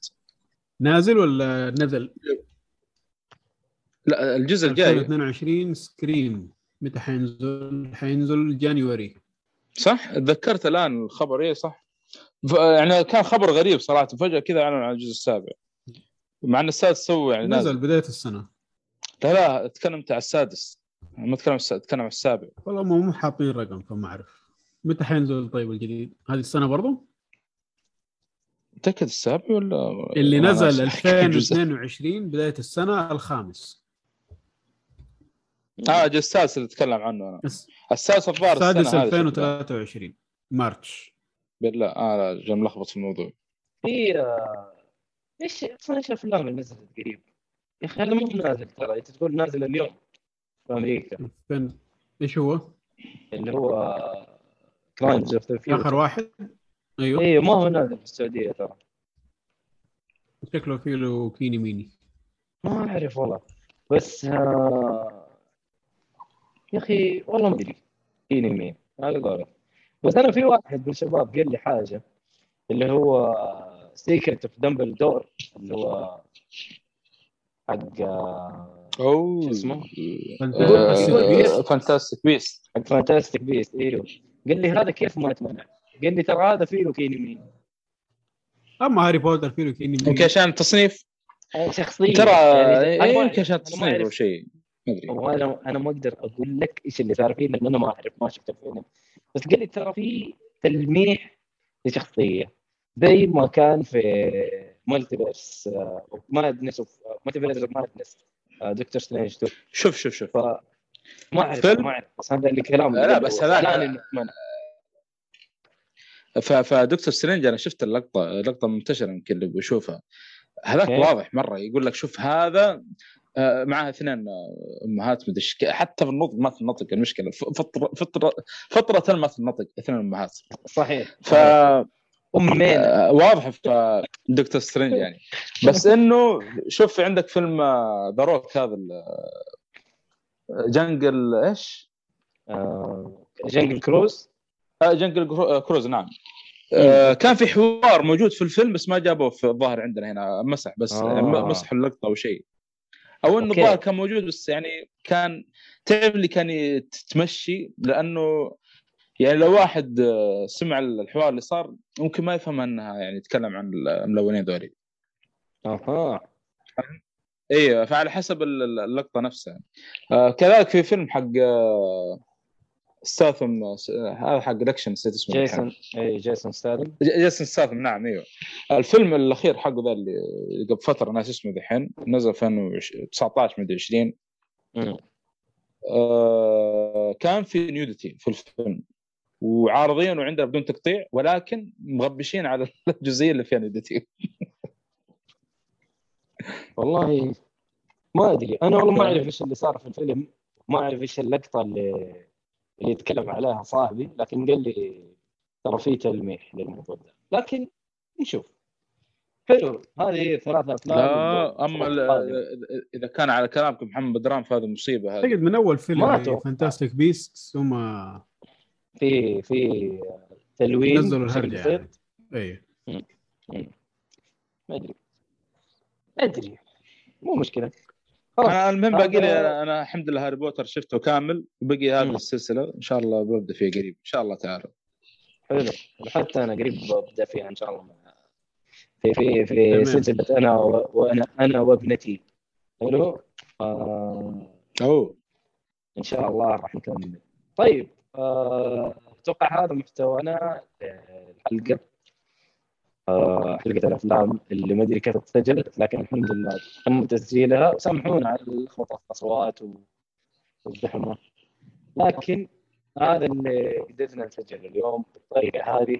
نازل ولا نزل؟ لا الجزء الجاي. 2022 سكريم. متى حينزل؟ حينزل جانيوري. صح؟ تذكرت الآن الخبر. إيه صح. يعني كان خبر غريب صراحة. فجأة كذا اعلنوا عن الجزء السابع. مع إن السادس سوى يعني نازل. نزل بداية السنة. لا لا اتكلمت على السادس. ما أتكلم عن أتكلم عن السابع. والله مو مو حاطين رقم فما أعرف. متى حينزل طيب الجديد؟ هذه السنة برضو؟ متأكد السابع ولا؟ اللي نزل ناسي. كم جزء. 2022 بداية السنة الخامس. آه السادس اللي اتكلم عنه أنا. الس- السادس الظاهر السنة السادس هذه 2023 مارتش. بالله آه لا ملخبط في الموضوع. في آه، إيش أصلا إيش الأفلام اللي نزلت قريب؟ يا أخي هذا مو نازل ترى أنت تقول نازل اليوم في أمريكا. 2000 إيش هو؟ اللي هو Crimes of the آخر واحد؟ أيوه. أيوه ما هو نازل في السعودية ترى. شكله فيه له كيني ميني. ما أعرف والله. بس آه، يا أخي والله ما أدري. مين مين على قولك بس أنا في واحد من الشباب قال لي حاجة اللي هو Secret of Dumbledore اللي هو حق آه، أوه. شو اسمه؟ Fantastic Beasts. Fantastic Beasts. حق Fantastic Beasts. أيوه قال لي هذا كيف ما اتمنع قال لي ترى هذا فيه له كيني مين. أما هاري بوتر فيه له كيني ميني يمكن عشان التصنيف شخصيه ترى يعني. يمكن عشان أنا ما التصنيف أو. شيء. ما أدري. وأنا أنا ما أقدر أقول لك إيش اللي صار فيه لأن أنا ما أعرف ما شفت الفيلم. بس قال لي ترى في تلميح لشخصية زي ما كان في Multiverse Madness Multiverse Madness Doctor Strange 2 شوف شوف شوف. ف ما أعرف فيلم؟ ما أعرف. بس هذا اللي كلام لا، بس. ف- ف Doctor Strange أنا شفت اللقطة لقطة منتشرة يمكن اللي بيشوفها هذاك okay. واضح مرة يقول لك شوف هذا آه، معها اثنين آه، أمهات مدري. حتى في النطق ما في النطق المشكلة. فطره فطره فطرة ما في النطق اثنين أمهات. صحيح ف امين آه، واضح في Doctor Strange يعني. بس إنه شوف عندك فيلم The Rock هذا آه، Jungle إيش؟ آه، Jungle Cruise؟ آه، Jungle Crui- آه، كروز نعم. آه، كان في حوار موجود في الفيلم بس ما جابوه في الظاهر عندنا هنا مسح بس آه. مسحوا اللقطة أو شيء. أو إنه. الظاهر كان موجود بس يعني كان تعرف اللي كان يت- تمشي لأنه يعني لو واحد آه، سمع الحوار اللي صار ممكن ما يفهم أنها يعني يتكلم عن الملونين ذولي. أها. أيوه فعلى حسب ال- ال- اللقطة نفسها. آه كذلك في فيلم حق آه، ستاثم آه، هذا حق الاكشن نسيت اسمه. جيسون اي جيسون ستاثم. جيسون ستاثم نعم إيوه. الفيلم الأخير حقه ذا اللي قبل فترة ناس اسمه دحين نزل في 2019 مدري 20 مم. آه كان في nudity في الفيلم. وعارضين وعندنا بدون تقطيع ولكن مغبشين على الجزئية اللي فيها نيودتي والله ما أدري. أنا والله ما أعرف إيش اللي صار في الفيلم ما أعرف إيش اللقطة اللي اللي يتكلم عليها صاحبي لكن قال لي ترى في تلميح للموضوع ده. لكن نشوف. حلو. هذه ثلاثة أفلام. لا أما إذا كان على كلامكم محمد بدران فهذه مصيبة هذه. أعتقد من أول فيلم. Fantastic Beasts هم في في تلوين نزلوا الهرجة. يعني. اي ما ادري ما أدري. مو مشكلة. خلاص. أنا المهم باقي لي أنا أنا الحمد لله هاري بوتر شفته كامل وبقي هذه. السلسلة. إن شاء الله ببدأ فيها قريب. إن شاء الله تعالى. حلو. وحتى أنا قريب ببدأ فيها إن شاء الله. مع- في في في. سلسلة أنا و- وأنا أنا وابنتي. حلو؟ آه. أوه. إن شاء الله راح نكمل. طيب. أتوقع هذا محتوانا الحلقة آه، حلقة الأفلام اللي ما أدري كيف اتسجلت لكن الحمد لله تم تسجيلها. وسامحونا على الخطط الأصوات والزحمة. لكن هذا اللي قدرنا نسجله اليوم بالطريقة هذه.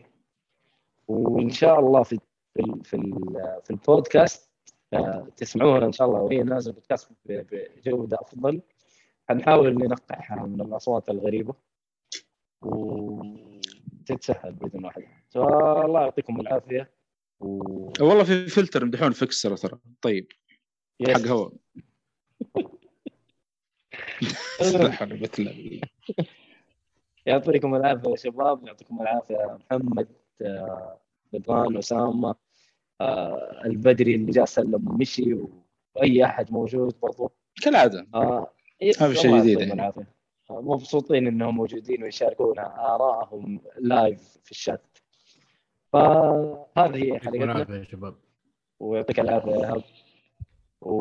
وإن شاء الله في في في, ال- في البودكاست آه، تسمعوها إن شاء الله. وهي نازله بودكاست بجودة أفضل. حنحاول ننقعها من الأصوات الغريبة. وتتسهل بإذن الله فالله يعطيكم العافية. و... والله في فلتر مدحون فيكسر ترى. طيب. حق يس. هواء إلا بالله. يعطيكم العافية يا شباب. يعطيكم العافية محمد آه، بدران أسامة. آه، البدري اللي جاء سلم ومشي وأي أحد موجود برضو. كالعادة. آه Yes، ما في شيء الله جديد مبسوطين إنهم موجودين ويشاركونا ارائهم live في الشات. فهذه هي حلقتنا. العافية يا شباب. ويعطيك العافية يا هب. و...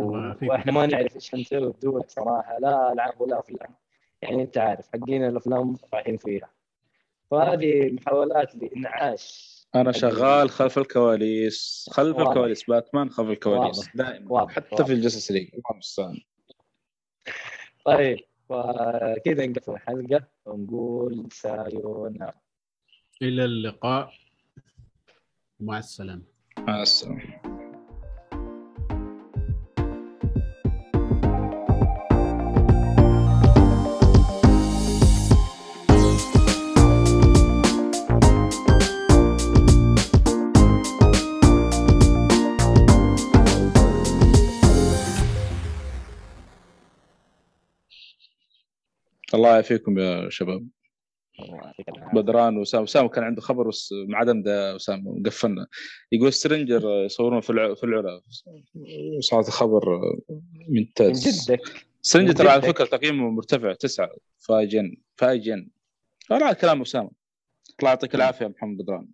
وإحنا ما نعرف إيش حنسوي بدونك صراحة. لا ألعاب ولا أفلام. يعني أنت عارف حقين الأفلام رايحين فيها. فهذه محاولات لإنعاش. أنا شغال خلف الكواليس. خلف واضح. الكواليس باتمان خلف الكواليس. واضح. دائما. واضح. حتى واضح. في ال Justice League طيب. فكذا نقفل الحلقة؟ ونقول سايونا. إلى اللقاء. مع السلامة. مع السلامة. الله يعافيكم يا شباب. بدران وسام. وسام كان عنده خبر بس ما عدم ده وسام قفلنا. يقول سترينجر يصورون في الع... في العلا صارت خبر من ممتاز جدك. سترينجر من ترى على. فكرة تقييمه مرتفع تسعة. فاي جن فاي جن لا كلام اسامه الله يعطيك العافية محمد بدران.